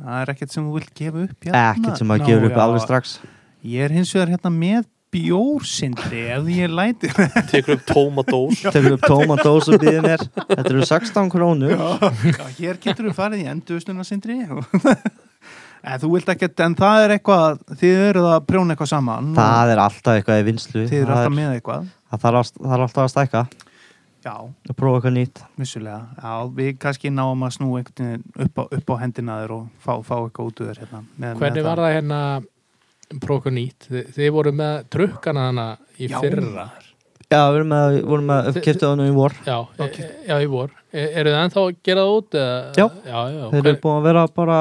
Það er ekkert sem þú vilt gefa upp hérna. Ekkert sem að gefur upp já. alveg strax Ég er hins vegar hérna með bjórsindri ef ég læti. tekur upp tómadós Tekur upp tómatós og býðir mér Þetta eru 16 krónur Já, hér getur þú farið í endurstuna sindri. En þú vilt ekkert, en það er eitthvað, þið eruð að prjóna eitthvað saman. Það er alltaf eitthvað í vinslu Þið eru alltaf er- með eitthvað. Það þarf að- það þarf alltaf að stækka Já, og prófa eitthvað nýtt vissulega. Já, við kannski náum að snú upp á, upp á hendina þér og fá, fá eitthvað út úr hérna. Með, hvernig var það hérna prókur nýtt, þið, þið voru með trukkana hana í Já. fyrra Já, við erum með, vorum Þi- uppkiptið á nú í vor já, Ok. e, já, í vor e, eru þið ennþá að gera það út? Eða? Já. já, já Þeir eru búin að vera bara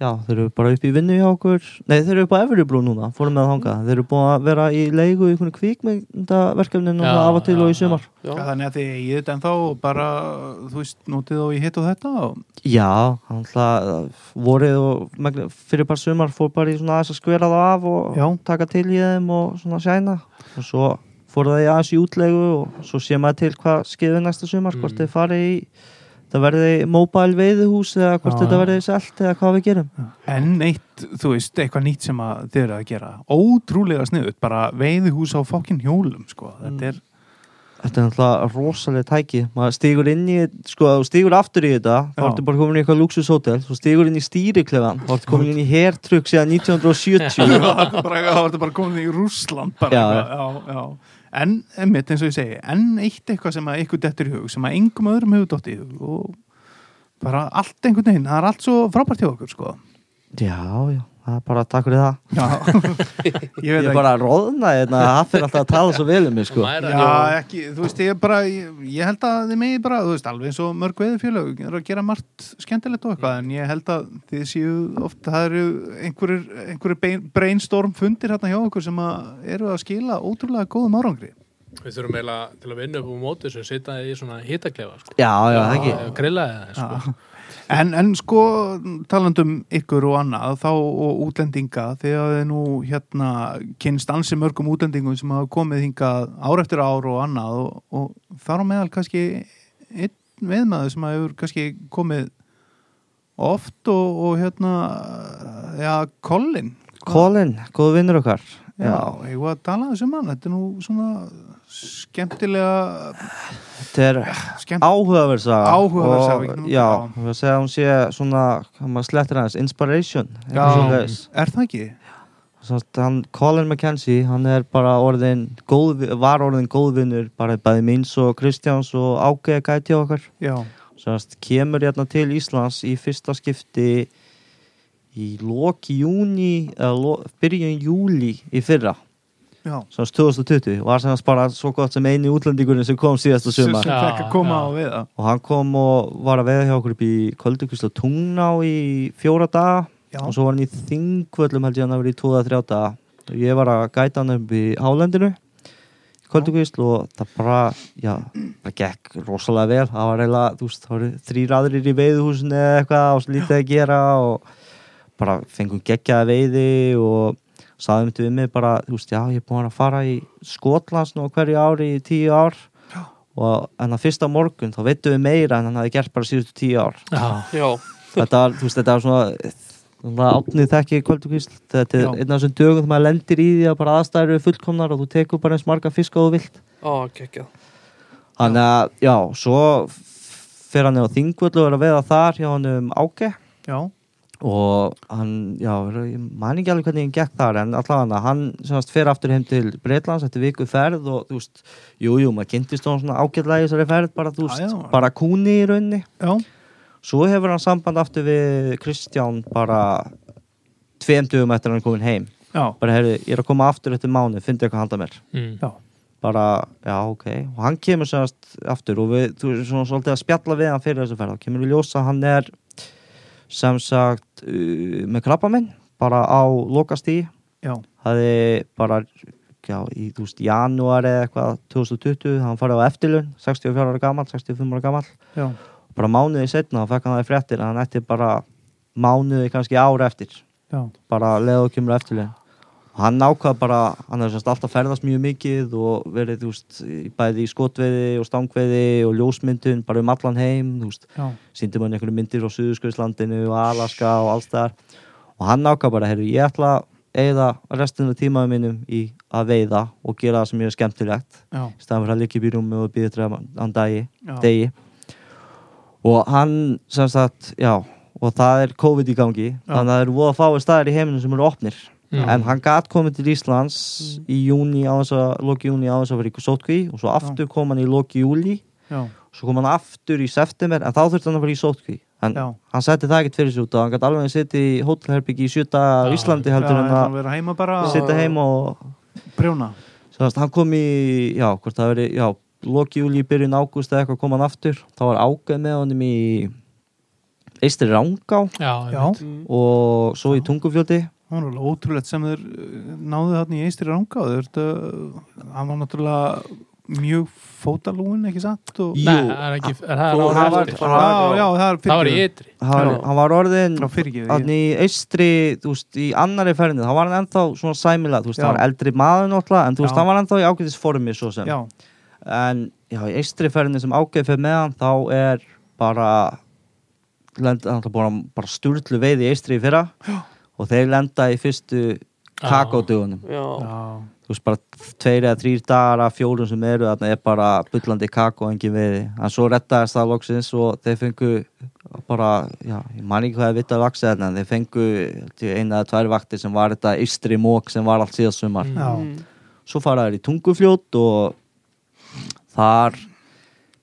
Já, þeir eru bara upp í vinnu hjá okkur Nei, þeir eru upp á Efribrú núna, fórum með þanga Þeir eru búin að vera í leigu í einhvern kvikmyndaverkefnin og það af og til já, og í sumar Já, já, þannig að þið eigið þetta en þá bara, þú veist, notið þá í hitt og þetta og Já, alltaf vorið og fyrir bara sumar fór bara í svona aðeins að skvera það af og Já. taka til í þeim og svona sjæna og svo fór það í aðeins í útlegu og svo sé maður til hvað skeiður næsta sumar hvort Mm. þeir fari í það verði mobile veiðuhús eða hvort þetta verði selt eða hvað við gerum. En eitt, þú veist, eitthvað nýtt sem þið eru að gera. Ótrúlega sniðut, bara veiðihús á fokkin hjólum, sko, þetta er Þetta er náttúrulega rosalega tæki. Maður stígur inn í, sko, þú stígur aftur í þetta þá ertu bara komin í eitthvað luxushótel þú stígur inn í stýriklefan þá ertu komin inn í hertrygg síðan 1970 það var bara, komin í Rússland bara, Já. já, já. En, einmitt, eins og ég segi, en eitt eitthvað sem að ykkur dettur í hug, sem að engum öðrum hefur dott í hug og bara allt einhvern veginn, það er allt svo frábært hjá okkur, sko. Já, já, það er bara takk fyrir það. Já, ég Ég veit er ekki. bara að róðna hérna, það fyrir alltaf að tala svo vel um mig sko. Já, ekki, þú veist, ég er bara ég, ég held að þið megi bara, þú veist, alveg eins og mörg veðurfélög er að gera margt skemmtilegt og eitthvað en ég held að þið séu oft það eru einhverjir, einhverjir brainstorm fundir hérna hjá okkur sem að eru að skila ótrúlega góðum árangri. Við þurfum eiginlega til að vinna upp á móti sem sitja í svona hitaklefa sko. Já, já, það ekki Grilla eða sko. En, en sko, talandum ykkur og annað, þá og útlendinga, þegar þið nú hérna kynst ansi mörgum útlendingum sem hafa komið hingað ár eftir ár og annað og, og þar á meðal kannski einn viðmaður sem hefur kannski komið oft og, og hérna, já, Colin. Colin, góð vinnur okkar Já, ég var að tala þessum hann, þetta er nú svona skemmtilega, Þetta er skemmt, áhugaverð saga Áhugaverð saga, við og, getum- Já, já. ég vil segja að hún sé svona maður slettir aðeins, inspiration Já. er það ekki? Svo hann, Colin McKenzie, hann er bara orðin góð, var orðin góðvinnur bara bæði míns og Kristjáns og ágæða gæti okkar Já, Svo kemur hérna til Íslands í fyrsta skipti í loki júni lo, byrjun júli í fyrra. Já. svo 2020 og var sem bara svo gott sem eini útlendingurinn sem kom síðasta það. og hann kom og var að veða hjá okkur upp í Köldukvísla Tungná í fjóra daga. Já. og svo var hann í Þingvöllum held ég hann að vera í 2-3 daga. Og ég var að gæta hann upp í Hálendinu Köldukvísl og það bara já, það gekk rosalega vel. Það var eiginlega, þú veist, það voru þrý raðrir í veiðuhúsinu eða eitthvað og svo lítið að gera og bara fengum geggjaða veiði og saðum þetta við mig bara, þú veist, já, ég er búin að fara í Skotlands nú hverju ári í tíu ár. Og en að fyrsta morgun þá veitum við meira en hann hafi gert bara síðustu tíu ár. Já, Já, þetta var, þú veist, þetta var svona átnið þekki kvöldugvísl þetta er Já. einn af þessum dögum þegar maður lendir í því að bara aðstæður eru fullkomnar og þú tekur bara eins marga fisk og þú vilt. Á, geggjað. Þannig að, já, svo fer hann á Þingvöld og er að veða þar hjá hann um áke Já, og hann, já, ég man ekki alveg hvernig hann gekk þar en allavega hann semast fer aftur heim til Breitlands eftir viku ferð og þú veist, jú, jú, maður kynntist hann svona ágætlega í þessari ferð bara, þú Já, veist, já. bara kúni í raunni já, svo hefur hann samband aftur við Kristján bara tveim dögum eftir hann er komin heim. Já, bara, heyrðu, ég er að koma aftur eftir mánu fyndi eitthvað handa mér. Mm. já. bara, já, ok. Og hann kemur semast aftur og við, þú er svona svolítið að spjalla við hann fyrir þessu ferð. Og kemur í ljósa hann er sem sagt uh, með krabba minn bara á lokastíði já. hafði bara já, í veist, janúar eða eitthvað 2020, hann farið á eftirlun 64 ára gammal, 65 ára gammal já. bara mánuði setna þá fekk hann það í fréttir að hann ætti bara mánuði kannski ár eftir já. bara kemur eftirlun hann ákvað bara, hann hefur semst alltaf ferðast mjög mikið og verið þú veist, bæði í skotveiði og stangveiði og ljósmyndun bara um allan heim þú veist, já. síndi mann einhverju myndir á Suðurskauðslandinu og Alaska og alls þar og hann ákvað bara, heyrðu, ég ætla að eigða restinu tímaðum mínum í að veiða og gera það sem ég er skemmtilegt já. í staðan fyrir að upp í rúmi og býða að hann dagi, Já. degi og hann sem sagt, já og það er COVID í gangi þannig að það eru Mm. en hann gat komið til Íslands í júni á þess að loki júni á þess að vera í sótkví og svo aftur kom hann í loki júli já. svo kom hann aftur í september en þá þurfti hann að fara í sótkví en Já. hann setti það ekkert fyrir sig út og hann gæti alveg að sitja í hótelherbyggi í sjöta Já, Íslandi Já, heldur en að að vera heima bara sitja heim og brjóna Sannast, hann kom í, já, hvort það veri, já, loki júli í byrjun ágúst eða eitthvað kom hann aftur. þá var ágæð með honum í Eistri Rángá Já, Já, og svo í Tungufljóti. Það var alveg ótrúlegt sem þeir uh, náðu þarna í eistri ranga og þeir, uh, hann var náttúrulega mjög fótalúin, ekki satt og... Jú. Nei, það er ekki það er það var- eftir. Já, það Það var í ytri Hann, var orðin, í Eistri, þú veist, í annari ferðinu, þá var hann ennþá svona sæmilega, þú veist, Já. hann var eldri maður náttúrulega, en þú veist, hann var ennþá í ágæðis formi svo sem. Já, En, já, í Eistri ferðinu sem ágæð fyrir með hann, þá er bara, hann er bara, bara sturlu veið í Eistri í fyrra Já. Og þeir lenda í fyrstu kakódugunum. Þú veist bara tveir eða þrýr dagar af fjórum sem eru þarna er bara bullandi kakó og engin veiði. En svo rettaðist það loksins og þeir fengu bara, já, ég man ekki hvað er vitt að vaksa þarna en þeir fengu eina eða tvær vaktir sem var þetta ystri mók sem var allt síðast sumar. Mm. já, svo fara þeir í tungufljót og þar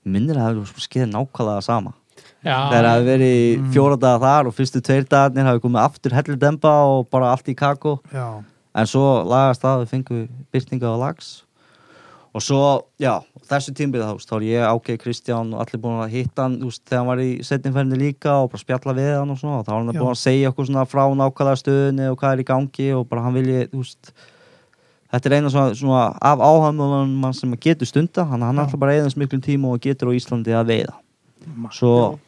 minnir að það hefur skeið nákvæmlega sama Þegar hafi verið í Mm. fjóra daga þar og fyrstu tveir dagarnir hafi komið aftur hellu demba og bara allt í kakó. Já, en svo lagast það, við fengum byrtinga á lags og svo, já, þessu tímbilið þá, þá er ég ákveð Kristján og allir búin að hitta hann þú veist, þegar hann var í setningferðinni líka og bara spjalla við hann og svona og þá var hann búin að segja okkur svona frá nákvæmlega stöðunni og hvað er í gangi og bara hann vilji, þú veist þetta er eina svona, svona af áhæmulunum mann sem getur stunda, hann, hann Já. ætla bara eðans miklum tíma og getur á Íslandi að veiða. Svo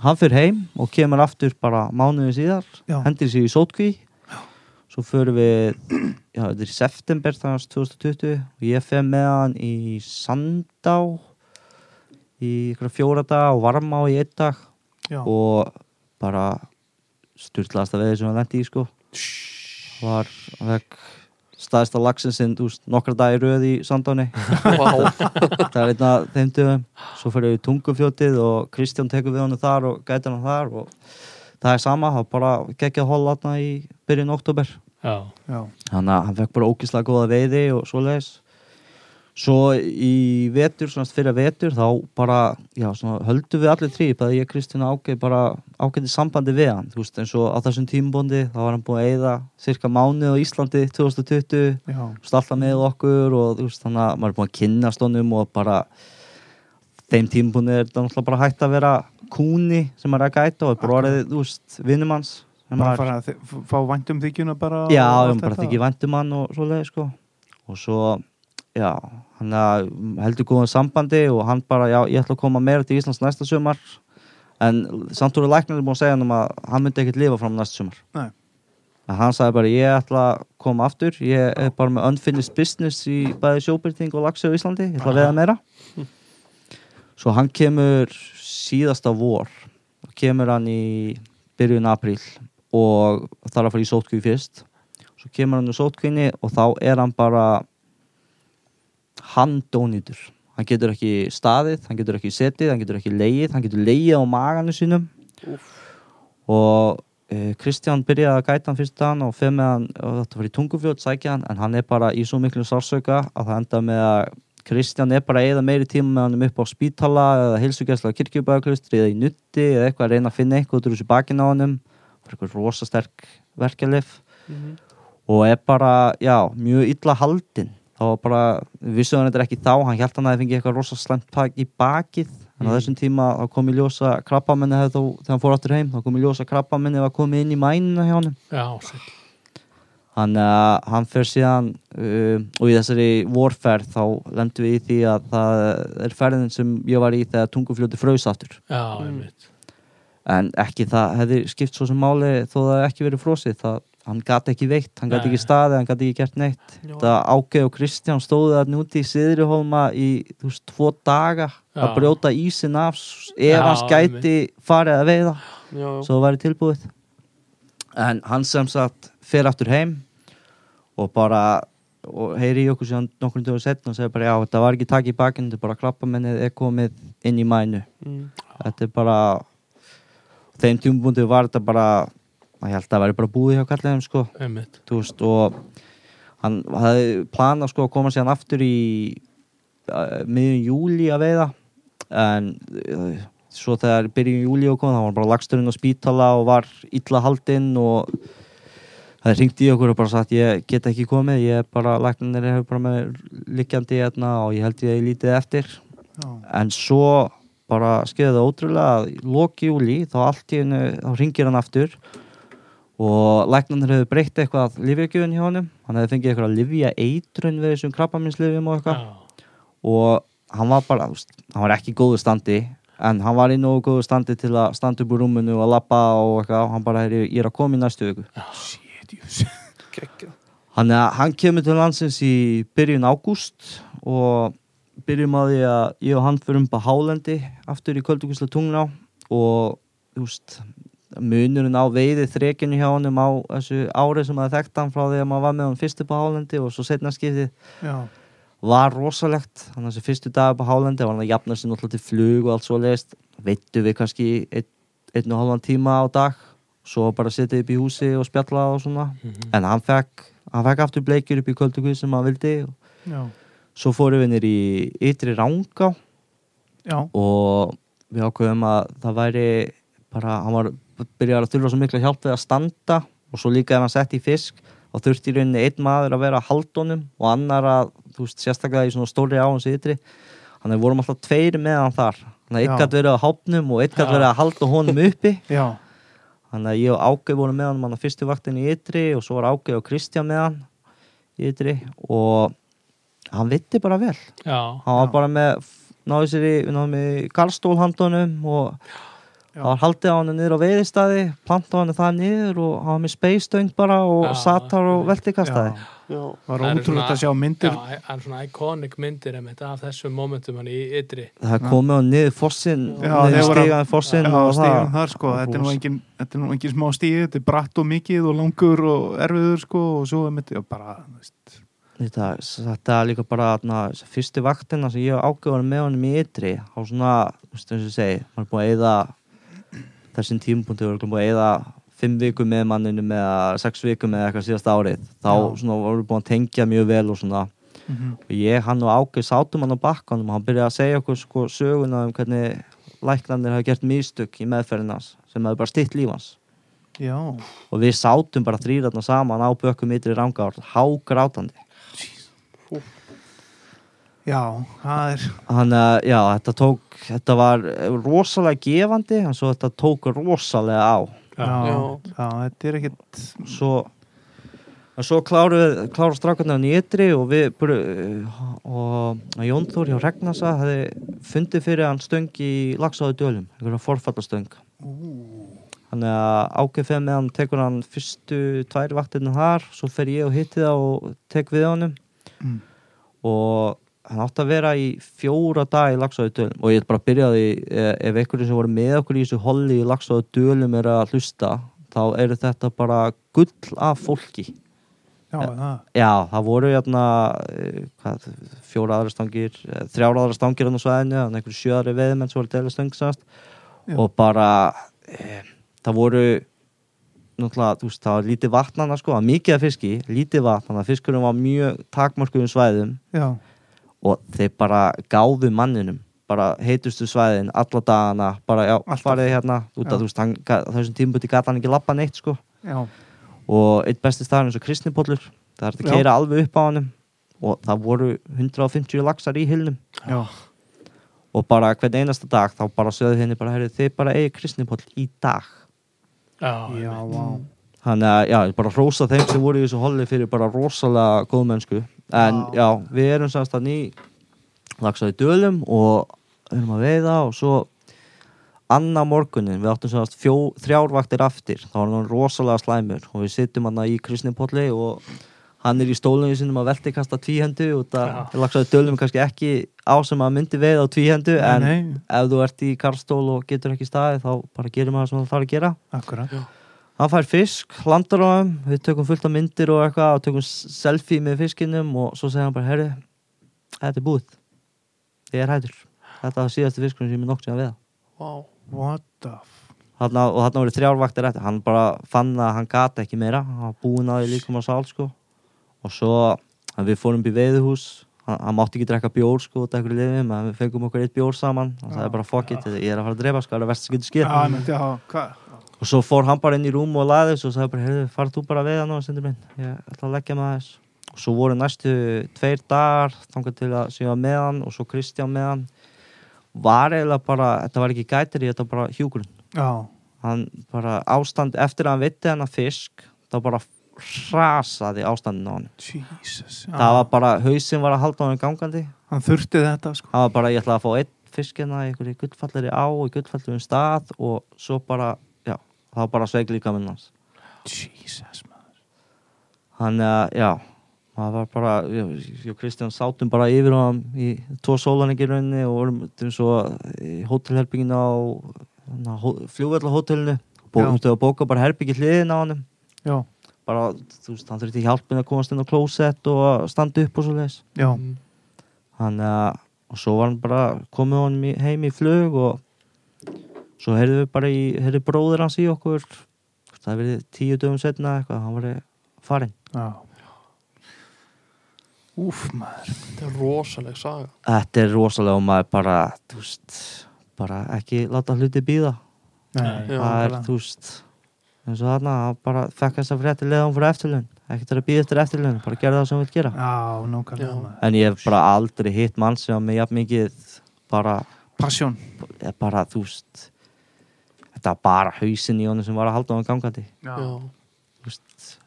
hann fyrir heim og kemur aftur bara mánuði síðar Já. hendir sér í sótkví. Svo förum við já, þetta er í september þannig 2020 og ég fer með hann í Sandá í fjóra dag og Varmá í einn dag. Já, og bara styrlaðast að veði sem hann lendi í sko. Var vekk staðista lagsin sinn nokkra dagi röð í Sandáni. Vá, það er einn af þeim dögum. Svo fyrir við tungufjótið og Kristján tekur við hann þar og gætir hann þar og það er sama, það er bara geggjað holla þarna í byrjun oktober já, já, þannig að hann fekk bara ógislega góða veiði og svoleiðis svo í vetur, svona fyrir vetur þá bara, já, svona höldum við allir trí, bæði ég og Ágæð bara ágæti sambandi við hann, þú veist eins og á þessum tímabóndi, þá var hann búin að eyða cirka mánuð á Íslandi 2020 já, þú veist, alltaf með okkur og þú veist, þannig að maður er búin að kynnast honum og bara þeim tímabúndi er þetta náttúrulega bara hægt að vera kúni sem maður er að gæta og er bara orðið, þú veist, vinnum hans sem bara fara að fá væntum þykjuna bara Já, bara væntum hann og svoleiði sko. Og svo, já hann að heldur góðan sambandi og hann bara, já, ég ætla að koma meira til Íslands næsta sumar. En samt voru læknarnir búin að segja hann um að hann myndi ekkert lifa fram næsta sumar. Nei. en hann sagði bara, ég ætla að koma aftur. Ég er bara með unfinished business í bæði sjóbyrting og lagsi á Íslandi. Ég ætla að veða meira. Svo hann kemur síðasta vor. Kemur hann í byrjun apríl og þarf að fara í sótkví fyrst. Svo kemur hann í sótkvinni og þá er hann bara hann dónýtur hann getur ekki staðið, hann getur ekki setið hann getur ekki leið, hann getur leið á maganu sínum. Og uh, Kristján byrjaði að gæta hann fyrst daginn og fyrir með hann þetta var í tungufjótt, sækja hann en hann er bara í svo miklu sársauka að það enda með að Kristján er bara að eða meiri tíma með hann upp á spítala eða heilsugjæsla kirkjubæðaklustri eða í nutti eða eitthvað að reyna að finna eitthvað út úr þessu bakinn á honum. Bara eitthvað rosa sterk verkjalið og er bara, já, mjög illa haldinn þá var bara, við vissum hann þetta ekki þá hann held hann að það fengi eitthvað rosa slæmt pak í bakið en á Mm. þessum tíma þá kom í ljósa krabbamenni þegar hann fór áttur heim þá kom í ljósa krabbamenni var komið inn í mænuna hjá honum já, sæll. hann, hann fer síðan uh, og í þessari vorferð þá lendum við í því að það er ferðin sem ég var í þegar tungufljóti fraus aftur já, en ekki það hefði skipt svo sem máli þó það ekki verið frosið það, hann gati ekki veitt, hann Nei. ekki staðið hann gati ekki gert neitt. Það Ágeð og Kristján stóðu þarna úti í Siðrihólma í þú veist, tvo daga að Já. brjóta ísin af ef Já, hans gæti farið að veiða. Já, svo það væri tilbúið. En hann sem sagt fer aftur heim og bara og heyri í okkur síðan nokkur dögur setna og segir bara já, þetta var ekki takk í bakinn þetta er bara krabbamennið er komið inn í mænu Mm. þetta er bara þeim tjúmbúndi var þetta bara ég held að það væri bara búið hjá kalliðum sko. Veist og hann hafði planað sko að koma síðan aftur í uh, miðjum júli að veiða. En uh, svo þegar byrjun júli og kom þá var hann bara lagsturinn á spítala og var illa haldinn og það ringdi í okkur og bara sagt ég get ekki komið, ég er bara læknir hefur bara með liggjandi hérna og ég held ég að ég lítið eftir. Já, en svo bara skeiði það ótrúlega að í loki júli þá allt í hennu, þá ringir hann aftur og læknarnir hefur breytt eitthvað lífjagjöfun hjá honum. Hann hefði fengið eitthvað livja eitrun við þessum krabbaminnslifjum og eitthvað. Já, og hann var bara, hann var ekki í góðu standi. En hann var í nógu góðu standi til að standa upp úr rúmunu og lappa og eitthvað. Og hann bara, "Heyrðu, ég er að koma í næstu. Þannig að hann kemur til landsins í byrjun ágúst og byrjum á því að ég og hann fyrir um på Hálendi aftur í Köldugusla tungná og þú veist munurinn á veiði þrekinu hjá honum á þessu ári sem að þekkt hann frá því að maður var með hann fyrstu på Hálendi og svo setna skiptið. Var rosalegt. Þannig að þessi fyrstu dag på Hálendi var hann að jafna sér náttúrulega til flug og allt svo leist veittu við kannski einn, einn og halvan tíma á dag. Svo bara setja upp í húsi og spjalla og svona. Mhm. en hann fekk, hann fekk aftur bleikjur upp í Köldugusla sem hann vildi. Já, svo fórum við nýr í ytri Rangá. Já, og við ákveðum að það væri bara, hann var byrjar að þurfa svo mikla hjálp við að standa og svo líka ef hann sett í fisk og þurfti í rauninni einn maður að vera að haldunum og annar að, þú veist, sérstaklega í svona stóri áhans ytri. Þannig að vorum alltaf tveir með hann þar. Þannig að einn gætt verið á hápnum og einn gætt verið að halda honum uppi. Já, þannig að ég og Ágæð vorum með hann á fyrstu vaktin í ytri og svo var Ágæð og Kristján með hann í ytri og hann vitti bara vel. Já, hann var Já. bara með náðu sér í, í garstólhandunum og Já. Það var haldið á hann niður á veiðistæði planta hann það niður og hann var með speistöng bara og Já. satt þar og var Það eru ótrúlega að sjá myndir. Já, það er svona iconic myndir einmitt af þessum momentum hann í ytri. Það komið hann niður fossin Já, niður það þar sko, þetta er nú engin, þetta er nú engin smá stíð, þetta er bratt og mikið og langur og erfiður sko og svo er já bara, þú veist, þetta, þetta er líka bara na, fyrstu vaktina sem ég ágæður með honum í ytri á svona, þú veist eins og segi maður er búin að þessum tímapunkti við erum búin að eyða fimm vikum með manninu með sex vikum með eitthvað síðast árið. Þá vorum við búin að tengja mjög vel og svona. Mm og ég, hann og Ágæð sátum hann á bakkanum og hann byrjaði að segja okkur sko söguna um hvernig læknarnir hafa gert mistök í meðferðinans sem hefur bara stitt lífans já, og við sátum bara þrýratna saman á bökkum ytri rangár hágrátandi já, það er, Þannig að, já, þetta tók, þetta var rosalega gefandi, en svo þetta tók rosalega á. já, Já. já, þetta er ekkit, Svo, en svo kláru, kláru strákarnar hann í ytri og við, og Jón Þór hjá Regnasa hefði fundið fyrir hann stöng í lagsáðu dölum, einhverja forfallastöng. Þannig að ákveð fyrir með hann tekur hann fyrstu tvær vaktirna þar, svo fer ég og hitti það og tek við honum Mm. og hann átti að vera í fjóra dag í Laxáðu dölum og ég bara byrjaði eh, ef einhverjum sem voru með okkur í þessu holli í Laxáðu dölum er að hlusta þá eru þetta bara gull af fólki. Já, það, já, það voru hérna eh, hvað, fjóra aðra stangir eh, þrjára aðra stangir hann á svæðinu en einhverju sjöðari veðmenn sem voru deila stöngsast Já. og bara e, það voru náttúrulega, þú veist, það var lítið vatnana sko, mikið af fiski, lítið vatn þannig að fiskurinn var mjög takmörkuðum svæðum. Já, og þeir bara gáðu manninum bara heitustu svæðin alla dagana bara já, Alltaf. farið hérna út að þú veist, hann, þessum tímbuti gata hann ekki lappa neitt sko. Já, og eitt besti staðar eins og kristnipollur það er að keira alveg upp á hannum og það voru 150 laxar í hilnum já, og bara hvern einasta dag þá bara sögðu henni bara, herri, þið bara eigi kristnipoll í dag. Já, já, vá, þannig að já, bara hrósa þeim sem voru í þessu holli fyrir bara rosalega góð mennsku en Já. já, við erum samst að ný lagsaði dölum og erum að veiða og svo annar morgunin, við áttum fjó, þrjárvaktir aftur, þá var hann rosalega slæmur og við sittum hann í kristnipolli og hann er í stólunum sinum að velti kasta tvíhendu og það lagsaði dölum kannski ekki á sem að myndi veið á tvíhendu en nei, ef þú ert í karstól og getur ekki staði þá bara gerir maður sem það þarf að gera. Akkurat, hann fær fisk, landar á hann við tökum fullt af myndir og eitthvað og tökum selfie með fiskinum og svo segir hann bara herri, þetta er búið. Ég er hættur. Þetta var síðasti fiskunum sem ég nokk sem að veða Vá. what the f þarna, og þarna voru þrjár vaktir eftir. Hann bara fann að hann gata ekki meira. Hann var búinn að því líkum að sál sko. Og svo að við fórum í veiðuhús hann, hann mátti ekki drekka bjór sko liðum við fengum okkur eitt bjór saman. Hann sagði bara fuck it, ég er að fara að drepa sko það er verst sem getur skil og svo fór hann bara inn í rúm og laði þessu og sagði bara, heyrðu, farð þú bara að veiða nú sendur minn, ég ætla að leggja með þess og svo voru næstu tveir dagar þangað til að síða með hann og svo Kristján með hann. Var eiginlega bara, þetta var ekki gætiri þetta var bara hjúgrun já, hann bara ástand, eftir að hann veitti hann að fisk þá bara hrasaði ástandin á hann Jesus það var bara, hausinn var að halda hann gangandi. Hann þurfti þetta sko. Það var bara, ég ætlaði að fá einn fiskina í einhverju gullfallari á og gullfallari stað. Og svo bara, það var bara sveik líka minn hans. Jesus maður. Þannig að, já, maður var bara, ég og Kristján sátum bara yfir á hann í tvo sólaningir rauninni og vorum til svo í hótelherbygginu á fljóvallahótelinu Já. og þú að bóka bara herbyggi hliðin á hann já, bara, þú veist, hann þurfti hjálpin að komast inn á klósett og standa upp og svo leis já. Þannig að, og svo var hann bara komið honum heim í flug og svo heyrðum við bara í, heyrði bróður hans í okkur það verið tíu dögum setna eitthvað, hann var farinn. Já. Úf maður Þetta er rosaleg saga. Þetta er rosalega og maður bara, þú veist, bara ekki láta hluti býða Nei, Já, það er, nákvæmlega. þú veist eins og þarna, hann bara fekk þess að frétti leða hún fyrir eftirlaun, ekki til að býða eftir eftirlaun bara gera það sem hún vil gera. Já, nákvæmlega Já. maður. en ég hef bara aldrei hitt mann sem var með jafn mikið bara, Passion. Er bara, þú veist þetta var bara hausinn í honum sem var að halda hann gangandi. Þú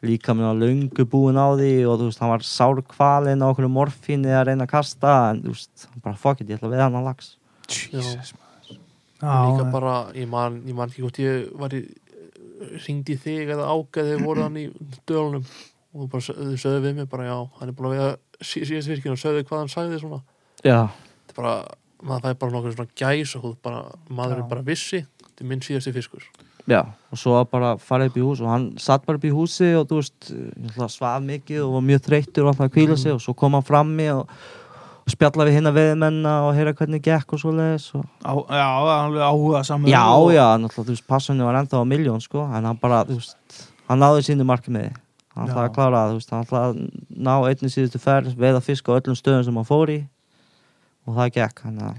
líka mér var löngu búin á því og þú veist, hann var sárkvalinn á okkur morfíni að reyna að kasta en þú veist, hann bara fuck it, ég ætla að veða hann að lags Jesus maður. líka bara, ég man, ég man ekki hvort ég var í ringdi þig eða ágæði voru hann í dölunum og þú bara, þau sögðu við mig bara já, hann er búin að vega sí, síðast virkinu og sögðu hvað hann sagði svona. Já, þetta er bara, maður fæði bara nokkuð svona gæs og bara, maður Já. er bara vissi þetta er minn síðasti fiskur. Já og svo bara farið upp í hús og hann satt bara upp í húsi og þú veist, að svaf mikið og var mjög þreyttur og alltaf að kvíla sig og svo kom hann frammi og, og spjalla við hinna veðmenna og heyra hvernig gekk og svo leiðis og já, alveg áhuga saman Já, já, náttúrulega, þú veist, passunni var ennþá á miljón, sko, en hann bara, þú veist, hann náði sínu markmiði. Hann ætlaði að klára það, hann ætlaði að ná einnig síðustu ferð, veiða fisk á öllum stöðum sem hann fór í og það gekk, hann að...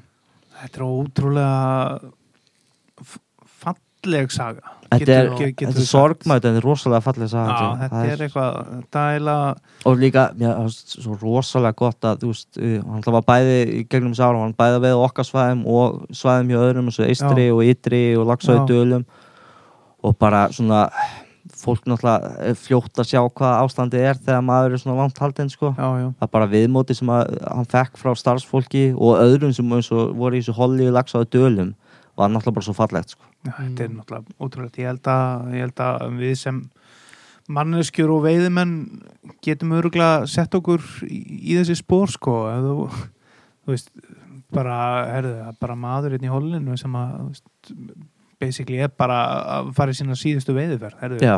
Þetta er ótrúlega falleg saga Þetta er, er sagt. sorgmætt, þetta er rosalega fallið Já, sagði. þetta er eitthvað dæla Og líka, já, er svo rosalega gott að, þú veist, hann var bæði í gegnum ára, hann bæði á okkar svæðum og svæðum hjá öðrum, og eistri og ytri og lagsaði Já. dölum og bara svona, fólk náttúrulega er fljótt að sjá hvað ástandi er þegar maður er svona langt haldinn, sko. Já, já, það er bara viðmóti sem að, hann fekk frá starfsfólki og öðrum sem og voru í þessu holli lagsaðu dölum var náttúrulega bara svo fallegt sko. já þetta er náttúrulega ótrúlega ég held, að, ég held að við sem manneskjur og veiðimenn getum öruglega sett okkur í, í þessi spór sko. Ef þú, þú veist bara, herðu, er bara maður inn í hollinu sem að veist, basically er bara að fara í sína síðustu veiðiferð herðu, já,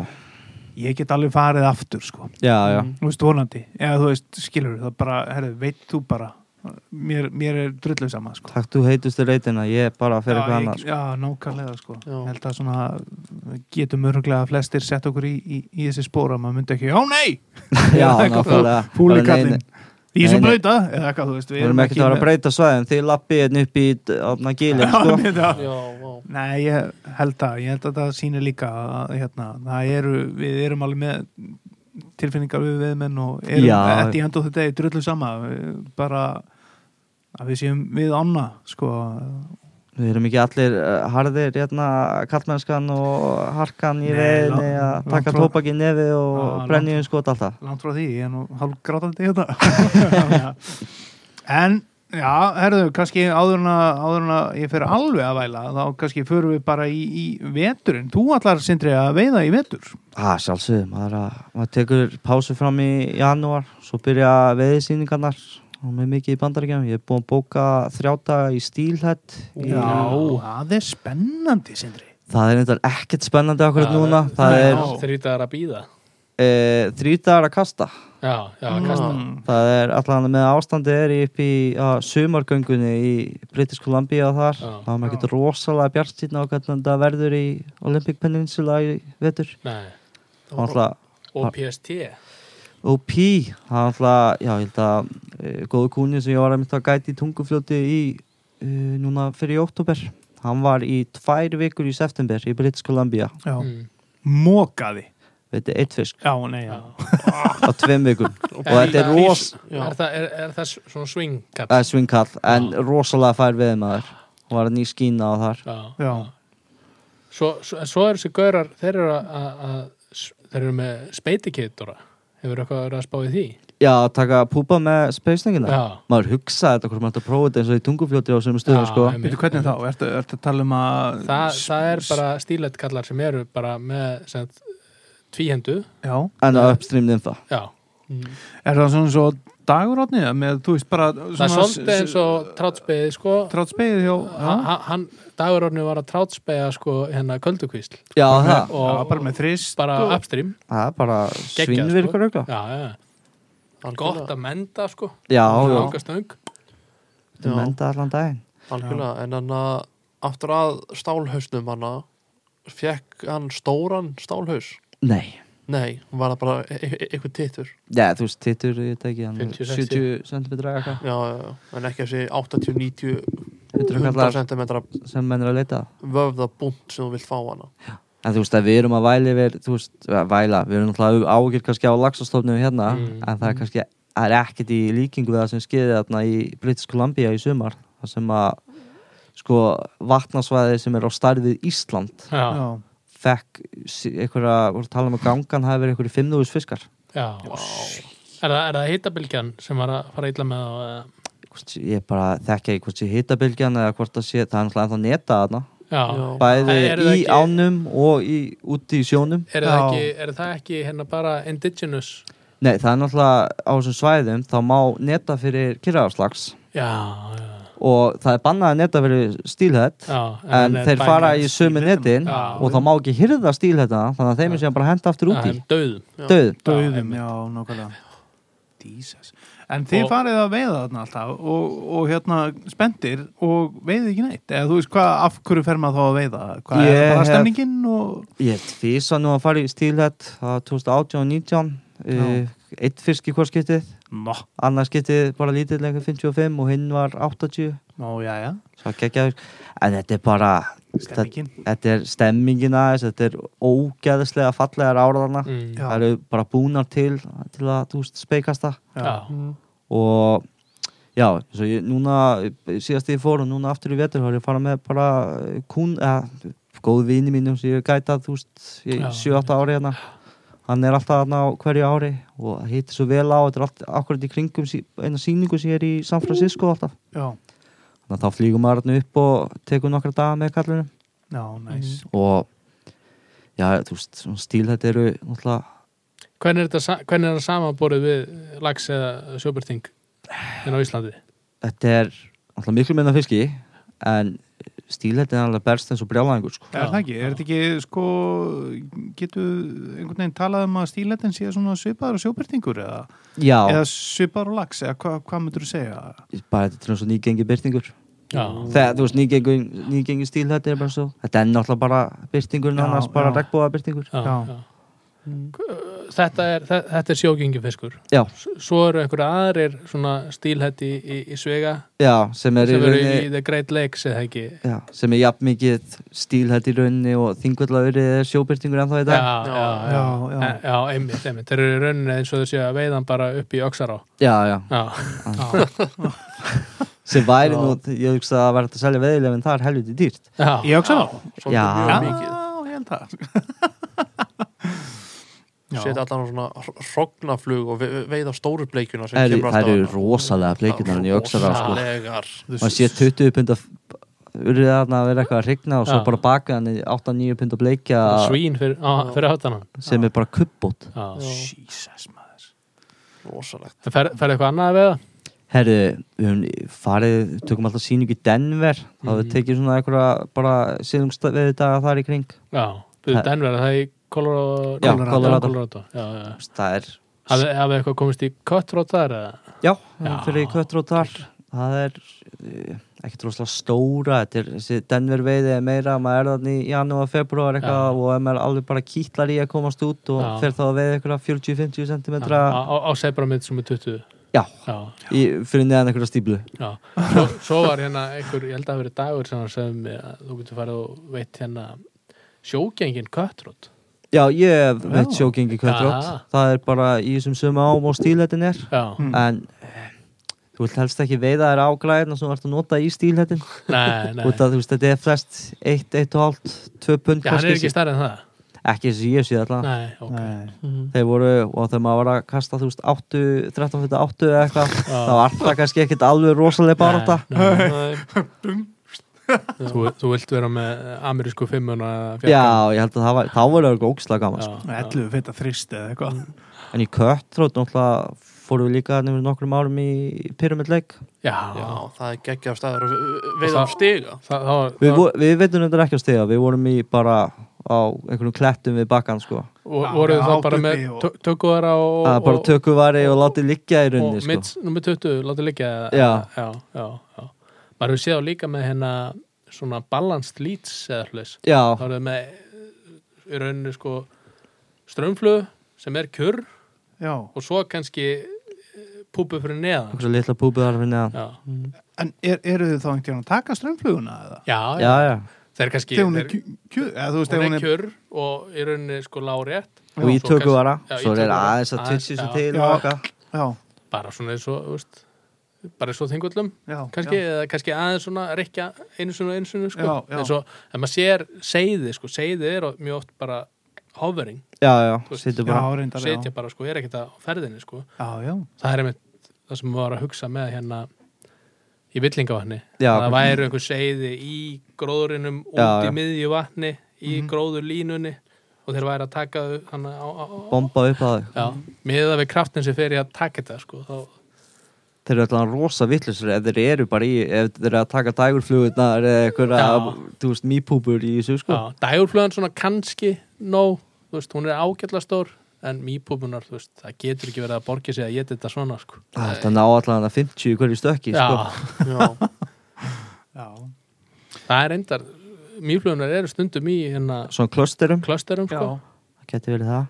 ég get alveg farið aftur sko. Já, já, Mm. þú veist, vonandi, eða þú veist, skilur það bara, herðu, veit þú bara mér, mér er drullu sama sko takk þú heitustu reytina ég bara fyrir eitthvað já, annað ég, sko. já, nákvæmlega sko Já. Ég held að svona getum öruglega flestir sett okkur í, í, í þessi spóra maður myndi ekki, já nei já, Bara, í þessum Nei, nei. blöyta, eða eitthvað, þú veist við erum ekki að vera að breyta svæðin þið lappið hérna upp í átna gílinn Já, sko. Nei, ég held að, ég held að það sýnir líka að hérna, það eru, við erum alveg með tilfinningar við viðmenn og erum þetta í endur þetta í drullu sama bara að við séum við ána sko, við erum ekki allir uh, harðir hérna, kallmennskan og harkan í langt- að taka tópak í nefi og brenni um skot alltaf langt frá því, ég er nú hálf grátandi í þetta en já, herðu, kannski áður en að, áður en að ég fer alveg að væla þá kannski förum við bara í, í veturinn, þú allar sindri að veiða í vetur Ah, sjálfsögum, maður, er að- maður tekur pásu fram í janúar, svo byrja veðisýningarnar og með mikið í bandaríkjum. Ég er búinn að bóka þrjáta í stílhætt. Í, já, það er spennandi sindri Það er eitthvað ekkert spennandi akkurat núna. Það er já. þrítaðar að býða e, þrítagar að kasta. já, já, kasta Mm. Það er allan með ástandi er í upp í ja, sumargöngunni í British Columbia og þar. Já. Það er maður ekkert rosalega bjartsýtna á hvernig það verður í Olympic Peninsula í vetur. Nei. Og alltaf og PST OP, það er alltaf, já, ég held að e, góðu kúni sem ég var að mynda að gæti í tungufljóti í e, núna fyrir í óttúber, hann var í tvær vikur í september í British Columbia já, mm. mókaði veit þið, eitt fisk? Já, nei, já, á tveim vikum. Og þetta er ros Já. er, það, er, er það svona swing eða svingkall, en rosalega fær við maður hann var að ný skína á þar. Já. já, Svo, svo, svo er þessi gaurar þeir eru, að, að, að, þeir eru með speitikittora hefur eitthvað verið að spá í því? Já, að taka púpa með speisningina já, maður hugsaði þetta hvort maður ætti að prófa þetta eins og í tungufljóti á sem stöðum sko. veitu hvernig þá, ertu, ertu að tala um að það, það er bara stílet kallar sem eru bara með sem, tvíhendu já, en að upstream nymfa já, Mm. er það svona svo dagurotni með, þú veist, bara það er svolítið eins og trátspeið sko. Trátt speið hjá Ha- hann, dagurorni var að trátspega sko hérna köldukvísl já, og já, bara með þrist bara er bara svinnvirkur sko. auka já, já. Algjörlega. gott að menda sko. Já, já, menda allan daginn? Algjörlega, en hann að aftur að stálhausnum hann fekk hann stóran stálhaus nei. Nei, var það bara e e eitthvað tittur? Já, þú veist, tittur, ég veit ekki, hann er 50, 70 cm eða eitthvað. já, já, já, en ekki þessi 80-90 hundur 100 kallar cm sem menn er að leita að. vöfða búnt sem þú vilt fá hana. En þú veist að við erum að væli við, þú veist, að væla, við erum náttúrulega ágjör kannski á laxastofnum hérna, Mm. en það er kannski, það er ekkert í líkingu við það sem skeiði þarna í British Columbia í sumar, það sem að, sko, vatnasvæði sem er á starfið Ísland, já, Já. Fekk einhverja, voru að tala um að gangan hafi verið einhverju 5.000 fiskar. já. Er það, er það hittabilgjan sem var að fara illa með? Hvort sé- Ég bara þekki ekki hvort sé hitabilgjan eða hvort það sé, það er náttúrulega ennþá neta þarna, já, bæði eru það í ekki- ánum og í, úti í sjónum. Er, það ekki, er það ekki hérna bara indigenous Nei, það er náttúrulega á þessum svæðum, þá má neta fyrir kyrraðarslags. já, já, og það er bannað að neta fyrir stílhett já en þeir fara í sömu netin Já. og það má ekki hyrða stílhetta þannig að þeim er síðan bara henda aftur út í. Döðum döð Dauðum, einmitt. já, nákvæmlega. En þið Og- farið að veiða þarna alltaf og, og hérna spendir og veiðið ekki neitt. Eða þú veist hvað, af hverju fer maður þá að veiða? Hvað Ég er bara stemningin og ég físa nú að fara í stílhett það var 2018 og 19 uh, eitt fisk í hvort skiptið? Nó, annars skiptið bara lítið lengur 55 og hinn var 80 nó, já, já, en þetta er bara þetta, stemmingin. þetta er stemmingin aðeins þetta er ógeðslega fallegar áraðarna mm. Það eru bara búnar til til að þú veist speikasta já, og já, svo ég núna síðast ég fór og núna aftur í vetur þá er ég að fara með bara kún eða góð vini mínum sem ég hef gætað þú veist, ég Já. 7-8 ári hérna hann er alltaf þarna á hverju ári og heitir svo vel á, þetta er allt akkurat í kringum eina sýningu sem er í San Francisco alltaf, Já, þannig að þá flýgum maður þarna upp og tekur nokkra daga með kallunum já, næs og já, þú veist, svona stíl þetta eru náttúrulega hvernig er þetta sa- hvernig er það samanborið við lags eða sjóbyrting en á Íslandi? Þetta er náttúrulega miklu minna fiski en stíl þetta er alveg berst eins og brjálæðingur sko. Er það ekki? Er þetta ekki, sko, getur einhvern veginn talað um að stíletin sé svona svipaður og sjóbyrtingur eða, eða svipaður og lags eða hva, hvað myndur þú segja? bara þetta er eins og nýgengi byrtingur þegar þú veist nýgengi, nýgengi stíl þetta er bara svo þetta er náttúrulega bara byrtingur annars bara já. regnbóða byrtingur já, Já. já. Þetta er, þe- þetta er sjógengi fiskur já, svo eru einhverja aðrir svona stílhætti í, í, í svega já, sem er í sem eru í rauninni The Great Lakes eða ekki? Já, sem er jafn mikið stíl þetta í rauninni og þingvallaurið er sjóbyrtingur ennþá í já, dag. Já, já, Já, já. já, já. Einmitt, einmitt. Þeir eru í rauninni eins og þau séu að veiðan bara upp í Öxará. Já, já, já, sem væri nú ég hugsa að hægt að selja veðilega en það er helviti dýrt það. Svolítið Já. Já, ég held það. Setja allan svona hrognaflug og ve- veiða stóru bleikjuna sem það eru, það rosalega bleikunar en ég það sko. Rosalegar maður sé 20 pund að urðið þarna að vera eitthvað að rigna og svo bara baka hann í 8-9 pund að bleikja svín fyrir, á, fyrir hátanan sem er bara kubbót. Já. Jesus, maður. rosalegt. Fer, fer eitthvað annað að veiða? Herru, við höfum farið, tökum alltaf sýningu í Denver. Þá Mhm. við tekið svona einhverja bara síðungsveði daga þar í kring. Já, byrðu Það- Denver, er það í Colorado Já, Colorado. Colorado. Já, já. það er, Hafið eitthvað komist í eða? já, Já. fyrir köttrót þar það er ekkert rosalega stóra þetta er, þessi Denver veiði er meira maður er þannig í janúar, februar eitthvað Já. og maður alveg bara kýtlar í að komast út og Já. fer þá að veiða einhverja 40-50 cm á, Sebramid sem er 20 já, já, í, fyrir neðan einhverja stíplu já. Svo, svo var hérna einhver, ég held að það verið dagur sem hann segði mig að þú getur farið og veit hérna sjógengin cutthroat Já, ég veit sjókingi köttrótt Aha. Það er bara í þessum sömu ám og stílhettin er. Já, Mm. En eh, þú vilt helst ekki veiða þér áglæðina sem þú ert að nota í stílhettin nei, nei. Út að þú veist, þetta er flest 1, 1,5, 2 pund já, hann er ekki stærri en það. Ekki þessi ég sé alltaf nei, ok. Nei. Þeir voru, og þegar maður var að kasta þú veist 8, 13 fyrir 8 eða eitthvað þá var það kannski ekkit alveg rosalega nei. Nei, þú, þú vilt vera með amerísku fimmuna Já, ég held að það var, þá voru það ógislega gaman sko. 11 feta þrist eða eitthvað. En í köttrótt náttúrulega fórum við líka nefnir nokkrum árum í Pyramid Lake já, já, það er geggjað staður að veiða á stiga Það, það, var- Við, það, við veitum þetta ekki á stiga, við vorum í bara á einhverjum klettum við bakkan sko. og voruð hátt bara með og- tö- tökuðara og, Það bara og, tökuvari og látið liggja í og rauninni sko. mitt nummer 20, látið liggja já, já, já maður hefur séð á líka með hérna svona balanced leads eða hlutis Já, þá er það með í rauninni sko strömmflögu sem er kjur Já. og svo kannski eh, púpu fyrir neðan. Einhverja litla púpu þar fyrir neðan. Já, En er, eru þið þá einhvern veginn að taka strömmfluguna eða? já, já. Já, já. Það er kannski Þegar hún er þeir- kjö, kjö eða þú veist, hún er kjör og í rauninni sko lárétt Og í svo tökku vara. Já, í Svo er aðeins að já. svo til og bara svona eins og, þú veist bara eins og þingullum já kannski, já. eða kannski aðeins svona rekja einu sinni og einu sinni sko. Já, já. eins og ef maður sér seiði sko, seiði er mjög oft bara hovering, Já, bara já setja bara sko, er ekkert á ferðinni sko. Já, já það er einmitt það sem maður var að hugsa með hérna í villingavatni að það væri einhver seiði í gróðurinum út Já, í miðju vatni í Mhm. gróður línunni og þeir væri að taka þau bomba upp að þau já, miða við kraftin sem fer í að taka þetta sko, þá, Þeir eru alltaf rosa vittlusur ef þeir eru bara í, ef þeir eru að taka dægurflugurnar eða eitthvað, Já. þú veist, mýpúpur í þessu, sko. Já, dægurflugan svona kannski nóg, þú veist, hún er ágætla stór en mýpúpunar, þú veist, það getur ekki verið að borga sig að geta þetta svona, sko Það er ná allan að 50 í hverju stökki, Já, sko. Já, Já, það er endar mýflugunar eru stundum í hérna Svona klösterum, klösterum, já, sko það getur verið það.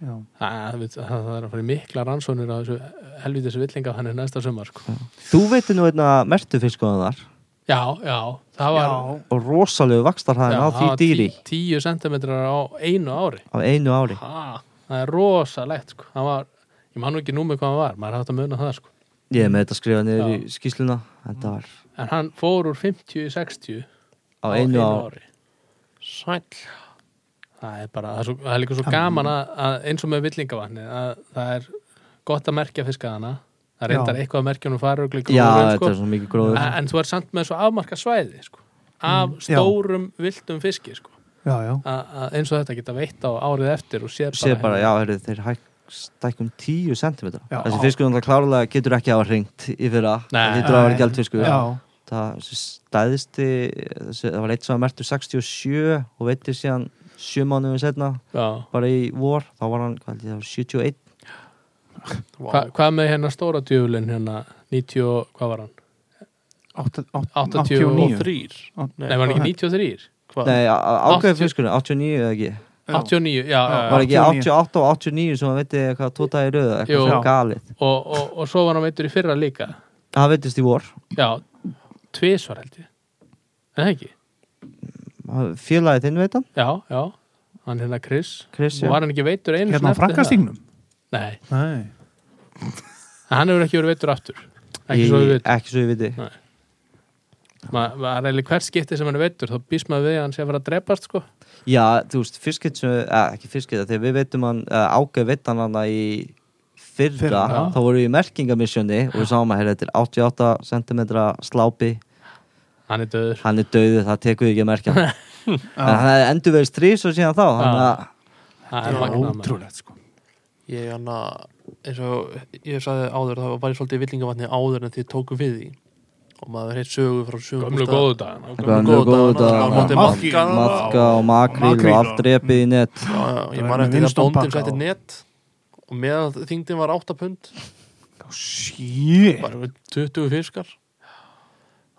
Það, það, það er að fara mikla rannsónir á þessu helvítis villinga hann er næsta sumar, sko. Þú veitir nú einna mertu fiskoðan þar. Já, já, það var Já, og rosalegu vakstarhæðin á það því dýri. tí- tíu sentimetrar á einu ári. Á einu ári. ha, Það er rosalegt, sko. Það var, ég man nú ekki númið hvað hann var maður hægt að muna það, sko. Ég er með þetta skrifað niður Já. í skýsluna. Þetta var en hann fór úr 50 í 60 á einu ári. sæll það er bara, það er, svo, það er líka svo gaman að, að eins og með villingavatni að það er gott að merkja fiskaðana það reyndar Já. eitthvað að merkja hún Já, gróðurinn, þetta sko. en, þú er samt með svo afmarka svæði sko, af Mm, já. stórum viltum fiski sko. já, já að, að eins og þetta geta veitt á árið eftir og sér bara, bara, já, heyrðu, þeir stækkum 10 cm. Já. Þessi fiskur klárlega getur ekki að hafa ringt í fyrra. Það lítur að vera Nei. gældfiskur. Já, það stæðisti það var eitt sem var mertur 67 og veitir síðan 7 mánuðum setna já. bara í vor, þá var hann hvað, held ég, það var 71 Hva, hvað með hérna stóra djöfulinn hérna 90, og- hvað var hann? átta- átta- 89. 89 þrýr Nei, var hann ekki 93? Hvað? Nei, 80 fiskurinn, 89 eða ekki 89, já, já, var ekki 89. 88 og 89 sem hann veitir eitthvað tóta í röðu, Jú. eitthvað svo galið Og, og, og svo var hann veitur í fyrra líka það veitist í vor, já, tvisvar held ég en það ekki, félagið þinn veit hann? Já, já. Hann hérna Chris, Chris, og var hann ekki veitur einu Hérna á sinni eftir það? frankastingnum Nei, Nei. Hann hefur ekki verið veitur aftur. Ekki svo við veit ekki svo við viti. Það er eiginlega hvert skipti sem hann er veitur þá býst maður við að hann sé að fara að drepast sko. já, þú veist, fiskit sem, eh, ekki fiskit, þegar við veitum hann ágæði veit hann hann í fyrra, Fyrra, þá voru við í merkingamissjóni og við sáum að hérna, þetta er 88 cm slápi hann er döður hann er döðu, það tekur við ekki að merkja. Hann. en hann hefði endur verið strís og síðan þá þannig að það er ótrúlegt sko. Ég hann að, eins og ég sagði áður, það var ég svolítið í villingavatni áður en þið tóku við því. Og maður heitt sögu frá sögum gömlu góðu dag Gömlu góðu daga. Mátti Maðki- maðka maðka og makril og og- allt repið í net. Já, já, ég man er eftir því að bóndin pakka setti og- net og meðan þingdin var 8 pund. Við 20 fiskar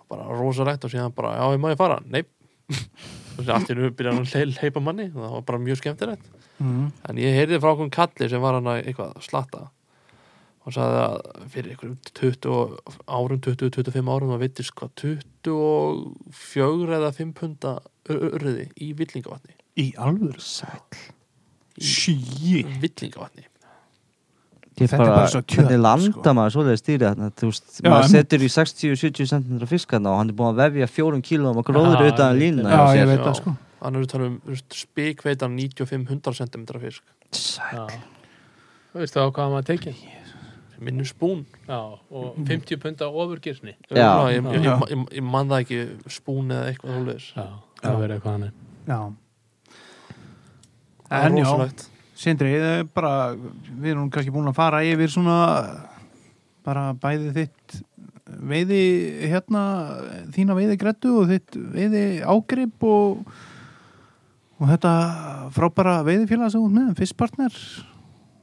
bara rosalegt og síðan bara, já, ég má ég fara? Nei. Og sér allt í nú byrja hann að le- hleypa manni og það var bara mjög skemmtilegt. Mm. en ég heyrði frá okkur kalli sem var hann að eitthvað slatta. Og sagði að fyrir einhverjum 20 árum, 20-25 árum það veitist hvað 24 eða 5 punda urriði í villingavatni. Í alvöru Sæll? Shit. villingavatni Þetta er bara, bara svo kjöt, hvernig landa sko. maður svoleiðis stýri þarna, þú veist, Já, maður setur í 60-70 cm fiskarna og hann er búin að vefja fjórum kílóum og gróður Já, utan línuna Já, ég veit það sko. Hann eru talað um spikveitan 95-100 cm fisk. Sæll. þú veist það á hvað maður tekið? Minnum spún. Já, og 50 punda ofurgirsni Já. Örugglega, ég, ég, ég, ég, man það ekki spún eða eitthvað já, það verður eitthvað hann Já. En já, Sindri, bara við erum kannski búin að fara yfir svona bara bæði þitt veiði hérna þína veiði grættu og þitt veiði ágrip og og þetta frábæra veiðifélag sem ert með, fyrstpartner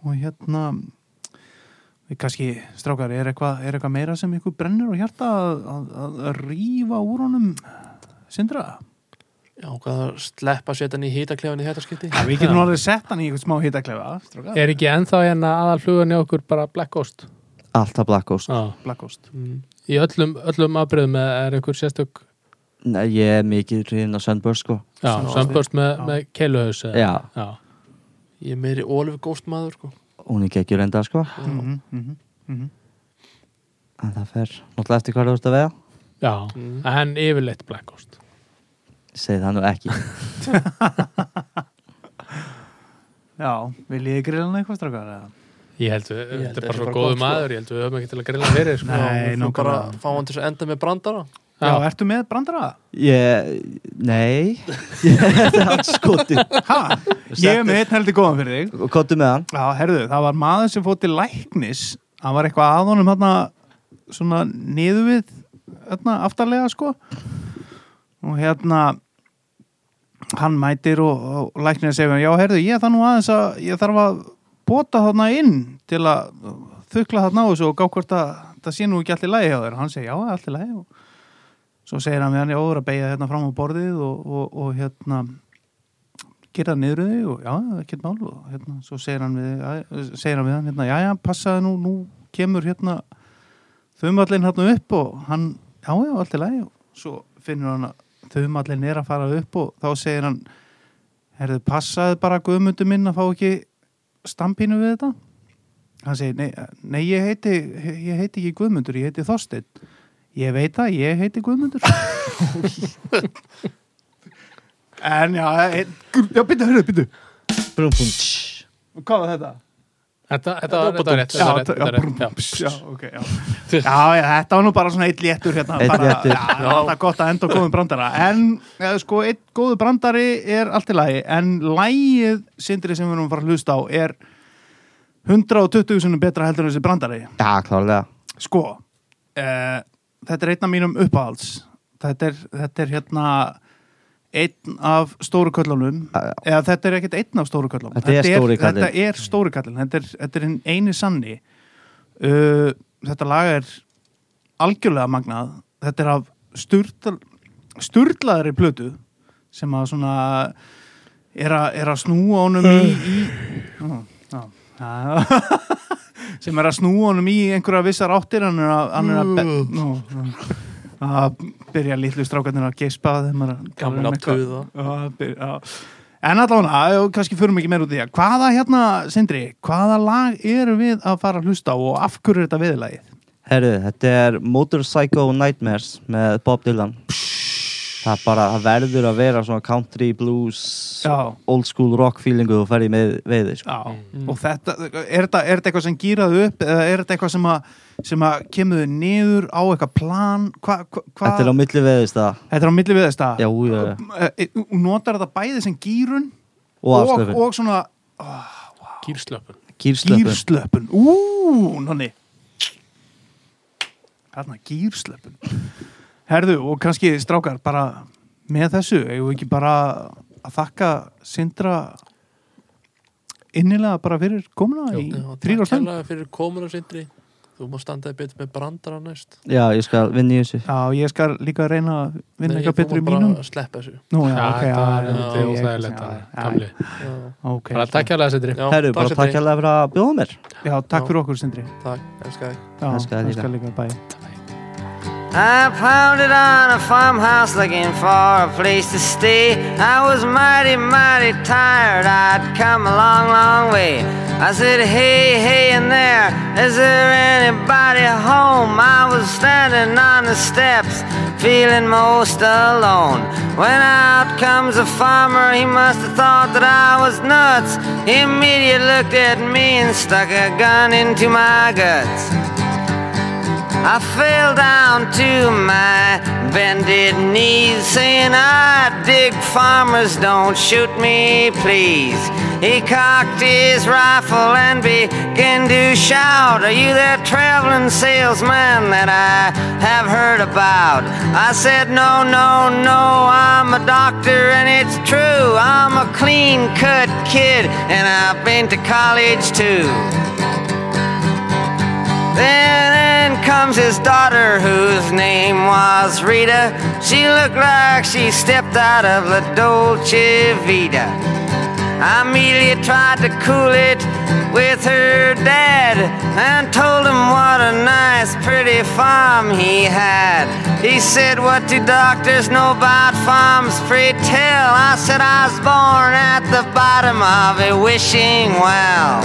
og hérna við kannski, strákar, er eitthvað, eitthvað meira sem ykkur brennur og hjarta að, að, að rífa úr honum Sindra? Já, hvað að sleppa setan í hýtaklefan í þetta skipti Ja, við getum alveg sett hann í eitthvað smá hitaklefa strákar. er ekki ennþá hérna aðal flugunni okkur bara Black Ghost alltaf Black Ghost Já. Black Ghost mm. Í öllum, öllum afbreyðum er einhver sérstök Nei, ég er mikið hrifin á Sunburst sko Já, Já. sambörst með, Já. með keiluhaus eða- Já. Já, Ég er meiri Oliver Ghost maður sko. hún er ekki reynda sko Já. Mhm, mhm, mhm. en það fer náttúrulega eftir hvað þú ert að vega já. Mm. en yfirleitt Black Ghost ég segi það nú ekki Já, viljið þið grilla eitthvað strákar? eða? Ég held Ég þetta er að bara það svo góðu sko. maður Ég held við höfum ekki til að grilla fyrir sko. Nei, Þú bara fá hann til að enda með brandara Já, Já, ertu með brandara? ég, nei þetta er allt skoti Ha? Ég er með einn heldur góðan fyrir þig og kottu með hann Já, herðu, það var maður sem fótt til læknis hann var eitthvað að honum hérna svona niður við hérna aftarlega sko og hérna hann mætir og, og læknir segir já, herðu, ég þarf nú aðeins að ég þarf að bota þarna inn til að þukla þarna á þessu og gá hvort að það sé nú ekki allir lægi hjá þér. Hann segir já, allir lægi og svo segir hann við hann, já, þú er að beigja hérna fram á borðið og, og, og hérna gera það niður þig og já, ekkert mál. Og hérna, svo segir hann við, segir hann við hann hérna, já, já, passaði nú, nú kemur hérna þumallinn hérna upp og hann, já, já, allt í lagi. Og svo finnur hann að þumallinn er að fara upp og þá segir hann herðu, passaði bara guðmundu minn að fá ekki stampínu við þetta hann segir, nei, nei ég heiti ég heiti ekki guðmundur, ég heiti Þorsteinn ég veit að ég heiti guðmundur en já, ein, já, byttu, hörðu, byttu. Hvað var þetta? Þetta, þetta, var- rétt Já, Þetta var rétt, já, þetta var brum, rétt, pss, já. já, ok, já. já, já, þetta var nú bara svona eitt léttur hérna, bara, léttur. Já, það er gott að enda á góðum brandara en, ja, sko, eitt góðu brandari er allt í lagi, en lægið sindri sem við erum að fara að hlusta á er 120 sinni betra heldur en þessi brandari já, klárlega sko, uh, þetta er einn af mínum uppáhalds þetta er, þetta er hérna einn af stóru köllunum. Eða þetta er ekkert einn af stóru köllunum Þetta er þetta er stóri kallin þetta er, þetta er eini sanni. Uh, þetta lag er algjörlega magnað. Þetta er af sturla, sturlaðri plötu sem að svona er að, er að snúa honum í, í ó, já, já. sem er að snúa honum í einhverja vissar áttir hann er að, hann er að, be, nú, nú, að byrja litlu strákarnir að geispa þegar maður er að Gamla eitthvað. tuða. En allavega, kannski fyrir mig ekki meir út í það. Hvaða hérna, Sindri, hvaða lag eru við að fara að hlusta á og af hverju er þetta viðlagið? Herru, þetta er Motorcycle Nightmares með Bob Dylan Það bara, það verður að vera svona country, blues, Já. old school rock feelingu og ferði með veiði sko. Já, og þetta, er þetta, er þetta eitthvað sem gýraðu upp eða er þetta eitthvað sem að, sem að kemur þau niður á eitthvað plan? Hva, hva, hva? Þetta er á milli veiðist það Þetta er á milli þess Já, já, Þú notar þetta bæði sem gýrun og og, og svona Gýrslöpun Gýrslöpun gýrslöpun. Ú, nonni. Þarna, gýrslöpun. Herðu, og kannski strákar, bara með þessu, eigum við ekki bara að þakka Sindra innilega bara fyrir komuna í þrýr og stund. Takk fyrir komuna sindri Þú má standaði betur með brandara næst. Já, ég skal vinna í þessu. Já, ég skal líka reyna að vinna Nei, eitthvað betur í mátt bara mínum. sleppa þessu. Nú, já, ok, já, þetta er ég- óþægilegt að ok, Bara takk hjá það, Sindri Herru, bara takk hérlega fyrir að bjóða mér. Já, takk fyrir okkur, Sindri. Takk, elskar þig. Já, Elska þig líka, bæ. I pounded on a farmhouse looking for a place to stay. I was mighty, mighty tired. I'd come a long, long way. I said, Hey, hey, in there, is there anybody home? I was standing on the steps, feeling most alone. When out comes a farmer, he must have thought that I was nuts. He immediately looked at me and stuck a gun into my guts. I fell down to my bended knees, saying, I dig farmers, don't shoot me, please. He cocked his rifle and began to shout, Are you that traveling salesman that I have heard about? I said, No, no, no, I'm a doctor and it's true. I'm a clean cut kid and I've been to college too. Then in comes his daughter, whose name was Rita. She looked like she stepped out of La Dolce Vita. Amelia tried to cool it with her dad and told him what a nice, pretty farm he had. He said, What do doctors know about farms? Pray tell. I said, I was born at the bottom of a wishing well.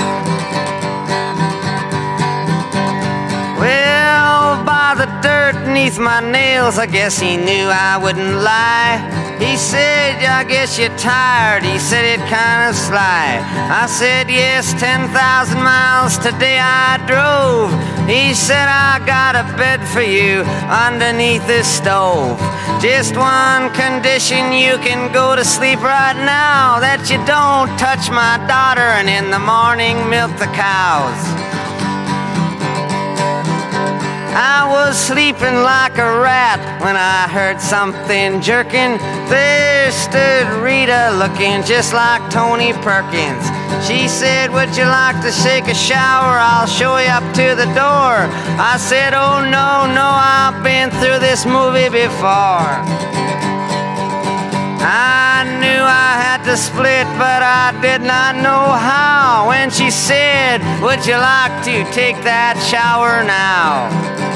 Well, by the dirt beneath my nails, I guess he knew I wouldn't lie. He said, I guess you're tired. He said it kind of sly. I said, yes, 10,000 miles today I drove. He said, I got a bed for you underneath this stove. Just one condition, you can go to sleep right now. That you don't touch my daughter and in the morning milk the cows. I was sleeping like a rat when I heard something jerking. There stood Rita looking just like Tony Perkins. She said, Would you like to shake a shower? I'll show you up to the door. I said, Oh, no, no, I've been through this movie before. I knew I had to split, but I did not know how. When she said, Would you like to take that shower now?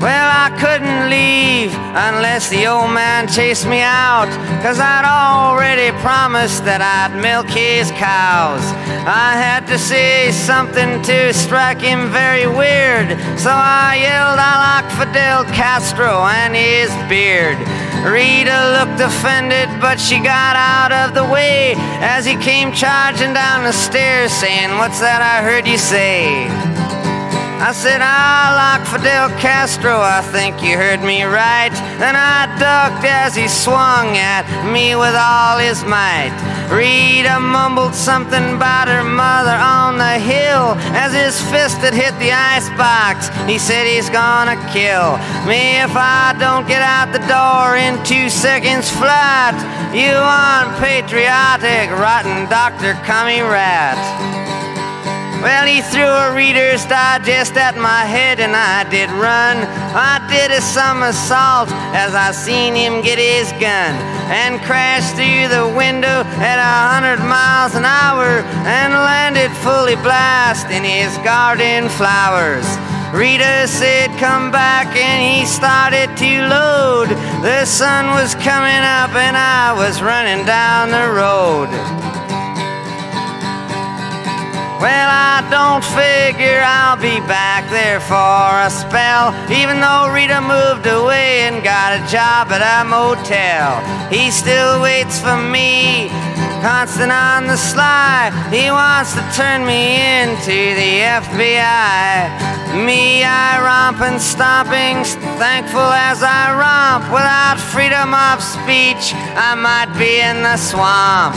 Well, I couldn't leave unless the old man chased me out. Cause I'd already promised that I'd milk his cows. I had to say something to strike him very weird. So I yelled, I like Fidel Castro and his beard. Rita looked offended, but she got out of the way as he came charging down the stairs, saying, What's that I heard you say? I said, I like Fidel Castro, I think you heard me right. Then I ducked as he swung at me with all his might. Rita mumbled something about her mother on the hill as his fist had hit the icebox. He said he's gonna kill me if I don't get out the door in two seconds flat. You unpatriotic, rotten Dr. Cummy Rat. Well, he threw a Reader's Digest at my head and I did run. I did a somersault as I seen him get his gun and crashed through the window at a hundred miles an hour and landed fully blast in his garden flowers. Rita said, Come back, and he started to load. The sun was coming up, and I was running down the road. Well, I don't figure I'll be back there for a spell, even though Rita moved away and got a job at a motel. He still waits for me, constant on the sly. He wants to turn me into the FBI. Me, I romp and stomping, thankful as I romp. Without freedom of speech, I might be in the swamp.